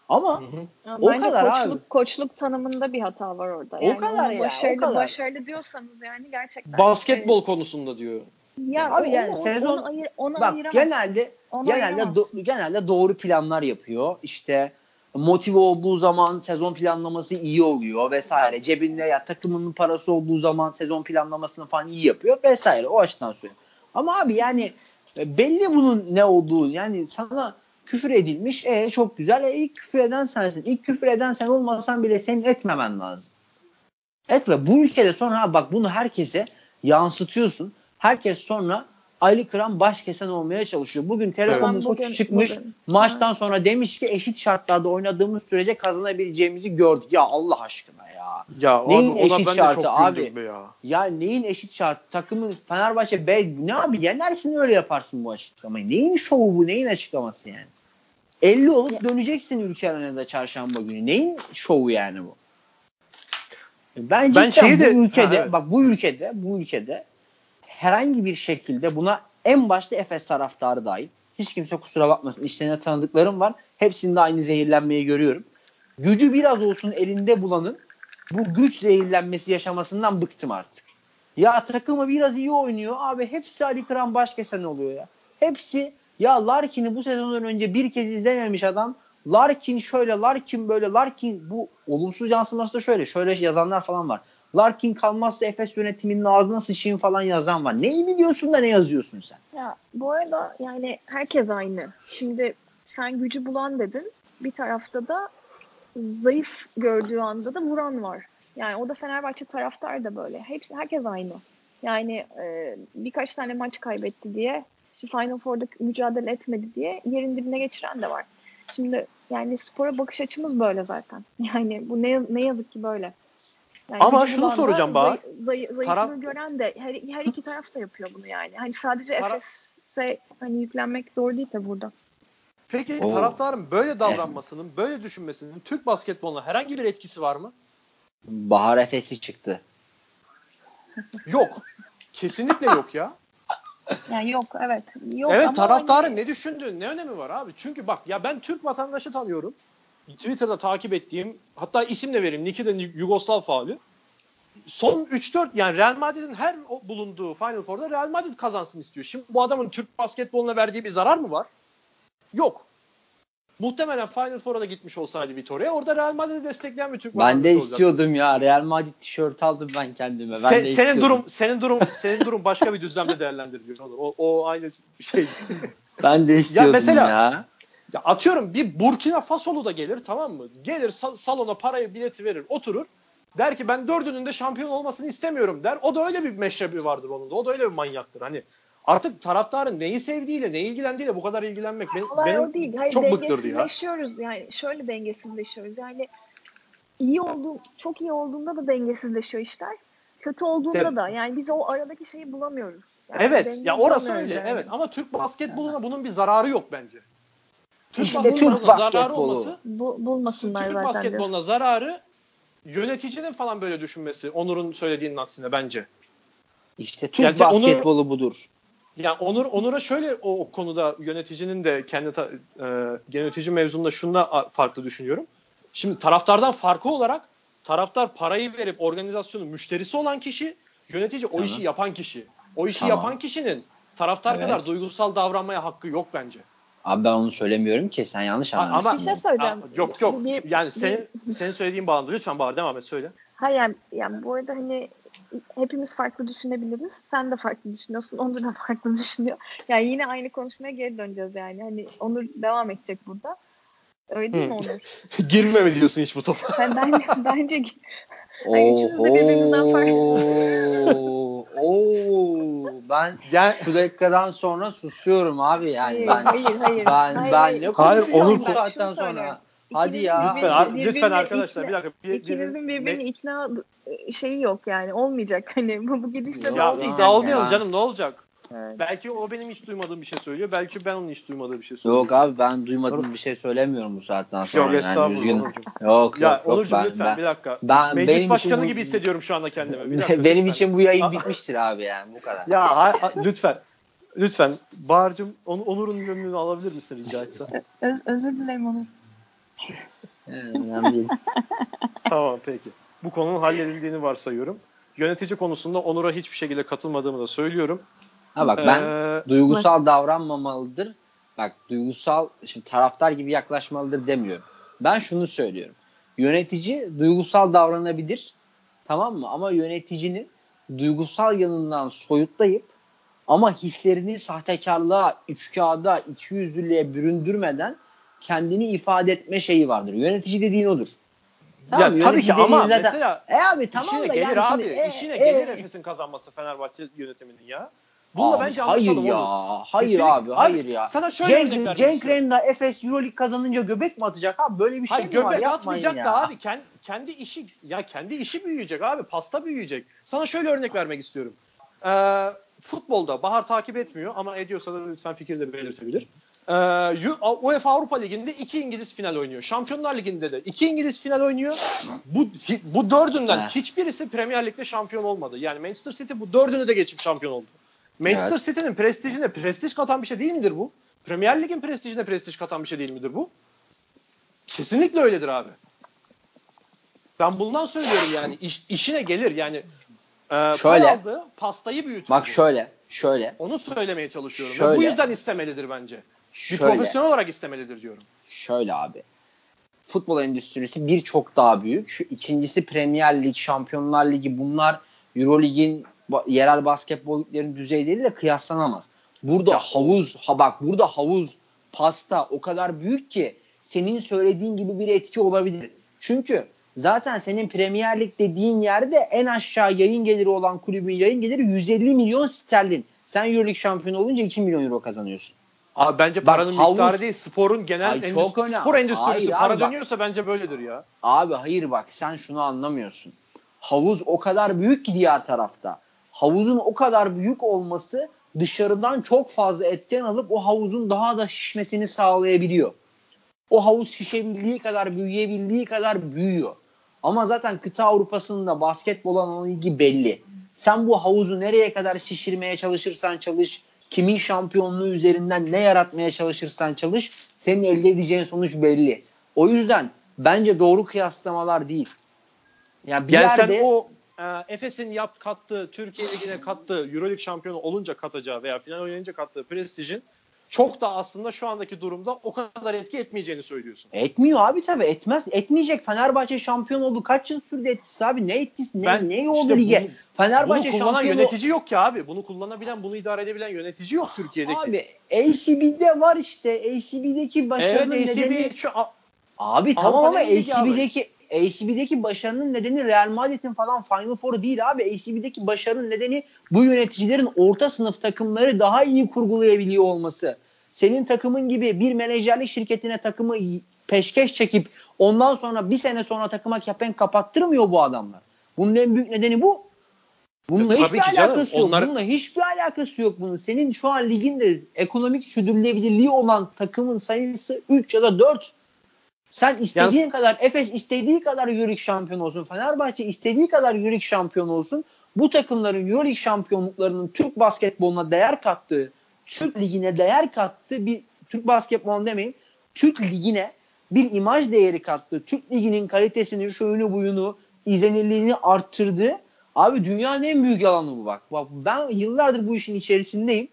Ama Hı hı. O bence kadar koçluk, abi. koçluk tanımında bir hata var orada. O Yani kadar ona ya, o başarılı, kadar. başarılı diyorsanız yani gerçekten. Basketbol konusunda diyor. ya Abi onu, yani sezon- onu, ayır, onu bak ayıramazsın. genelde Onu genelde do- genelde doğru planlar yapıyor. İşte motive olduğu zaman sezon planlaması iyi oluyor vesaire. Cebinde ya takımının parası olduğu zaman sezon planlamasını falan iyi yapıyor vesaire. O açıdan söylüyorum. Ama abi yani e, belli bunun ne olduğu. Yani sana küfür edilmiş. E çok güzel. E ilk küfür eden sensin. İlk küfür eden sen olmasan bile senin etmemen lazım. Etme. Bu ülkede sonra bak bunu herkese yansıtıyorsun. Herkes sonra aylık kıran baş kesen olmaya çalışıyor. Bugün Telekom'un Evet. koçu Bugün- çıkmış bugün. maçtan sonra demiş ki eşit şartlarda oynadığımız sürece kazanabileceğimizi gördük. Ya Allah aşkına ya. Ya Neyin abi ona eşit ben de şartı çok abi? ya. Ya neyin eşit şart? Takımın Fenerbahçe be ne abi yenersin öyle yaparsın bu açıklamayı. Neyin şovu bu? Neyin açıklaması yani? 50 olup Ya- döneceksin ülke arenada çarşamba günü. Neyin şovu yani bu? Ben, Ben cidden şeyi de- bu ülkede Ha, evet. bak bu ülkede bu ülkede herhangi bir şekilde buna en başta Efes taraftarı dahil. Hiç kimse kusura bakmasın. İşlerine tanıdıklarım var. Hepsinde aynı zehirlenmeyi görüyorum. Gücü biraz olsun elinde bulanın bu güç zehirlenmesi yaşamasından bıktım artık. Ya takımı biraz iyi oynuyor. Abi hepsi Ali Kıran başkesen oluyor ya. Hepsi ya Larkin'i bu sezondan önce bir kez izlememiş adam. Larkin şöyle, Larkin böyle, Larkin bu olumsuz yansıması da şöyle. Şöyle yazanlar falan var. Larkin kalmazsa Efes yönetiminin ağzına sıçayım falan yazan var. Neyi biliyorsun da ne yazıyorsun sen? Ya bu arada yani herkes aynı. Şimdi sen gücü bulan dedin. Bir tarafta da zayıf gördüğü anda da vuran var. Yani o da Fenerbahçe taraftar da böyle. Hepsi herkes aynı. Yani e, birkaç tane maç kaybetti diye işte Final Four'da mücadele etmedi diye yerin dibine geçiren de var. Şimdi yani spora bakış açımız böyle zaten. Yani bu ne, ne yazık ki böyle. Yani Ama şunu soracağım Bahar. zayı- zayı- zayıflığı Taraf- gören de her, her iki taraf da yapıyor bunu yani. Hani sadece Taraf- Efes'e hani yüklenmek doğru değil de burada. Peki Oo. taraftarın böyle davranmasının, böyle düşünmesinin Türk basketboluna herhangi bir etkisi var mı? Bahar Efes'i çıktı. Yok. Kesinlikle yok ya. Yani yok evet. Yok evet ama taraftarın hani- ne düşündüğün ne önemi var abi? Çünkü bak ya ben Türk vatandaşı tanıyorum. Twitter'da takip ettiğim hatta isim de vereyim. Niki de Yugoslav faali. Son 3-4 yani Real Madrid'in her bulunduğu Final Four'da Real Madrid kazansın istiyor. Şimdi bu adamın Türk basketboluna verdiği bir zarar mı var? Yok. Muhtemelen Final Four'a da gitmiş olsaydı Vitoria'ya orada Real Madrid'i destekleyen bir Türk Ben de vatandaşı olacaktı. istiyordum ya. Real Madrid tişört aldım ben kendime. Ben Se- de senin istiyordum. durum senin durum senin durum başka bir düzlemde değerlendiriliyor. O, o aynı şey. Ben de istiyordum ya. mesela- Ya atıyorum bir Burkina Fasolu da gelir tamam mı? Gelir sa- salona parayı bileti verir oturur. Der ki ben dördünün de şampiyon olmasını istemiyorum der. O da öyle bir meşrebi vardır onun da. O da öyle bir manyaktır. Hani artık taraftarın neyi sevdiğiyle, neyi ilgilendiğiyle bu kadar ilgilenmek benim, Olay benim o değil. Hayır, çok bıktırdı ya. dengesizleşiyoruz. Yani şöyle dengesizleşiyoruz. Yani iyi olduğu, çok iyi olduğunda da dengesizleşiyor işler. Kötü olduğunda Evet. da. Yani biz o aradaki şeyi bulamıyoruz. Yani Evet. Ya orası öyle. yani. Evet. Ama Türk basketboluna bunun bir zararı yok bence. Türk İşte basketboluna Türk zararı basketbolu. olması Bu, bulmasınlar Türk zaten. diyor. basketboluna zararı yöneticinin falan böyle düşünmesi. Onur'un söylediğinin aksine bence. İşte Türk Yani basketbolu budur. Ya Onur Onur'a şöyle o, o konuda yöneticinin de kendi ta, e, yönetici mevzunda şunda farklı düşünüyorum. Şimdi taraftardan farkı olarak taraftar parayı verip organizasyonun müşterisi olan kişi, yönetici o Tamam. işi yapan kişi. O işi Tamam. yapan kişinin taraftar Evet. kadar duygusal davranmaya hakkı yok bence. Abi ben onu söylemiyorum ki sen yanlış anlamışsın. ama Bir şey söyleyeceğim. Ya, yok yok. Bir- yani bir- senin senin söylediğin bağlamda lütfen Bahar devam et söyle. Hayır yani, yani bu arada hani hepimiz farklı düşünebiliriz. Sen de farklı düşünüyorsun. Onur da farklı düşünüyor. Yani yine aynı konuşmaya geri döneceğiz yani. Hani Onur devam edecek burada. Öyle değil mi. Onur? Girme mi diyorsun hiç bu topa? Ben, bence, bence Ay, üçümüz de birbirimizden Oho. Oo. Ben Yani şu dakikadan sonra susuyorum abi yani. hayır, ben hayır, hayır. ben hayır, ben hayır. ne Hayır, Onur- bu saatten söylüyorum. sonra? Hadi İkiniz ya. lütfen, ar- birbirine lütfen arkadaşlar ikna- bir dakika. Bir, İkinizin bir- birbirini ikna şeyi yok yani. Olmayacak. Hani bu, bu gidişle Ya olmayacak. iddia olmayalım yani. canım ne olacak? Evet. Belki o benim hiç duymadığım bir şey söylüyor. Belki ben onun hiç duymadığı bir şey söylüyorum. Yok abi ben duymadığım bir şey söylemiyorum bu saatten sonra. Yok yani estağfurullah üzgünüm. Onurcuğum. Yok Ya yok Onurcuğum ben, lütfen ben, bir dakika. ben Meclis benim için başkanı bu- gibi hissediyorum şu anda kendimi. Bir dakika, benim lütfen. için bu yayın bitmiştir abi yani bu kadar. Ya ha- ha- lütfen. Lütfen. Bahar'cığım On- Onur'un gönlünü alabilir misin rica etsem? Öz, özür dilerim Onur. Yani önemli değil. tamam peki. Bu konunun halledildiğini varsayıyorum. Yönetici konusunda Onur'a hiçbir şekilde katılmadığımı da söylüyorum. Ha bak ben Ee, duygusal davranmamalıdır. Bak duygusal şimdi taraftar gibi yaklaşmalıdır demiyorum. Ben şunu söylüyorum. Yönetici duygusal davranabilir. Tamam mı? Ama yöneticinin duygusal yanından soyutlayıp ama hislerini sahtekarlığa, üçkağıda, ikiyüzlülüğe büründürmeden kendini ifade etme şeyi vardır. Yönetici dediğin odur. ya mı? tabii ki ama zaten- mesela E abi tamam işine da gelir yani abi. şimdi, e, işine e, gelir Efes'in kazanması Fenerbahçe yönetiminin ya. Bununla Abi, bence hayır ya. Onur. Hayır Kesinlikle- abi, hayır ya. Sana şöyle Cenk, vermek Cenk. Renda Efes Euroleague kazanınca göbek mi atacak abi? Böyle bir şey Hayır mi var? göbek atmayacak ya. da abi kendi, kendi işi ya kendi işi büyüyecek abi pasta büyüyecek. Sana şöyle örnek vermek istiyorum. Ee, futbolda Bahar takip etmiyor ama ediyorsa da lütfen fikir de belirtebilir. Ee, UEFA Avrupa Ligi'nde iki İngiliz final oynuyor. Şampiyonlar Ligi'nde de iki İngiliz final oynuyor. Bu bu dördünden hiçbirisi Premier Lig'de şampiyon olmadı. Yani Manchester City bu dördünü de geçip şampiyon oldu. Manchester Evet. City'nin prestijine prestij katan bir şey değil midir bu? Premier Lig'in prestijine prestij katan bir şey değil midir bu? Kesinlikle öyledir abi. Ben bundan söylüyorum yani iş, işine gelir yani e, Şöyle. aldığı pastayı büyütür. Bak şöyle, şöyle, Onu söylemeye çalışıyorum. Ve Şöyle. bu yüzden istemelidir bence. Bir şöyle, profesyonel olarak istemelidir diyorum. şöyle abi. Futbol endüstrisi bir çok daha büyük. İkincisi Premier Lig, Şampiyonlar Ligi bunlar Eurolig'in ba- yerel basketbol liglerinin düzeyleri de kıyaslanamaz. Burada Ya, havuz, ha bak burada havuz, pasta o kadar büyük ki senin söylediğin gibi bir etki olabilir. Çünkü zaten senin Premier Lig dediğin yerde en aşağı yayın geliri olan kulübün yayın geliri 150 milyon sterlin. Sen Euroleague şampiyonu olunca 2 milyon euro kazanıyorsun. Abi bence Bak, paranın havuz- miktarı değil sporun genel Ay, endüstri- çok önemli. spor endüstrisi Hayır para abi, bak. dönüyorsa bence böyledir ya. Abi hayır bak sen şunu anlamıyorsun. Havuz o kadar büyük ki diğer tarafta. Havuzun o kadar büyük olması dışarıdan çok fazla etken alıp o havuzun daha da şişmesini sağlayabiliyor. O havuz şişebildiği kadar, büyüyebildiği kadar büyüyor. Ama zaten kıta Avrupa'sında basketbol alanı ilgi belli. Sen bu havuzu nereye kadar şişirmeye çalışırsan çalış, kimin şampiyonluğu üzerinden ne yaratmaya çalışırsan çalış, senin elde edeceğin sonuç belli. O yüzden bence doğru kıyaslamalar değil. Yani bir Yani yerde sen o e, Efes'in yap kattığı, Türkiye Ligi'ne kattığı, Euroleague şampiyonu olunca katacağı veya final oynayınca kattığı prestijin çok da aslında şu andaki durumda o kadar etki etmeyeceğini söylüyorsun. etmiyor abi tabii etmez. Etmeyecek. Fenerbahçe şampiyon oldu. Kaç yıl sürdü etkisi abi? Ne etkisi? Ne, Ben ne oldu işte lige? bunu- Fenerbahçe Bunu kullanan şampiyon yönetici yok ki abi. Bunu kullanabilen, bunu idare edebilen yönetici yok Türkiye'deki. Abi ACB'de var işte. ACB'deki evet başarının ACB nedeni şu Abi tamam ama. ACB'deki ACB'deki başarının nedeni Real Madrid'in falan Final Four'u değil abi. ACB'deki başarının nedeni bu yöneticilerin orta sınıf takımları daha iyi kurgulayabiliyor olması. Senin takımın gibi bir menajerlik şirketine takımı peşkeş çekip ondan sonra bir sene sonra takıma kepenk kapattırmıyor bu adamlar. Bunun en büyük nedeni bu. Bununla ya, hiçbir alakası canım, yok. Onlar... Bununla hiçbir alakası yok bunun. Senin şu an liginde ekonomik sürdürülebilirliği olan takımın sayısı 3 ya da 4. Sen istediğin yani... kadar Efes istediği kadar Euroleague şampiyon olsun. Fenerbahçe istediği kadar Euroleague şampiyon olsun. Bu takımların Euroleague şampiyonluklarının Türk basketboluna değer kattığı, Türk ligine değer kattığı bir Türk basketbolu demeyin. Türk ligine bir imaj değeri kattığı, Türk liginin kalitesini, şuyunu buyunu, izlenirliğini arttırdığı Abi dünyanın en büyük yalanı bu bak. Bak ben yıllardır bu işin içerisindeyim.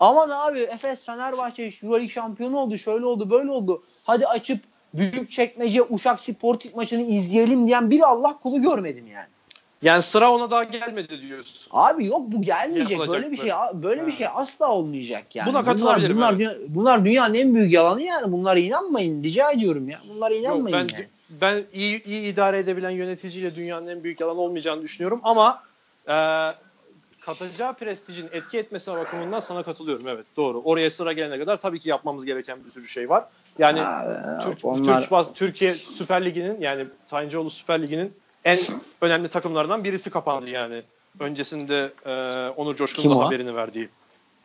Aman abi Efes Fenerbahçe Euroleague şampiyonu oldu. Şöyle oldu böyle oldu. Hadi açıp büyük çekmece Uşak Sportif maçını izleyelim diyen bir Allah kulu görmedim yani. Yani sıra ona daha gelmedi diyorsun. Abi yok bu gelmeyecek. Böyle bir şey böyle ha. bir şey asla olmayacak yani. Buna katılabilirim. Bunlar, bunlar, evet. bunlar dünyanın en büyük yalanı yani. Bunlara inanmayın. Rica ediyorum ya. Bunlara inanmayın yok, ben, yani ben iyi, iyi idare edebilen yöneticiyle dünyanın en büyük yalan olmayacağını düşünüyorum ama e, katacağı prestijin etki etmesine bakımından sana katılıyorum. Evet doğru. Oraya sıra gelene kadar tabii ki yapmamız gereken bir sürü şey var. Yani ha, Türk, onlar... Türk, Türkiye Süper Ligi'nin yani Tayıncıoğlu Süper Ligi'nin en önemli takımlarından birisi kapandı yani. Öncesinde e, Onur Coşkun'un haberini verdiği.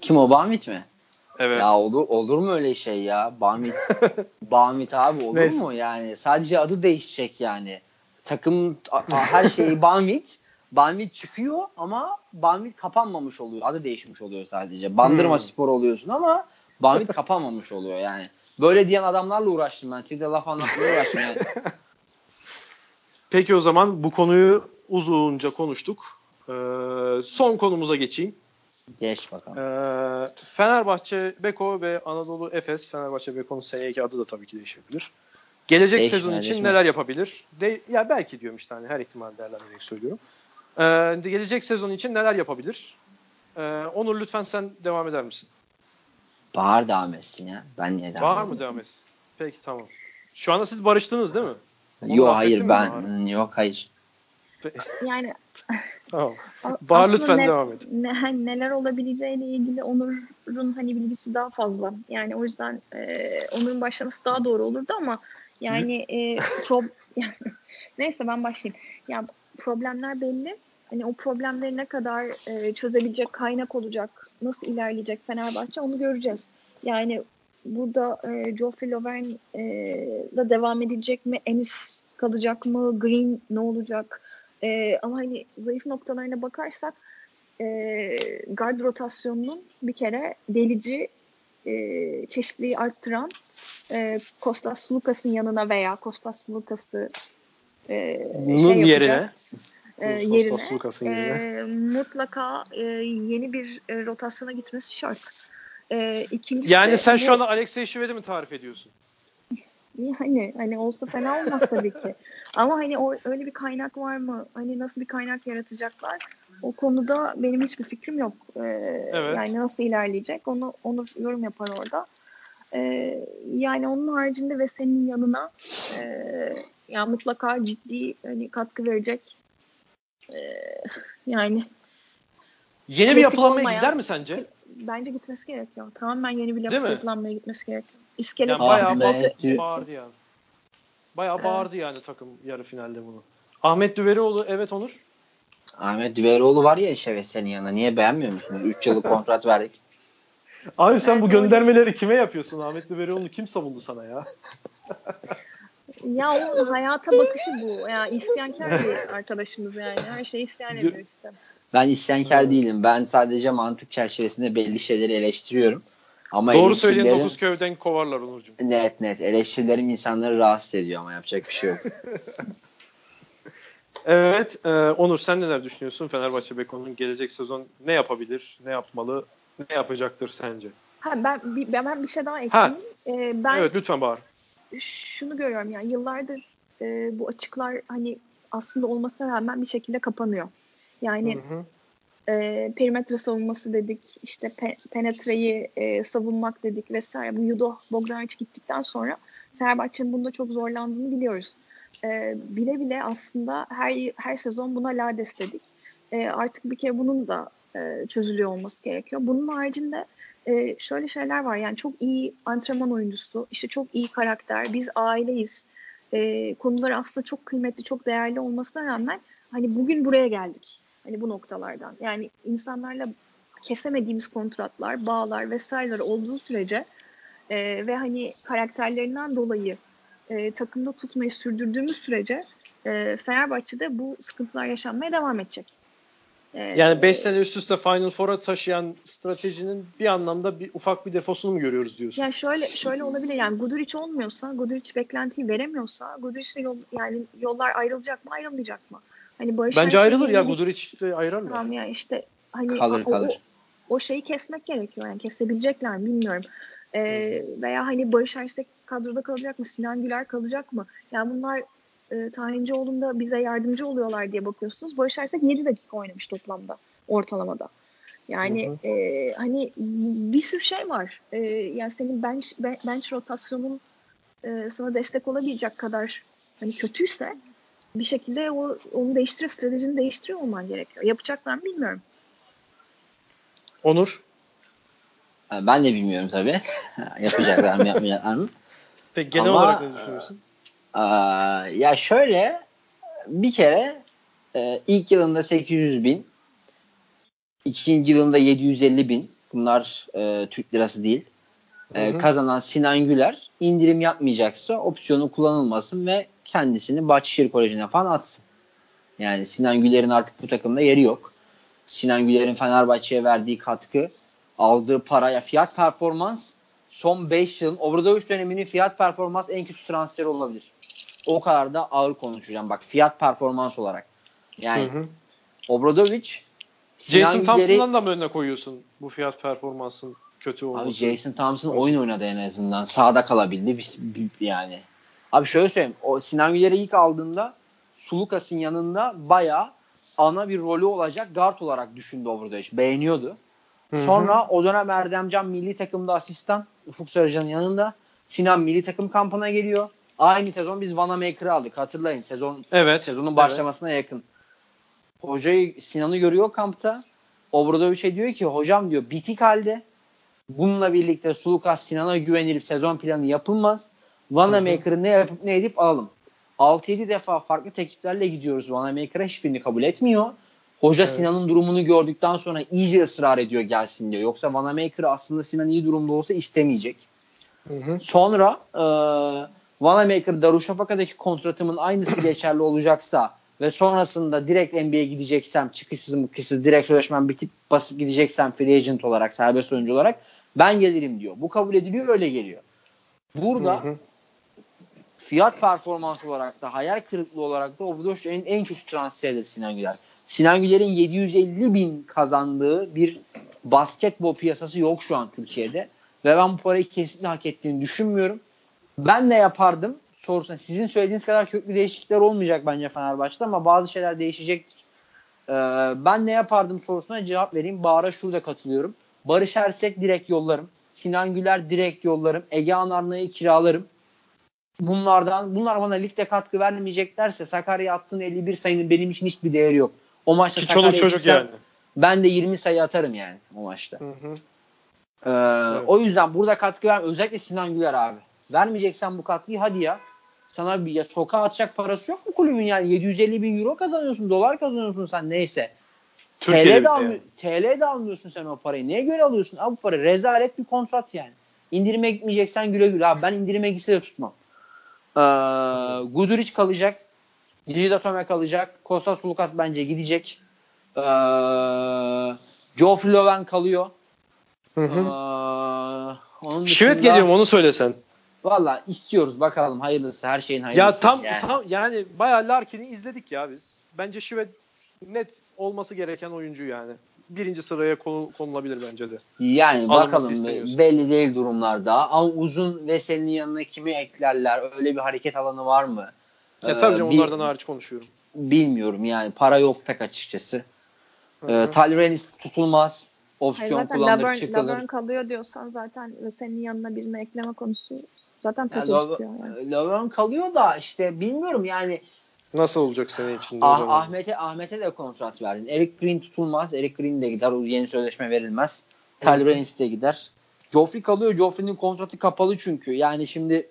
Kim o? Bamit mi? Evet. Ya olur, olur mu öyle şey ya? Bamit, Bamit abi olur Neyse. mu yani? Sadece adı değişecek yani. Takım her şeyi Bamit. Bamit çıkıyor ama Bamit kapanmamış oluyor. Adı değişmiş oluyor sadece. Bandırma hmm. spor oluyorsun ama Bamit kapanmamış oluyor yani. Böyle diyen adamlarla uğraştım ben. Twitter'da laf anlatmaya uğraştım yani. Peki o zaman bu konuyu uzunca konuştuk. Ee, son konumuza geçeyim. Geç bakalım. Ee, Fenerbahçe Beko ve Anadolu Efes. Fenerbahçe Beko'nun seneki adı da tabii ki değişebilir. Gelecek Değişme, sezon için değişmez. neler yapabilir? De, ya belki diyorum işte hani her ihtimal değerlendirerek söylüyorum. Ee, gelecek sezon için neler yapabilir? Ee, Onur lütfen sen devam eder misin? Bahar devam etsin ya. Ben niye devam Bahar mı devam etsin? Peki tamam. Şu anda siz barıştınız değil mi? yok hayır ben yok hayır. Yani tamam. Bahar lütfen ne, devam et. Ne, hani neler olabileceğiyle ilgili Onur'un hani bilgisi daha fazla. Yani o yüzden e, Onur'un başlaması daha doğru olurdu ama yani e, pro, yani, neyse ben başlayayım. Ya problemler belli. Hani o problemleri ne kadar e, çözebilecek kaynak olacak, nasıl ilerleyecek Fenerbahçe onu göreceğiz. Yani burada e, Geoffrey Lovern e, da devam edecek mi? Enis kalacak mı? Green ne olacak? E, ama hani zayıf noktalarına bakarsak e, guard rotasyonunun bir kere delici e, çeşitliliği arttıran e, Kostas Lukas'ın yanına veya Kostas Lukas'ı e, şey yerine e, yerine e, mutlaka e, yeni bir e, rotasyona gitmesi şart. E, ikincisi, yani sen bu, şu anda Alexey Şived'i mi tarif ediyorsun? Yani hani olsa fena olmaz tabii ki. Ama hani o öyle bir kaynak var mı? Hani nasıl bir kaynak yaratacaklar? O konuda benim hiçbir fikrim yok. Ee, evet. Yani nasıl ilerleyecek? Onu onu yorum yapar orada. Ee, yani onun haricinde ve senin yanına e, yani mutlaka ciddi hani katkı verecek e, yani Yeni bir yapılanmaya olmayan, gider mi sence? Bence gitmesi gerekiyor. Tamamen yeni bir yapılanmaya gitmesi gerekiyor. İskelet yani bayağı ba- bağırdı yani. Bayağı evet. bağırdı yani takım yarı finalde bunu. Ahmet Düverioğlu evet Onur. Ahmet Düverioğlu var ya Şeves senin yanında. Niye beğenmiyor musun? 3 yıllık kontrat verdik. Abi sen evet, bu göndermeleri kime yapıyorsun? Ahmet Düverioğlu kim savundu sana ya? ya o hayata bakışı bu. Ya isyankar bir arkadaşımız yani. Her şeyi isyan ediyor işte. Ben isyankar değilim. Ben sadece mantık çerçevesinde belli şeyleri eleştiriyorum. Ama Doğru söyleyen dokuz köyden kovarlar Onurcuğum. Net net. Eleştirilerim insanları rahatsız ediyor ama yapacak bir şey yok. evet. E, Onur sen neler düşünüyorsun? Fenerbahçe Beko'nun gelecek sezon ne yapabilir? Ne yapmalı? Ne yapacaktır sence? Ha, ben, ben, ben bir şey daha ekleyeyim. Ee, ben evet lütfen Bahar. Şunu görüyorum yani yıllardır e, bu açıklar hani aslında olmasına rağmen bir şekilde kapanıyor. Yani hı hı e, perimetre savunması dedik, işte pe, penetreyi e, savunmak dedik vesaire. Bu Yudo Bogdanovic gittikten sonra Fenerbahçe'nin bunda çok zorlandığını biliyoruz. e, bile bile aslında her her sezon buna lades dedik. E, artık bir kere bunun da e, çözülüyor olması gerekiyor. Bunun haricinde e, şöyle şeyler var. Yani çok iyi antrenman oyuncusu, işte çok iyi karakter, biz aileyiz. E, konuları aslında çok kıymetli, çok değerli olmasına rağmen hani bugün buraya geldik. Hani bu noktalardan. Yani insanlarla kesemediğimiz kontratlar, bağlar vesaireler olduğu sürece e, ve hani karakterlerinden dolayı e, takımda tutmayı sürdürdüğümüz sürece e, Fenerbahçe'de bu sıkıntılar yaşanmaya devam edecek. E, yani 5 sene üst üste Final Four'a taşıyan stratejinin bir anlamda bir ufak bir defosunu mu görüyoruz diyorsun? Ya yani şöyle şöyle olabilir yani Guduric olmuyorsa, Guduric beklentiyi veremiyorsa Guduric'le yol, yani yollar ayrılacak mı, ayrılmayacak mı? Hani Barış Bence ayrılır ya Guduric ayrılır. Tamam ya işte hani kalır, o, kalır. O, o şeyi kesmek gerekiyor yani kesebilecekler mi bilmiyorum. Ee, veya hani Barış Ersek kadroda kalacak mı? Sinan Güler kalacak mı? Yani bunlar e, Tahincioğlu'nda bize yardımcı oluyorlar diye bakıyorsunuz. Barış Ersek 7 dakika oynamış toplamda ortalamada. Yani hı hı. E, hani bir sürü şey var. E, yani senin bench, bench rotasyonun e, sana destek olabilecek kadar hani kötüyse bir şekilde o onu değiştirip stratejini değiştiriyor olman gerekiyor. Yapacaklar mı bilmiyorum. Onur? Ben de bilmiyorum tabii. Yapacaklar mı yapmayacaklar mı? Peki genel Ama, olarak ne düşünüyorsun? Aa, ya şöyle bir kere e, ilk yılında 800 bin ikinci yılında 750 bin bunlar e, Türk lirası değil. E, hı hı. kazanan Sinan Güler indirim yapmayacaksa opsiyonu kullanılmasın ve kendisini Bahçeşehir Koleji'ne falan atsın. Yani Sinan Güler'in artık bu takımda yeri yok. Sinan Güler'in Fenerbahçe'ye verdiği katkı, aldığı paraya fiyat performans son 5 yılın Obradoviç döneminin fiyat performans en kötü transferi olabilir. O kadar da ağır konuşacağım. Bak fiyat performans olarak. Yani hı hı. Obradoviç Jason Thompson'dan da mı önüne koyuyorsun bu fiyat performansın kötü olması? Abi Jason Thompson oyun oynadı en azından. Sağda kalabildi. Bir, bir, yani Abi şöyle söyleyeyim. O Sinan Güler'i ilk aldığında Sulukas'ın yanında bayağı ana bir rolü olacak guard olarak düşündü Obradoviç. Beğeniyordu. Hı-hı. Sonra o dönem Erdemcan milli takımda asistan Ufuk Sarıcan'ın yanında. Sinan milli takım kampına geliyor. Aynı sezon biz Vanamaker'ı aldık. Hatırlayın. Sezon evet, sezonun başlamasına evet. yakın. Hocayı Sinan'ı görüyor kampta. Obradoviç'e diyor ki hocam diyor bitik halde. Bununla birlikte Sulukas Sinan'a güvenilip sezon planı yapılmaz. Vanamaker'ı ne yapıp ne edip alalım. 6-7 defa farklı tekliflerle gidiyoruz. Vanamaker'a hiçbirini kabul etmiyor. Hoca evet. Sinan'ın durumunu gördükten sonra iyice ısrar ediyor gelsin diyor. Yoksa Vanamaker aslında Sinan iyi durumda olsa istemeyecek. Hı hı. Sonra e, Vanamaker Darüşşafaka'daki kontratımın aynısı geçerli olacaksa ve sonrasında direkt NBA'ye gideceksem çıkışsız mıkışsız direkt sözleşmem bitip basıp gideceksem free agent olarak serbest oyuncu olarak ben gelirim diyor. Bu kabul ediliyor öyle geliyor. Burada hı hı fiyat performans olarak da hayal kırıklığı olarak da Obradoviç en, en kötü transferidir Sinan Güler. Sinan Güler'in 750 bin kazandığı bir basketbol piyasası yok şu an Türkiye'de. Ve ben bu parayı kesinlikle hak ettiğini düşünmüyorum. Ben ne yapardım sorusuna sizin söylediğiniz kadar köklü değişiklikler olmayacak bence Fenerbahçe'de ama bazı şeyler değişecektir. Ee, ben ne yapardım sorusuna cevap vereyim. Bahar'a şurada katılıyorum. Barış Ersek direkt yollarım. Sinan Güler direkt yollarım. Ege Anarna'yı kiralarım bunlardan bunlar bana ligde katkı vermeyeceklerse Sakarya attığın 51 sayının benim için hiçbir değeri yok. O maçta Ki çoluk çocuk yani. Ben de 20 sayı atarım yani o maçta. Hı hı. Ee, evet. O yüzden burada katkı ver özellikle Sinan Güler abi. Vermeyeceksen bu katkıyı hadi ya. Sana bir ya sokağa atacak parası yok mu kulübün yani 750 bin euro kazanıyorsun dolar kazanıyorsun sen neyse. TL de, almıyor, yani. TL de almıyorsun sen o parayı. Neye göre alıyorsun? Abi bu para rezalet bir kontrat yani. İndirime gitmeyeceksen güle güle abi. Ben indirime gitse de tutmam. Ee, Guduric kalacak. Gigi Tome kalacak. Kostas Lukas bence gidecek. Ee, Geoffrey Loven kalıyor. Hı hı. Ee, onun Şivet geliyor mu onu söylesen. Valla istiyoruz bakalım hayırlısı her şeyin hayırlısı. Ya tam yani. tam yani bayağı Larkin'i izledik ya biz. Bence Şivet net olması gereken oyuncu yani. Birinci sıraya konulabilir bence de. Yani Alınması bakalım belli değil durumlarda. Ama uzun Veseli'nin yanına kimi eklerler? Öyle bir hareket alanı var mı? Ya ee, tabii canım, bil, onlardan hariç konuşuyorum. Bilmiyorum yani para yok pek açıkçası. Ee, Tyler tutulmaz. Opsiyon Hayır, kullanılır Laverne, çıkılır. Laverne kalıyor diyorsan zaten Veseli'nin yanına birini ekleme konusu Zaten Yani Patrick Love- diyor yani. Lovren kalıyor da işte bilmiyorum yani Nasıl olacak senin için? Ah? Ahmet'e Ahmet'e de kontrat verdin. Eric Green tutulmaz. Eric Green de gider. O yeni sözleşme verilmez. Tyler Ennis de gider. Joffrey kalıyor. Joffrey'nin kontratı kapalı çünkü. Yani şimdi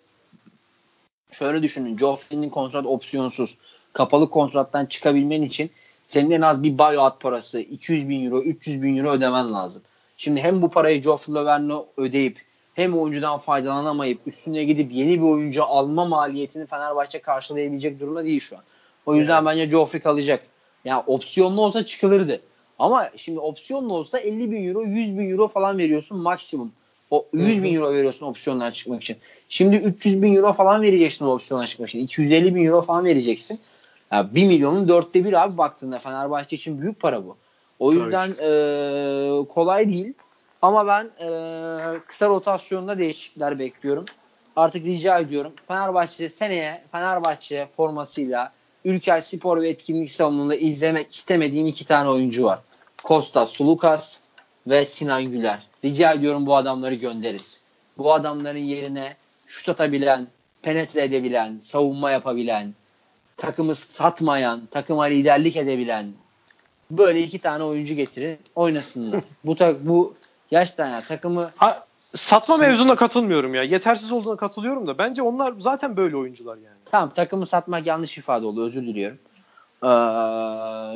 şöyle düşünün. Joffrey'nin kontrat opsiyonsuz. Kapalı kontrattan çıkabilmen için senin en az bir buyout parası 200 bin euro, 300 bin euro ödemen lazım. Şimdi hem bu parayı Joffrey Lovern'e ödeyip hem oyuncudan faydalanamayıp üstüne gidip yeni bir oyuncu alma maliyetini Fenerbahçe karşılayabilecek durumda değil şu an. O yüzden bence Joffrey kalacak. Yani opsiyonlu olsa çıkılırdı. Ama şimdi opsiyonlu olsa 50 bin euro, 100 bin euro falan veriyorsun maksimum. O 100 bin euro veriyorsun opsiyondan çıkmak için. Şimdi 300 bin euro falan vereceksin o opsiyondan çıkmak için. 250 bin euro falan vereceksin. Yani 1 milyonun dörtte bir abi baktığında Fenerbahçe için büyük para bu. O yüzden eee, kolay değil. Ama ben eee, kısa rotasyonda değişiklikler bekliyorum. Artık rica ediyorum. Fenerbahçe seneye Fenerbahçe formasıyla Ülker Spor ve Etkinlik Salonu'nda izlemek istemediğim iki tane oyuncu var. Kostas Sulukas ve Sinan Güler. Rica ediyorum bu adamları gönderin. Bu adamların yerine şut atabilen, penetre edebilen, savunma yapabilen, takımı satmayan, takıma liderlik edebilen böyle iki tane oyuncu getirin oynasınlar. bu tak bu gerçekten ya takımı Ha, satma mevzuna katılmıyorum ya. Yetersiz olduğuna katılıyorum da bence onlar zaten böyle oyuncular yani. Tamam takımı satmak yanlış ifade oldu özür diliyorum. Ee,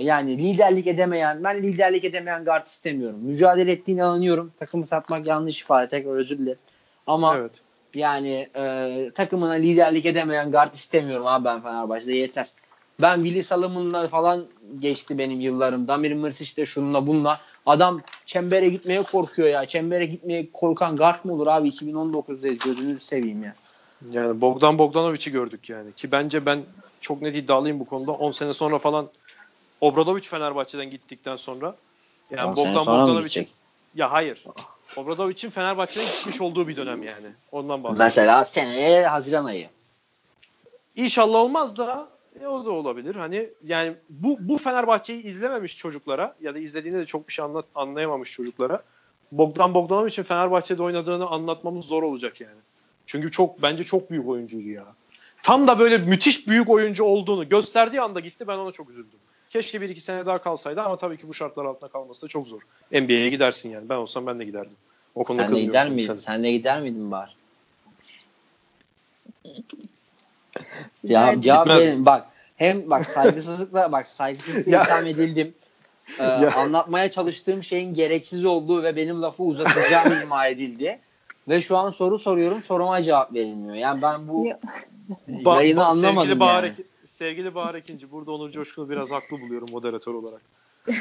yani liderlik edemeyen ben liderlik edemeyen guard istemiyorum. Mücadele ettiğini anlıyorum. Takımı satmak yanlış ifade tekrar özür dilerim. Ama Evet. yani e, takımına liderlik edemeyen guard istemiyorum abi ben Fenerbahçe'de yeter. Ben Willy Salomon'la falan geçti benim yıllarım. Damir Mırsic de şununla bununla. Adam çembere gitmeye korkuyor ya. Çembere gitmeye korkan guard mı olur abi? 2019'dayız gözünüzü seveyim ya. Yani Bogdan Bogdanovic'i gördük yani. Ki bence ben çok net iddialıyım bu konuda. 10 sene sonra falan Obradovic Fenerbahçe'den gittikten sonra yani 10 sene Bogdan Bogdanovic'in ya hayır. Obradovic'in Fenerbahçe'den gitmiş olduğu bir dönem yani. Ondan bahsediyorum. Mesela seneye Haziran ayı. İnşallah olmaz da e, o da olabilir. Hani yani bu bu Fenerbahçe'yi izlememiş çocuklara ya da izlediğinde de çok bir şey anlat, anlayamamış çocuklara Bogdan Bogdanovic'in Fenerbahçe'de oynadığını anlatmamız zor olacak yani. Çünkü çok bence çok büyük oyuncuydu ya. Tam da böyle müthiş büyük oyuncu olduğunu gösterdiği anda gitti ben ona çok üzüldüm. Keşke bir iki sene daha kalsaydı ama tabii ki bu şartlar altında kalması da çok zor. NBA'ye gidersin yani. Ben olsam ben de giderdim. O konuda Sen de gider miydin? Sen de gider miydin bari? Cevap, cevap Gitmez. verin. Bak hem bak saygısızlıkla bak saygısızlıkla itham edildim. Ee, Ya. anlatmaya çalıştığım şeyin gereksiz olduğu ve benim lafı uzatacağım ima edildi. Ve şu an soru soruyorum soruma cevap verilmiyor. Yani ben bu Ya- Ba- yayını ba- anlamadım sevgili Bahar, yani. Sevgili Bahar Ekinci burada Onur Coşkun'u biraz haklı buluyorum moderatör olarak.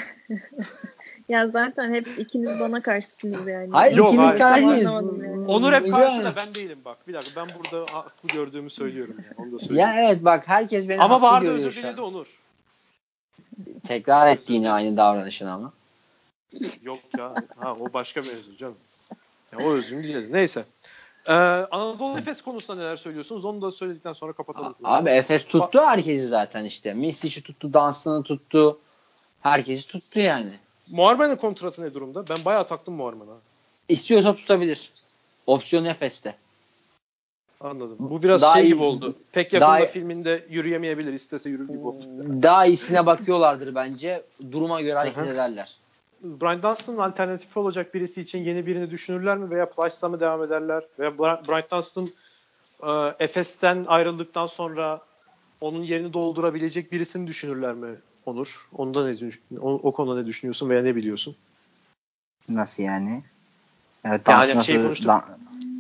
Ya zaten hep ikiniz bana karşısınız yani. Hayır Yok, ikimiz hayır. karşıyız. Yani. Onur hep Yani. karşıda ben değilim bak. Bir dakika ben burada haklı gördüğümü söylüyorum yani. Onu da söyleyeyim. Ya evet bak herkes beni Ama haklı görüyor özür diledi Onur. Tekrar etti yine aynı davranışını ama. Yok ya. Ha o başka mevzu canım. Ya, o özür diledi. Neyse. Ee, Anadolu Efes konusunda neler söylüyorsunuz? Onu da söyledikten sonra kapatalım. Abi Efes tuttu herkesi zaten işte. Misic'i tuttu, Dansını tuttu. Herkesi tuttu yani. Muharmen'in kontratı ne durumda? Ben bayağı taktım Muharmen'a. İstiyorsa tutabilir. Opsiyon Efes'te. Anladım. Bu biraz Daha şey iyi- gibi oldu. Pek yakında daha- filminde yürüyemeyebilir. istese yürür gibi oldu. Daha iyisine bakıyorlardır bence. Duruma göre hareket ederler. Brian Dunstan'ın alternatifi olacak birisi için yeni birini düşünürler mi veya Plyce'la mı devam ederler? Veya Brian Dunstan e, Efes'ten ayrıldıktan sonra onun yerini doldurabilecek birisini düşünürler mi Onur? Onda ne o, o konuda ne düşünüyorsun veya ne biliyorsun? Nasıl yani? Evet, Yani dansına, şey söz- konuştuk. dan-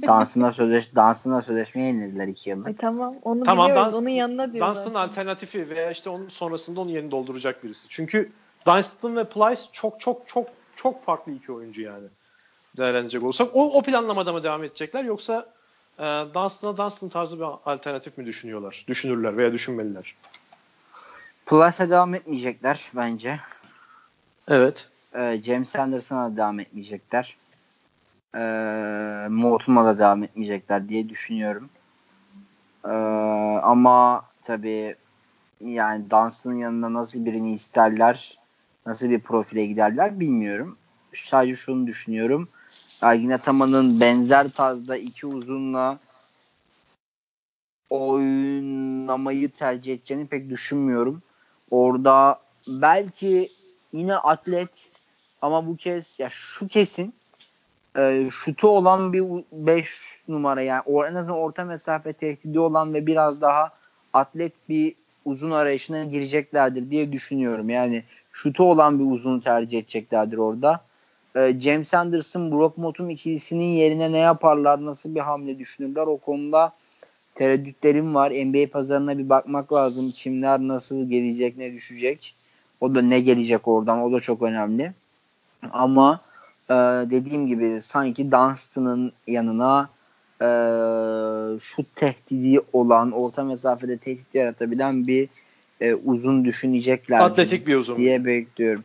dansına, sözleş, dansına sözleşmeye yenildiler iki yıllık. Ay tamam onu Tamam, biliyoruz. Dunstan- onun yanına diyorlar. Dunstan'ın alternatifi veya işte onun sonrasında onun yerini dolduracak birisi. Çünkü Dunstan ve Plyce çok çok çok çok farklı iki oyuncu yani. Değerlenecek olursak. O, o planlamada mı devam edecekler yoksa e, Dunstan'a Dunstan tarzı bir alternatif mi düşünüyorlar? Düşünürler veya düşünmeliler. Plus'a devam etmeyecekler bence. Evet. Ee, James Anderson'a da devam etmeyecekler. Ee, Morton'a da devam etmeyecekler diye düşünüyorum. Ee, ama tabii yani Dunstan'ın yanında nasıl birini isterler, nasıl bir profile giderler bilmiyorum. Sadece şunu düşünüyorum. Ergin Ataman'ın benzer tarzda iki uzunla oynamayı tercih edeceğini pek düşünmüyorum. Orada belki yine atlet ama bu kez ya şu kesin e, şutu olan bir 5 numara yani o, en azından orta mesafe tehdidi olan ve biraz daha atlet bir uzun arayışına gireceklerdir diye düşünüyorum. Yani şutu olan bir uzun tercih edeceklerdir orada. E, James Anderson, Brock Motum ikilisinin yerine ne yaparlar, nasıl bir hamle düşünürler o konuda tereddütlerim var. NBA pazarına bir bakmak lazım. Kimler nasıl gelecek, ne düşecek. O da ne gelecek oradan o da çok önemli. Ama e, dediğim gibi sanki Dunstan'ın yanına e, şut tehdidi olan, orta mesafede tehdit yaratabilen bir e, uzun düşünecekler. Atletik bir uzun. Diye bekliyorum.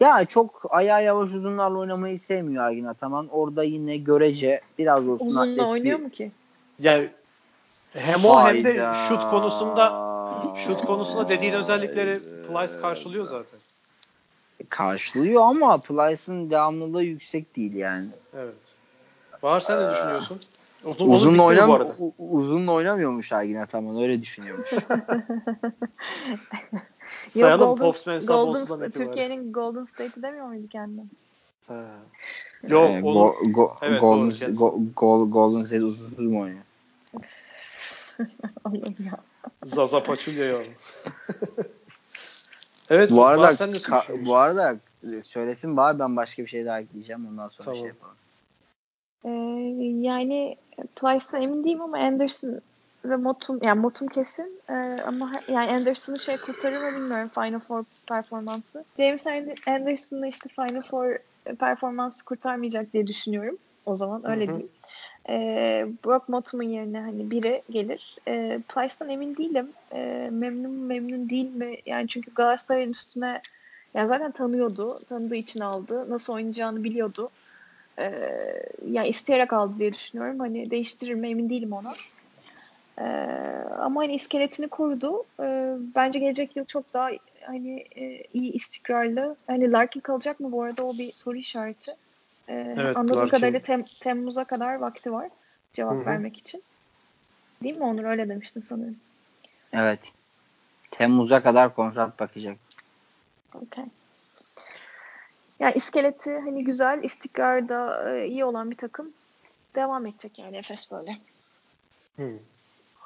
Ya çok ayağı yavaş uzunlarla oynamayı sevmiyor Ergin Ataman. Orada yine görece biraz olsun Uzunla oynuyor mu ki? Yani hem o hem de şut konusunda şut konusunda dediğin özellikleri Plyce karşılıyor zaten. Karşılıyor ama Plyce'ın devamlılığı yüksek değil yani. Evet. Bahar sen ne düşünüyorsun? Uzun, uzunla, oynam uzunla oynamıyormuş Ergin Ataman öyle düşünüyormuş. Sayalım Popsman Golden, Türkiye'nin Golden State'i demiyor muydu kendine? Yok ee. Go, go, evet, Golden, go, go, Golden State uzunsuz mu oynuyor? Allah'ım ya. Zaza Pachulia ya. evet. Bu arada sen ka- bu arada söylesin bari ben başka bir şey daha ekleyeceğim ondan sonra tamam. şey yapalım. Ee, yani Plyce'dan emin değilim ama Anderson ve Motum yani Motum kesin ee, ama yani Anderson'ı şey kurtarır mı bilmiyorum Final Four performansı. James Anderson'ı işte Final Four performansı kurtarmayacak diye düşünüyorum. O zaman öyle diyeyim. Ee, Brock Motum'un yerine hani biri gelir. Ee, Plyce'dan emin değilim. Ee, memnun memnun değil mi? Yani çünkü Galatasaray'ın üstüne yani zaten tanıyordu. Tanıdığı için aldı. Nasıl oynayacağını biliyordu. Ee, yani isteyerek aldı diye düşünüyorum. Hani değiştirir mi emin değilim ona. Ee, ama hani iskeletini korudu. Ee, bence gelecek yıl çok daha hani e, iyi istikrarlı. Hani Larkin kalacak mı bu arada o bir soru işareti. Ee, evet, anladığım kadarıyla tem, Temmuz'a kadar vakti var cevap Hı-hı. vermek için. Değil mi Onur? Öyle demiştin sanırım. Evet. Temmuz'a kadar kontrat bakacak. Okay. Yani iskeleti hani güzel, istikrarda e, iyi olan bir takım devam edecek yani Efes böyle. Hmm.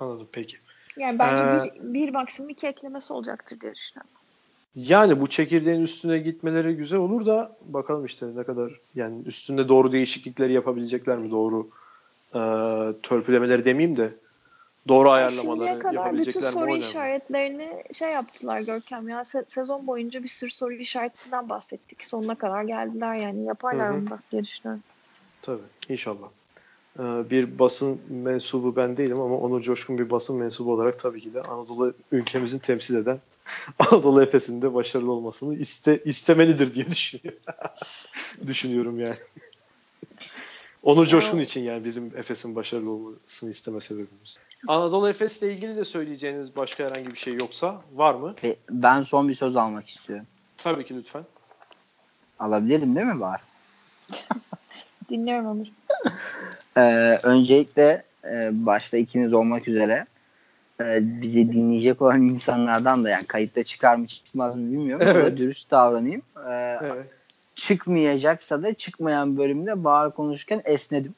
Anladım peki. Yani bence Ee, bir, bir maksimum iki eklemesi olacaktır diye düşünüyorum. Yani bu çekirdeğin üstüne gitmeleri güzel olur da bakalım işte ne kadar yani üstünde doğru değişiklikleri yapabilecekler mi? Doğru e, törpülemeleri demeyeyim de doğru ayarlamaları Şimdiye kadar bütün yapabilecekler mi? soru işaretlerini şey yaptılar Görkem ya se- sezon boyunca bir sürü soru işaretinden bahsettik. Sonuna kadar geldiler yani yaparlar da diye düşünüyorum. Tabii inşallah. Ee, bir basın mensubu ben değilim ama Onur Coşkun bir basın mensubu olarak tabii ki de Anadolu ülkemizin temsil eden Anadolu Efes'in de başarılı olmasını iste, istemelidir diye düşünüyorum. düşünüyorum yani. Onur Coşkun için yani bizim Efes'in başarılı olmasını isteme sebebimiz. Anadolu Efes'le ilgili de söyleyeceğiniz başka herhangi bir şey yoksa var mı? Ben son bir söz almak istiyorum. Tabii ki lütfen. Alabilirim değil mi Bahar? Dinliyorum Onur. Ee, öncelikle e, başta ikiniz olmak üzere e, bizi dinleyecek olan insanlardan da yani kayıtta çıkar mı çıkmaz mı bilmiyorum. Evet. Ama dürüst davranayım. Ee, Evet. çıkmayacaksa da çıkmayan bölümde Bahar konuşurken esnedim.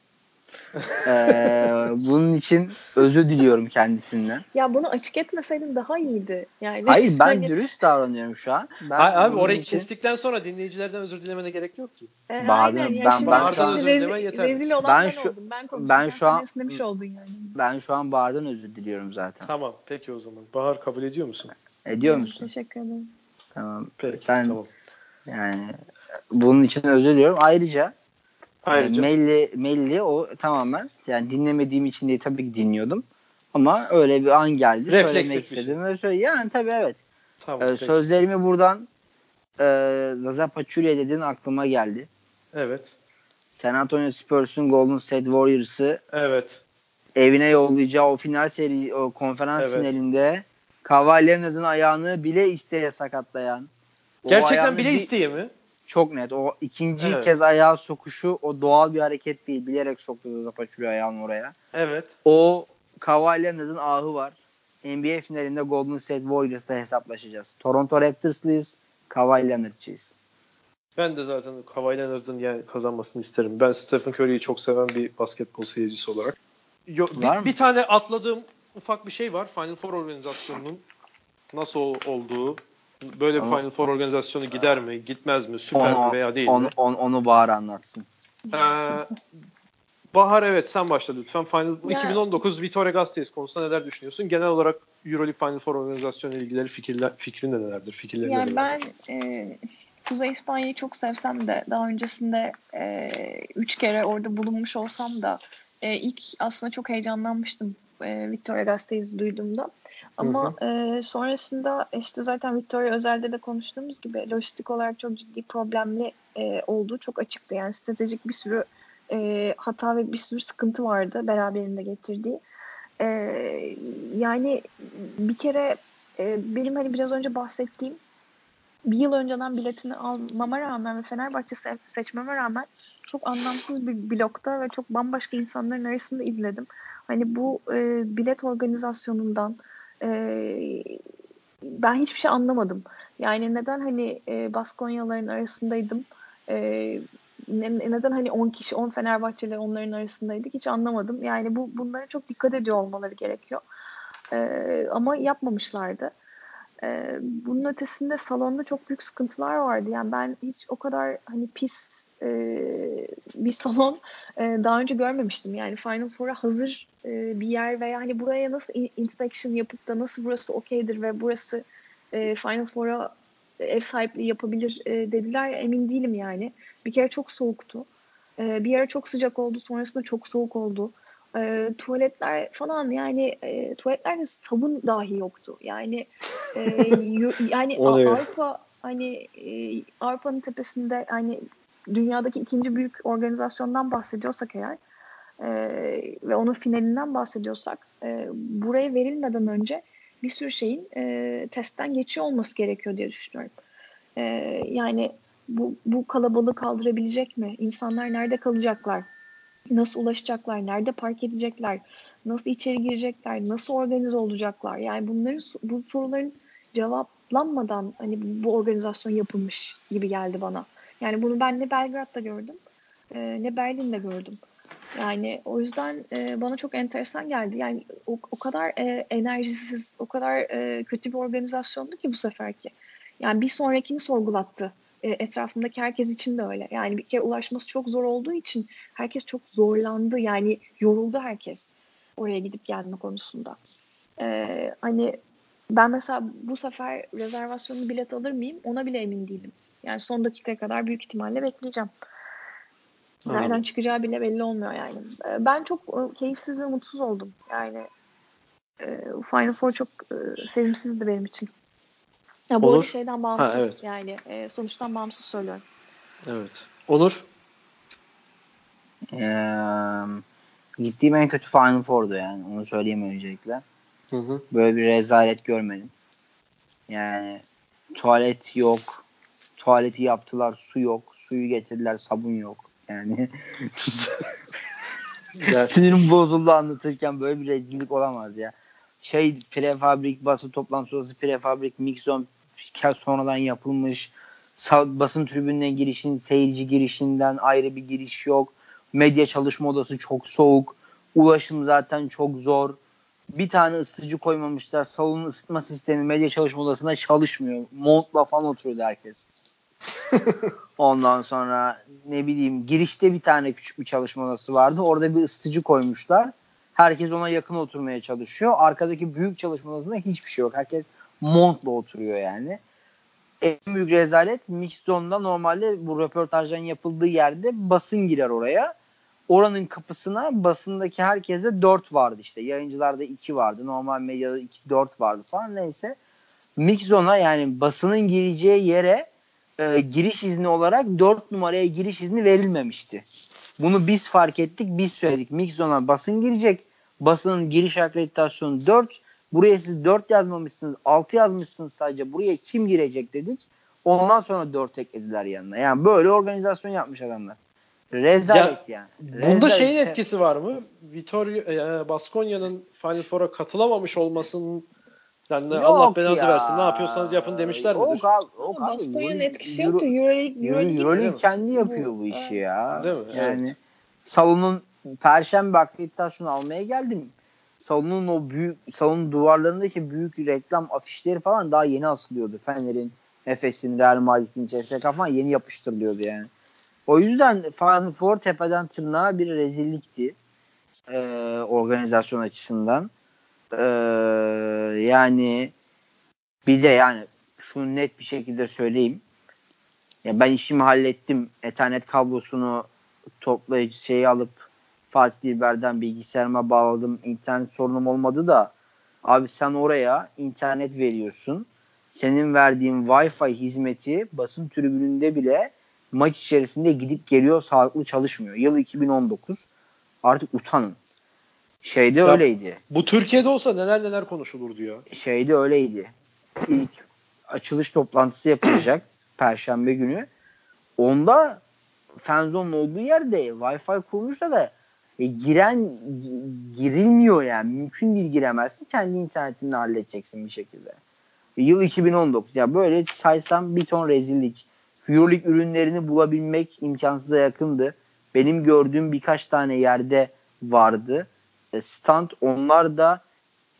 Ee, bunun için özür diliyorum kendisinden. Ya bunu açık etmeseydin daha iyiydi. Yani Hayır ben hani, dürüst davranıyorum şu an. Ben Hayır, abi orayı için- kestikten sonra dinleyicilerden özür dilemene gerek yok ki. e, Bahadır, aynen ya ben- şimdi, ben şimdi şu an- özür rezil, dilemen yeterli. rezil olan Ben ben, şu- oldum. Ben ben şu an- esnemiş oldun yani. Ben şu an Bahar'dan özür diliyorum zaten. Tamam peki o zaman. Bahar kabul ediyor musun? Ediyor musun? Teşekkür ederim. Tamam. Peki Sen tamam. yani bunun için özür diliyorum. Ayrıca Ayrıca Yani Melli, Melli o tamamen yani dinlemediğim için değil tabii ki dinliyordum. Ama öyle bir an geldi. Refleksif söylemek bir şey. istedim. Ve söyle, yani tabii evet. tamam Ee, peki. sözlerimi buradan e, Zaza Pachulia dediğin aklıma geldi. Evet. San Antonio Spurs'un Golden State Warriors'ı Evet. evine yollayacağı o final seri o konferans Evet. finalinde Kawhi Leonard'ın ayağını bile isteye sakatlayan Gerçekten bile bir- isteye mi? Çok net. O ikinci Evet. kez ayağı sokuşu o doğal bir hareket değil. Bilerek soktu Zaza Pachulia ayağını oraya. Evet. o Kawhi Leonard'ın ahı var. NBA finalinde Golden State Warriors'la hesaplaşacağız. Toronto Raptors'lıyız. Kawhi Leonard'çıyız. Ben de zaten Kawhi Leonard'ın yani kazanmasını isterim. Ben Stephen Curry'yi çok seven bir basketbol seyircisi olarak. Yo, bir, bir tane atladığım ufak bir şey var. Final Four organizasyonunun nasıl olduğu. Böyle bir Final Four organizasyonu gider mi, gitmez mi, süper onu, mi veya değil onu, mi? Onu, onu Bahar anlatsın. Ee, Bahar evet sen başla lütfen. Final ya. 2019 Vitória Gasteiz konusunda neler düşünüyorsun? Genel olarak EuroLeague Final Four organizasyonu ilgileri fikirler, fikrin de nelerdir? Fikirlerin yani nelerdir? ben e, Kuzey İspanya'yı çok sevsem de daha öncesinde e, üç kere orada bulunmuş olsam da e, ilk aslında çok heyecanlanmıştım e, Victoria Gasteiz'i duyduğumda. Ama hı hı. E, sonrasında işte zaten Victoria özelde de konuştuğumuz gibi lojistik olarak çok ciddi problemli e, olduğu çok açıktı. Yani stratejik bir sürü e, hata ve bir sürü sıkıntı vardı beraberinde getirdiği. E, yani bir kere e, benim hani biraz önce bahsettiğim bir yıl önceden biletini almama rağmen ve Fenerbahçe se- seçmeme rağmen çok anlamsız bir blokta ve çok bambaşka insanların arasında izledim. Hani bu e, bilet organizasyonundan e, ben hiçbir şey anlamadım. Yani neden hani e, Baskonyaların arasındaydım e, ne, neden hani 10 kişi 10 Fenerbahçeli onların arasındaydık hiç anlamadım. Yani bu bunlara çok dikkat ediyor olmaları gerekiyor. E, ama yapmamışlardı. E, bunun ötesinde salonda çok büyük sıkıntılar vardı. Yani ben hiç o kadar hani pis e, bir salon e, daha önce görmemiştim. Yani Final Four'a hazır e, bir yer veya hani buraya nasıl inspection yapıp da nasıl burası okeydir ve burası e, Final Four'a ev sahipliği yapabilir e, dediler emin değilim yani. Bir kere çok soğuktu. E, bir ara çok sıcak oldu sonrasında çok soğuk oldu. E, tuvaletler falan yani e, tuvaletlerde sabun dahi yoktu. Yani e, yani Avrupa hani e, Avrupa'nın tepesinde hani dünyadaki ikinci büyük organizasyondan bahsediyorsak eğer e, ve onun finalinden bahsediyorsak e, buraya verilmeden önce bir sürü şeyin e, testten geçiyor olması gerekiyor diye düşünüyorum. E, yani bu, bu kalabalığı kaldırabilecek mi? İnsanlar nerede kalacaklar? Nasıl ulaşacaklar? Nerede park edecekler? Nasıl içeri girecekler? Nasıl organize olacaklar? Yani bunların bu soruların cevaplanmadan hani bu organizasyon yapılmış gibi geldi bana. Yani bunu ben ne Belgrad'da gördüm e, ne Berlin'de gördüm. Yani o yüzden e, bana çok enteresan geldi. Yani o, o kadar e, enerjisiz, o kadar kötü bir organizasyondu ki bu seferki. Yani bir sonrakini sorgulattı. E, etrafımdaki herkes için de öyle. Yani bir kere ulaşması çok zor olduğu için herkes çok zorlandı. Yani yoruldu herkes oraya gidip gelme konusunda. E, hani ben mesela bu sefer rezervasyonlu bilet alır mıyım ona bile emin değilim. Yani son dakikaya kadar büyük ihtimalle bekleyeceğim. Nereden Anladım. çıkacağı bile belli olmuyor yani. Ee, ben çok e, keyifsiz ve mutsuz oldum. Yani e, Final Four çok e, sevimsizdi benim için. Ya bu Onur. şeyden bağımsız ha, evet. yani sonuçtan bağımsız söylüyorum. Evet. Onur? Ee, gittiğim en kötü Final Four'du yani. Onu söyleyeyim öncelikle. Hı hı. Böyle bir rezalet görmedim. Yani tuvalet yok. Tuvaleti yaptılar. Su yok. Suyu getirdiler. Sabun yok. Yani sinirim bozuldu anlatırken böyle bir rezillik olamaz ya. Şey prefabrik basın toplantı sonrası prefabrik mixon sonradan yapılmış basın tribününe girişin seyirci girişinden ayrı bir giriş yok. Medya çalışma odası çok soğuk. Ulaşım zaten çok zor. Bir tane ısıtıcı koymamışlar. Salonun ısıtma sistemi medya çalışma odasında çalışmıyor. Montla falan oturuyordu herkes. Ondan sonra ne bileyim girişte bir tane küçük bir çalışma odası vardı. Orada bir ısıtıcı koymuşlar. Herkes ona yakın oturmaya çalışıyor. Arkadaki büyük çalışma odasında hiçbir şey yok. Herkes montla oturuyor yani. En büyük rezalet mix zone'da normalde bu röportajların yapıldığı yerde basın girer oraya. Oranın kapısına basındaki herkese 4 vardı işte. Yayıncılarda 2 vardı. Normal medyada 2 4 vardı falan neyse. Mix zone'a yani basının gireceği yere e, giriş izni olarak 4 numaraya giriş izni verilmemişti. Bunu biz fark ettik, biz söyledik. Mixon'a basın girecek. Basının giriş akreditasyonu 4. Buraya siz 4 yazmamışsınız, 6 yazmışsınız sadece. Buraya kim girecek dedik. Ondan sonra 4 eklediler yanına. Yani böyle organizasyon yapmış adamlar. Rezalet ya, yani. Rezalet. Bunda şeyin etkisi var mı? Vittorio e, Baskonya'nın Final Four'a katılamamış olmasının yani yok Allah belanızı versin. Ne yapıyorsanız yapın demişler midir? Yok abi. Yok abi. Baskonya'nın etkisi yoktu. Euroleague, Euroleague, Euroleague kendi yapıyor bu işi ya. Değil mi? Yani evet. salonun perşembe akreditasyonu almaya geldim. Salonun o büyük salonun duvarlarındaki büyük reklam afişleri falan daha yeni asılıyordu. Fener'in, Efes'in, Real Madrid'in, CSK falan yeni yapıştırılıyordu yani. O yüzden Final tepeden tırnağa bir rezillikti. Ee, organizasyon açısından. Ee, yani bir de yani şunu net bir şekilde söyleyeyim. Ya ben işimi hallettim. Ethernet kablosunu toplayıcı şeyi alıp Fatih Dilber'den bilgisayarıma bağladım. İnternet sorunum olmadı da abi sen oraya internet veriyorsun. Senin verdiğin Wi-Fi hizmeti basın tribününde bile maç içerisinde gidip geliyor sağlıklı çalışmıyor. Yıl 2019. Artık utanın. Şeyde ya, öyleydi. Bu Türkiye'de olsa neler neler konuşulurdu ya. Şeyde öyleydi. İlk açılış toplantısı yapılacak Perşembe günü. Onda Fenzon'un olduğu yerde Wi-Fi kurmuşlar da e, giren girilmiyor yani. Mümkün değil giremezsin. Kendi internetini halledeceksin bir şekilde. E, yıl 2019. Ya böyle saysam bir ton rezillik. Euroleague ürünlerini bulabilmek imkansıza yakındı. Benim gördüğüm birkaç tane yerde vardı. E, stand onlar da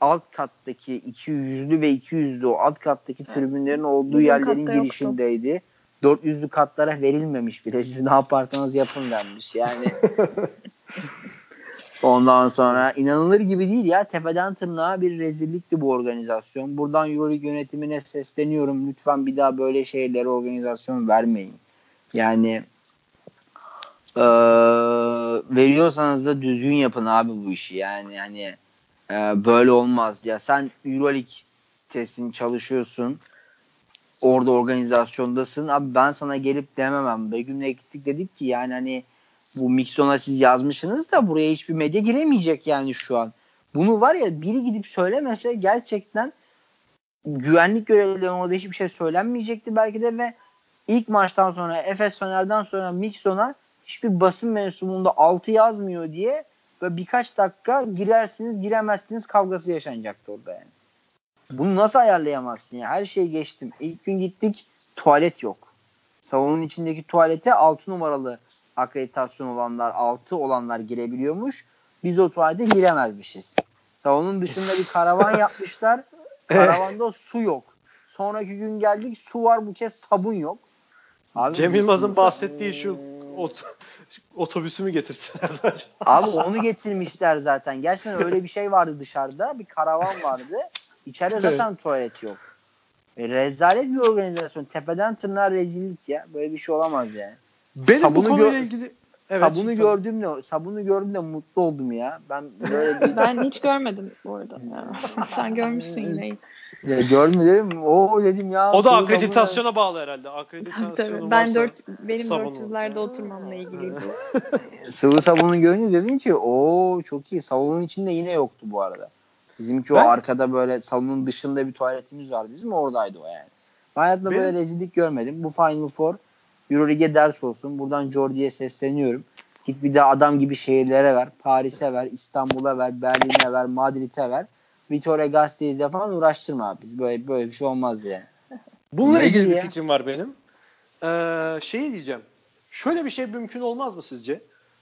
alt kattaki 200'lü ve 200'lü o alt kattaki tribünlerin olduğu Bizim yerlerin girişindeydi. Yoktu. 400'lü katlara verilmemiş bile. Siz ne yaparsanız yapın denmiş. Yani Ondan sonra inanılır gibi değil ya. Tepeden tırnağa bir rezillikti bu organizasyon. Buradan Euroleague yönetimine sesleniyorum. Lütfen bir daha böyle şeylere organizasyon vermeyin. Yani ee, veriyorsanız da düzgün yapın abi bu işi. Yani yani e, böyle olmaz. Ya sen Euroleague testini çalışıyorsun. Orada organizasyondasın. Abi ben sana gelip dememem. Begüm'le gittik dedik ki yani hani bu Mixon'a siz yazmışsınız da buraya hiçbir medya giremeyecek yani şu an. Bunu var ya biri gidip söylemese gerçekten güvenlik görevlilerine orada hiçbir şey söylenmeyecekti belki de ve ilk maçtan sonra Efes Fener'den sonra Mixon'a hiçbir basın mensubunda altı yazmıyor diye ve birkaç dakika girersiniz giremezsiniz kavgası yaşanacaktı orada yani. Bunu nasıl ayarlayamazsın ya? Her şeyi geçtim. İlk gün gittik tuvalet yok. Salonun içindeki tuvalete 6 numaralı akreditasyon olanlar 6 olanlar girebiliyormuş. Biz o tuvalete giremezmişiz. Salonun dışında bir karavan yapmışlar. Karavanda su yok. Sonraki gün geldik su var bu kez sabun yok. Abi, Cem Yılmaz'ın bahsettiği şu ot otobüsü mü getirsinler? Abi onu getirmişler zaten. Gerçekten öyle bir şey vardı dışarıda. Bir karavan vardı. İçeride zaten tuvalet yok. E, rezalet bir organizasyon. Tepeden tırnağa rezillik ya. Böyle bir şey olamaz yani. Benim sabunu bu konuyla ilgili Evet, sabunu gördüğümde sabunu gördüğümde mutlu oldum ya. Ben böyle bir... ben hiç görmedim bu arada. Ya. Sen görmüşsün yine. Ya görmedim. O dedim ya. O da akreditasyona sabunu... bağlı herhalde. Akreditasyonu tabii, tabii. Ben dört benim sabunu. 400'lerde oturmamla ilgili bu. Sıvı sabunu görünce dedim ki o çok iyi. Salonun içinde yine yoktu bu arada. Bizimki ben... o arkada böyle salonun dışında bir tuvaletimiz vardı. Bizim oradaydı o yani. Ben hayatımda Benim... böyle rezillik görmedim. Bu Final Four Euroleague'e ders olsun. Buradan Jordi'ye sesleniyorum. Git bir de adam gibi şehirlere ver. Paris'e ver, İstanbul'a ver, Berlin'e ver, Madrid'e ver. Vittore Gasteiz'e falan uğraştırma abi. Biz böyle, böyle bir şey olmaz yani. Bununla ne ilgili bir fikrim var benim. Ee, şeyi diyeceğim. Şöyle bir şey mümkün olmaz mı sizce?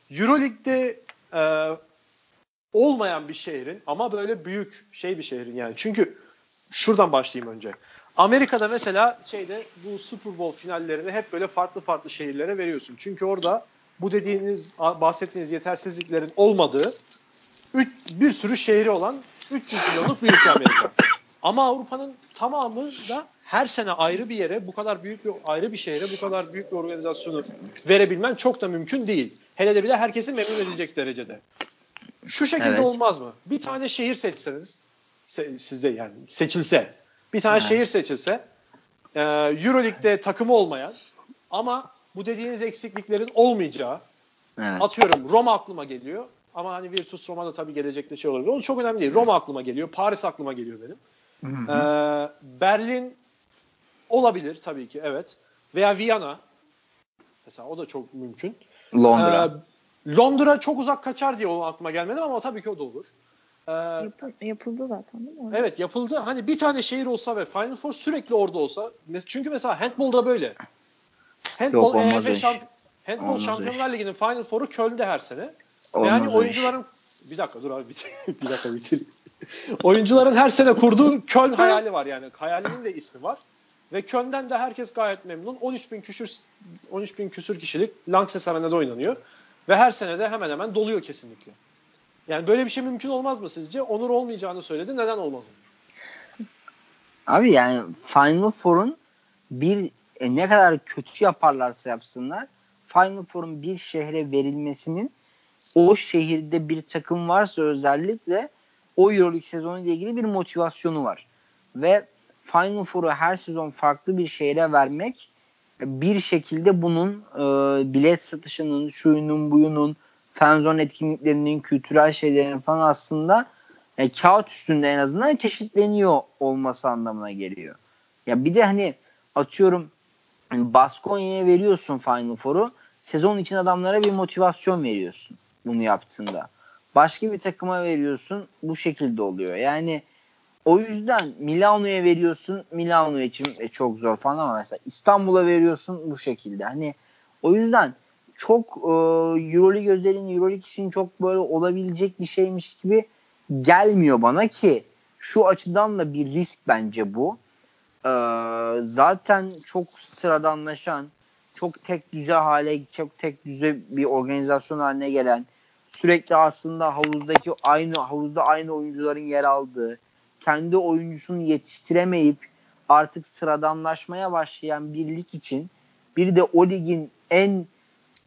Euroleague'de e, olmayan bir şehrin ama böyle büyük şey bir şehrin yani. Çünkü şuradan başlayayım önce. Amerika'da mesela şeyde bu Super Bowl finallerini hep böyle farklı farklı şehirlere veriyorsun. Çünkü orada bu dediğiniz bahsettiğiniz yetersizliklerin olmadığı üç, bir sürü şehri olan 300 milyonluk bir ülke Amerika. Ama Avrupa'nın tamamı da her sene ayrı bir yere, bu kadar büyük bir ayrı bir şehre, bu kadar büyük bir organizasyonu verebilmen çok da mümkün değil. Hele de bile herkesi memnun edecek derecede. Şu şekilde evet. olmaz mı? Bir tane şehir seçseniz, sizde yani seçilse bir tane evet. şehir seçilse e, Euroleague'de takımı olmayan ama bu dediğiniz eksikliklerin olmayacağı evet. atıyorum Roma aklıma geliyor ama hani Virtus Roma'da tabii gelecekte şey olabilir. O çok önemli değil. Roma aklıma geliyor. Paris aklıma geliyor benim. Hı hı. Ee, Berlin olabilir tabii ki evet. Veya Viyana. Mesela o da çok mümkün. Londra. Ee, Londra çok uzak kaçar diye o aklıma gelmedi ama tabii ki o da olur. Ee, Yapı- yapıldı zaten değil mi? evet yapıldı. Hani bir tane şehir olsa ve Final Four sürekli orada olsa. Çünkü mesela handball'da böyle. Handball Yok, iş. şamp- Handball Olmaz Şampiyonlar Ligi'nin Final Four'u Köln'de her sene. Olmaz yani oyuncuların bir dakika dur abi bitir. bir dakika bitir. oyuncuların her sene kurduğu Köln hayali var yani. Hayalinin de ismi var. Ve Köln'den de herkes gayet memnun. 13 bin küsür 13 bin küsür kişilik Lanxess Arena'da oynanıyor. Ve her sene de hemen hemen doluyor kesinlikle. Yani böyle bir şey mümkün olmaz mı sizce? Onur olmayacağını söyledi. Neden olmaz? Abi yani Final Four'un bir e, ne kadar kötü yaparlarsa yapsınlar Final Four'un bir şehre verilmesinin o şehirde bir takım varsa özellikle o Euroleague sezonu ile ilgili bir motivasyonu var. Ve Final Four'u her sezon farklı bir şehre vermek bir şekilde bunun e, bilet satışının, şuyunun, buyunun, fanzone etkinliklerinin, kültürel şeylerin falan aslında e, kağıt üstünde en azından çeşitleniyor olması anlamına geliyor. Ya bir de hani atıyorum hani Baskonya'ya veriyorsun Final Four'u sezon için adamlara bir motivasyon veriyorsun bunu yaptığında. Başka bir takıma veriyorsun bu şekilde oluyor. Yani o yüzden Milano'ya veriyorsun Milano için e, çok zor falan ama mesela İstanbul'a veriyorsun bu şekilde. Hani o yüzden çok e, Euroleague özelliğini Euroleague için çok böyle olabilecek bir şeymiş gibi gelmiyor bana ki şu açıdan da bir risk bence bu. Ee, zaten çok sıradanlaşan, çok tek düze hale, çok tek düze bir organizasyon haline gelen, sürekli aslında havuzdaki aynı havuzda aynı oyuncuların yer aldığı, kendi oyuncusunu yetiştiremeyip artık sıradanlaşmaya başlayan bir lig için bir de o ligin en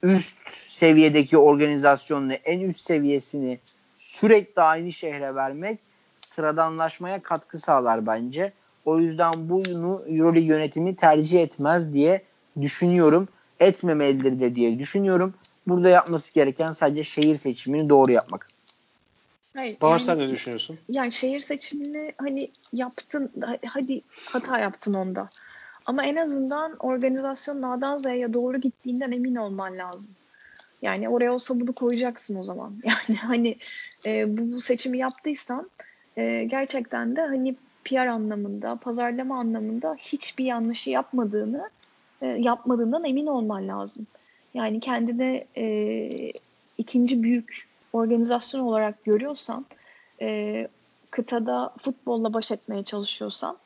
üst seviyedeki organizasyonunu, en üst seviyesini sürekli aynı şehre vermek sıradanlaşmaya katkı sağlar bence. O yüzden bunu Euroleague yönetimi tercih etmez diye düşünüyorum. Etmemelidir de diye düşünüyorum. Burada yapması gereken sadece şehir seçimini doğru yapmak. Hayır, Bahar yani- sen ne düşünüyorsun? Yani şehir seçimini hani yaptın, ha- hadi hata yaptın onda. Ama en azından organizasyonun A'dan Z'ye doğru gittiğinden emin olman lazım. Yani oraya olsa bunu koyacaksın o zaman. Yani hani e, bu, bu seçimi yaptıysan e, gerçekten de hani PR anlamında, pazarlama anlamında hiçbir yanlışı yapmadığını e, yapmadığından emin olman lazım. Yani kendine e, ikinci büyük organizasyon olarak görüyorsan e, kıtada futbolla baş etmeye çalışıyorsan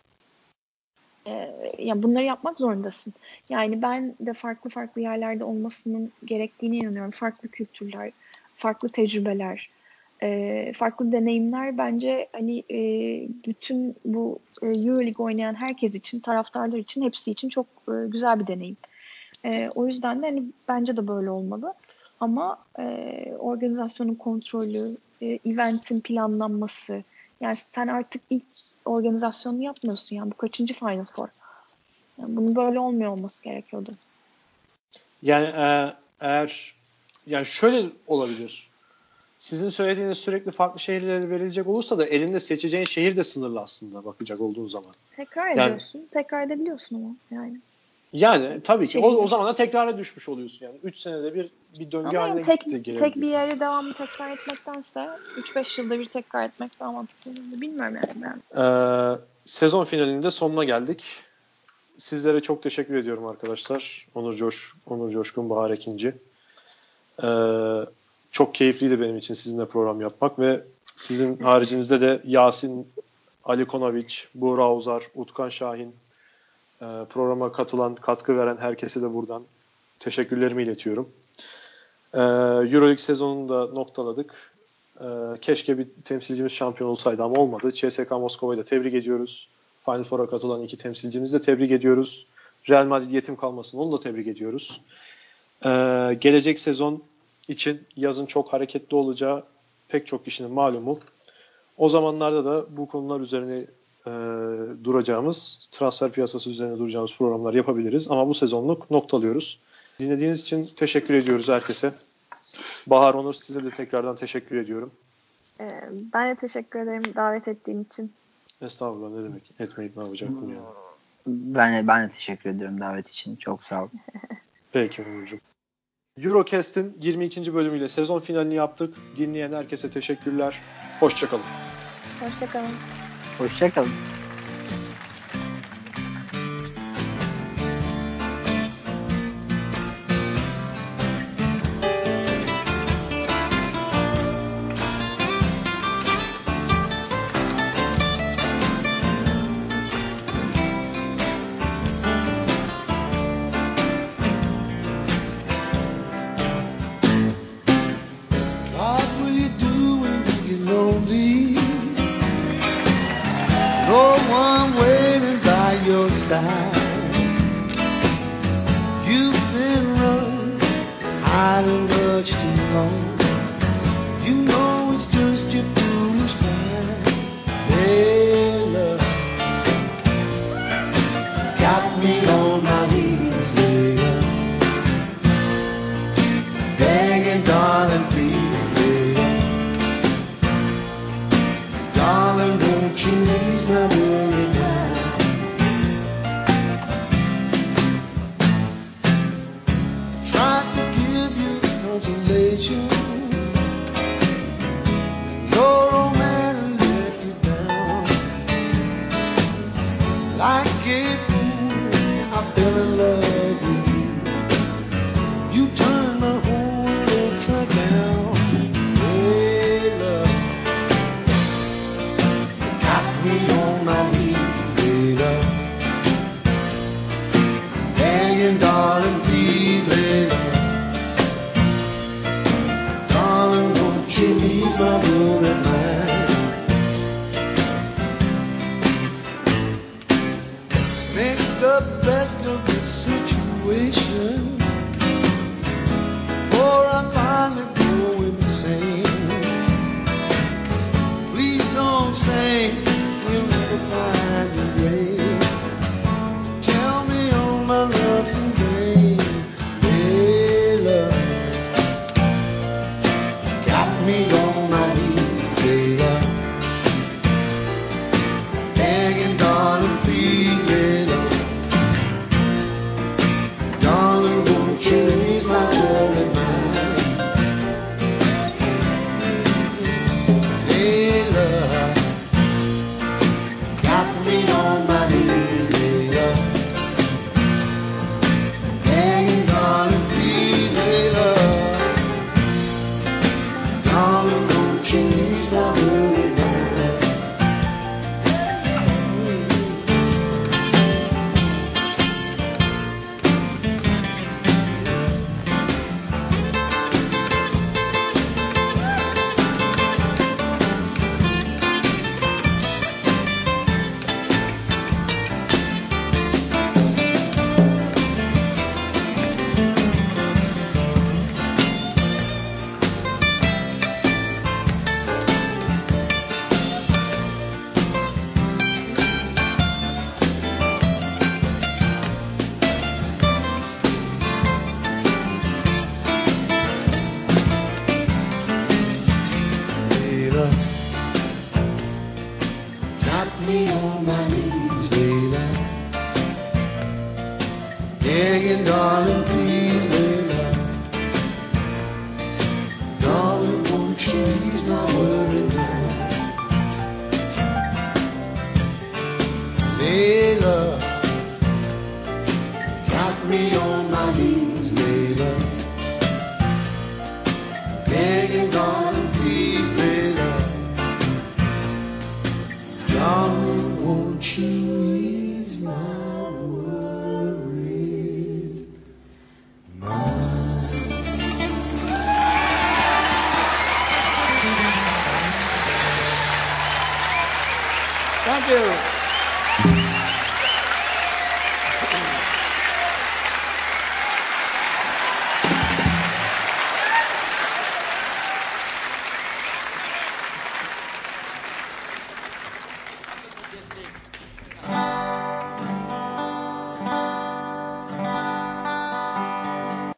e, ya bunları yapmak zorundasın. Yani ben de farklı farklı yerlerde olmasının gerektiğine inanıyorum. Farklı kültürler, farklı tecrübeler, e, farklı deneyimler bence hani e, bütün bu e, EuroLeague oynayan herkes için, taraftarlar için, hepsi için çok güzel bir deneyim. O yüzden de hani bence de böyle olmalı. Ama organizasyonun kontrolü, eventin planlanması, yani sen artık ilk organizasyonu yapmıyorsun yani bu kaçıncı Final Four? Yani bunun böyle olmuyor olması gerekiyordu. Yani e, eğer yani şöyle olabilir. Sizin söylediğiniz sürekli farklı şehirlere verilecek olursa da elinde seçeceğin şehir de sınırlı aslında bakacak olduğun zaman. Tekrar Yani- ediyorsun. Tekrar edebiliyorsun ama yani. Yani tabii ki o, o zaman da tekrara düşmüş oluyorsun yani. 3 senede bir bir döngü Ama haline tek, gelebilir. tek bir yere devamlı tekrar etmektense 3-5 yılda bir tekrar etmek daha mantıklı. Bilmiyorum yani. Ben. Ee, sezon finalinde sonuna geldik. Sizlere çok teşekkür ediyorum arkadaşlar. Onur Coş, Onur Coşkun, Bahar Ekinci. Ee, çok keyifliydi benim için sizinle program yapmak ve sizin haricinizde de Yasin, Ali Konoviç, Buğra Uzar, Utkan Şahin programa katılan, katkı veren herkese de buradan teşekkürlerimi iletiyorum. Ee, Euroleague sezonunu da noktaladık. Ee, keşke bir temsilcimiz şampiyon olsaydı ama olmadı. CSKA Moskova'yı da tebrik ediyoruz. Final Four'a katılan iki temsilcimizi de tebrik ediyoruz. Real Madrid yetim kalmasın onu da tebrik ediyoruz. Ee, gelecek sezon için yazın çok hareketli olacağı pek çok kişinin malumu. O zamanlarda da bu konular üzerine e, duracağımız, transfer piyasası üzerine duracağımız programlar yapabiliriz. Ama bu sezonluk noktalıyoruz. Dinlediğiniz için teşekkür ediyoruz herkese. Bahar Onur size de tekrardan teşekkür ediyorum. Ee, ben de teşekkür ederim davet ettiğin için. Estağfurullah ne demek. Etmeyip ne yapacaktım yani. Ben de, ben de teşekkür ediyorum davet için. Çok sağ ol. Peki Onurcuğum. Eurocast'in 22. bölümüyle sezon finalini yaptık. Dinleyen herkese teşekkürler. Hoşçakalın. Hoşçakalın. Hoşçakalın.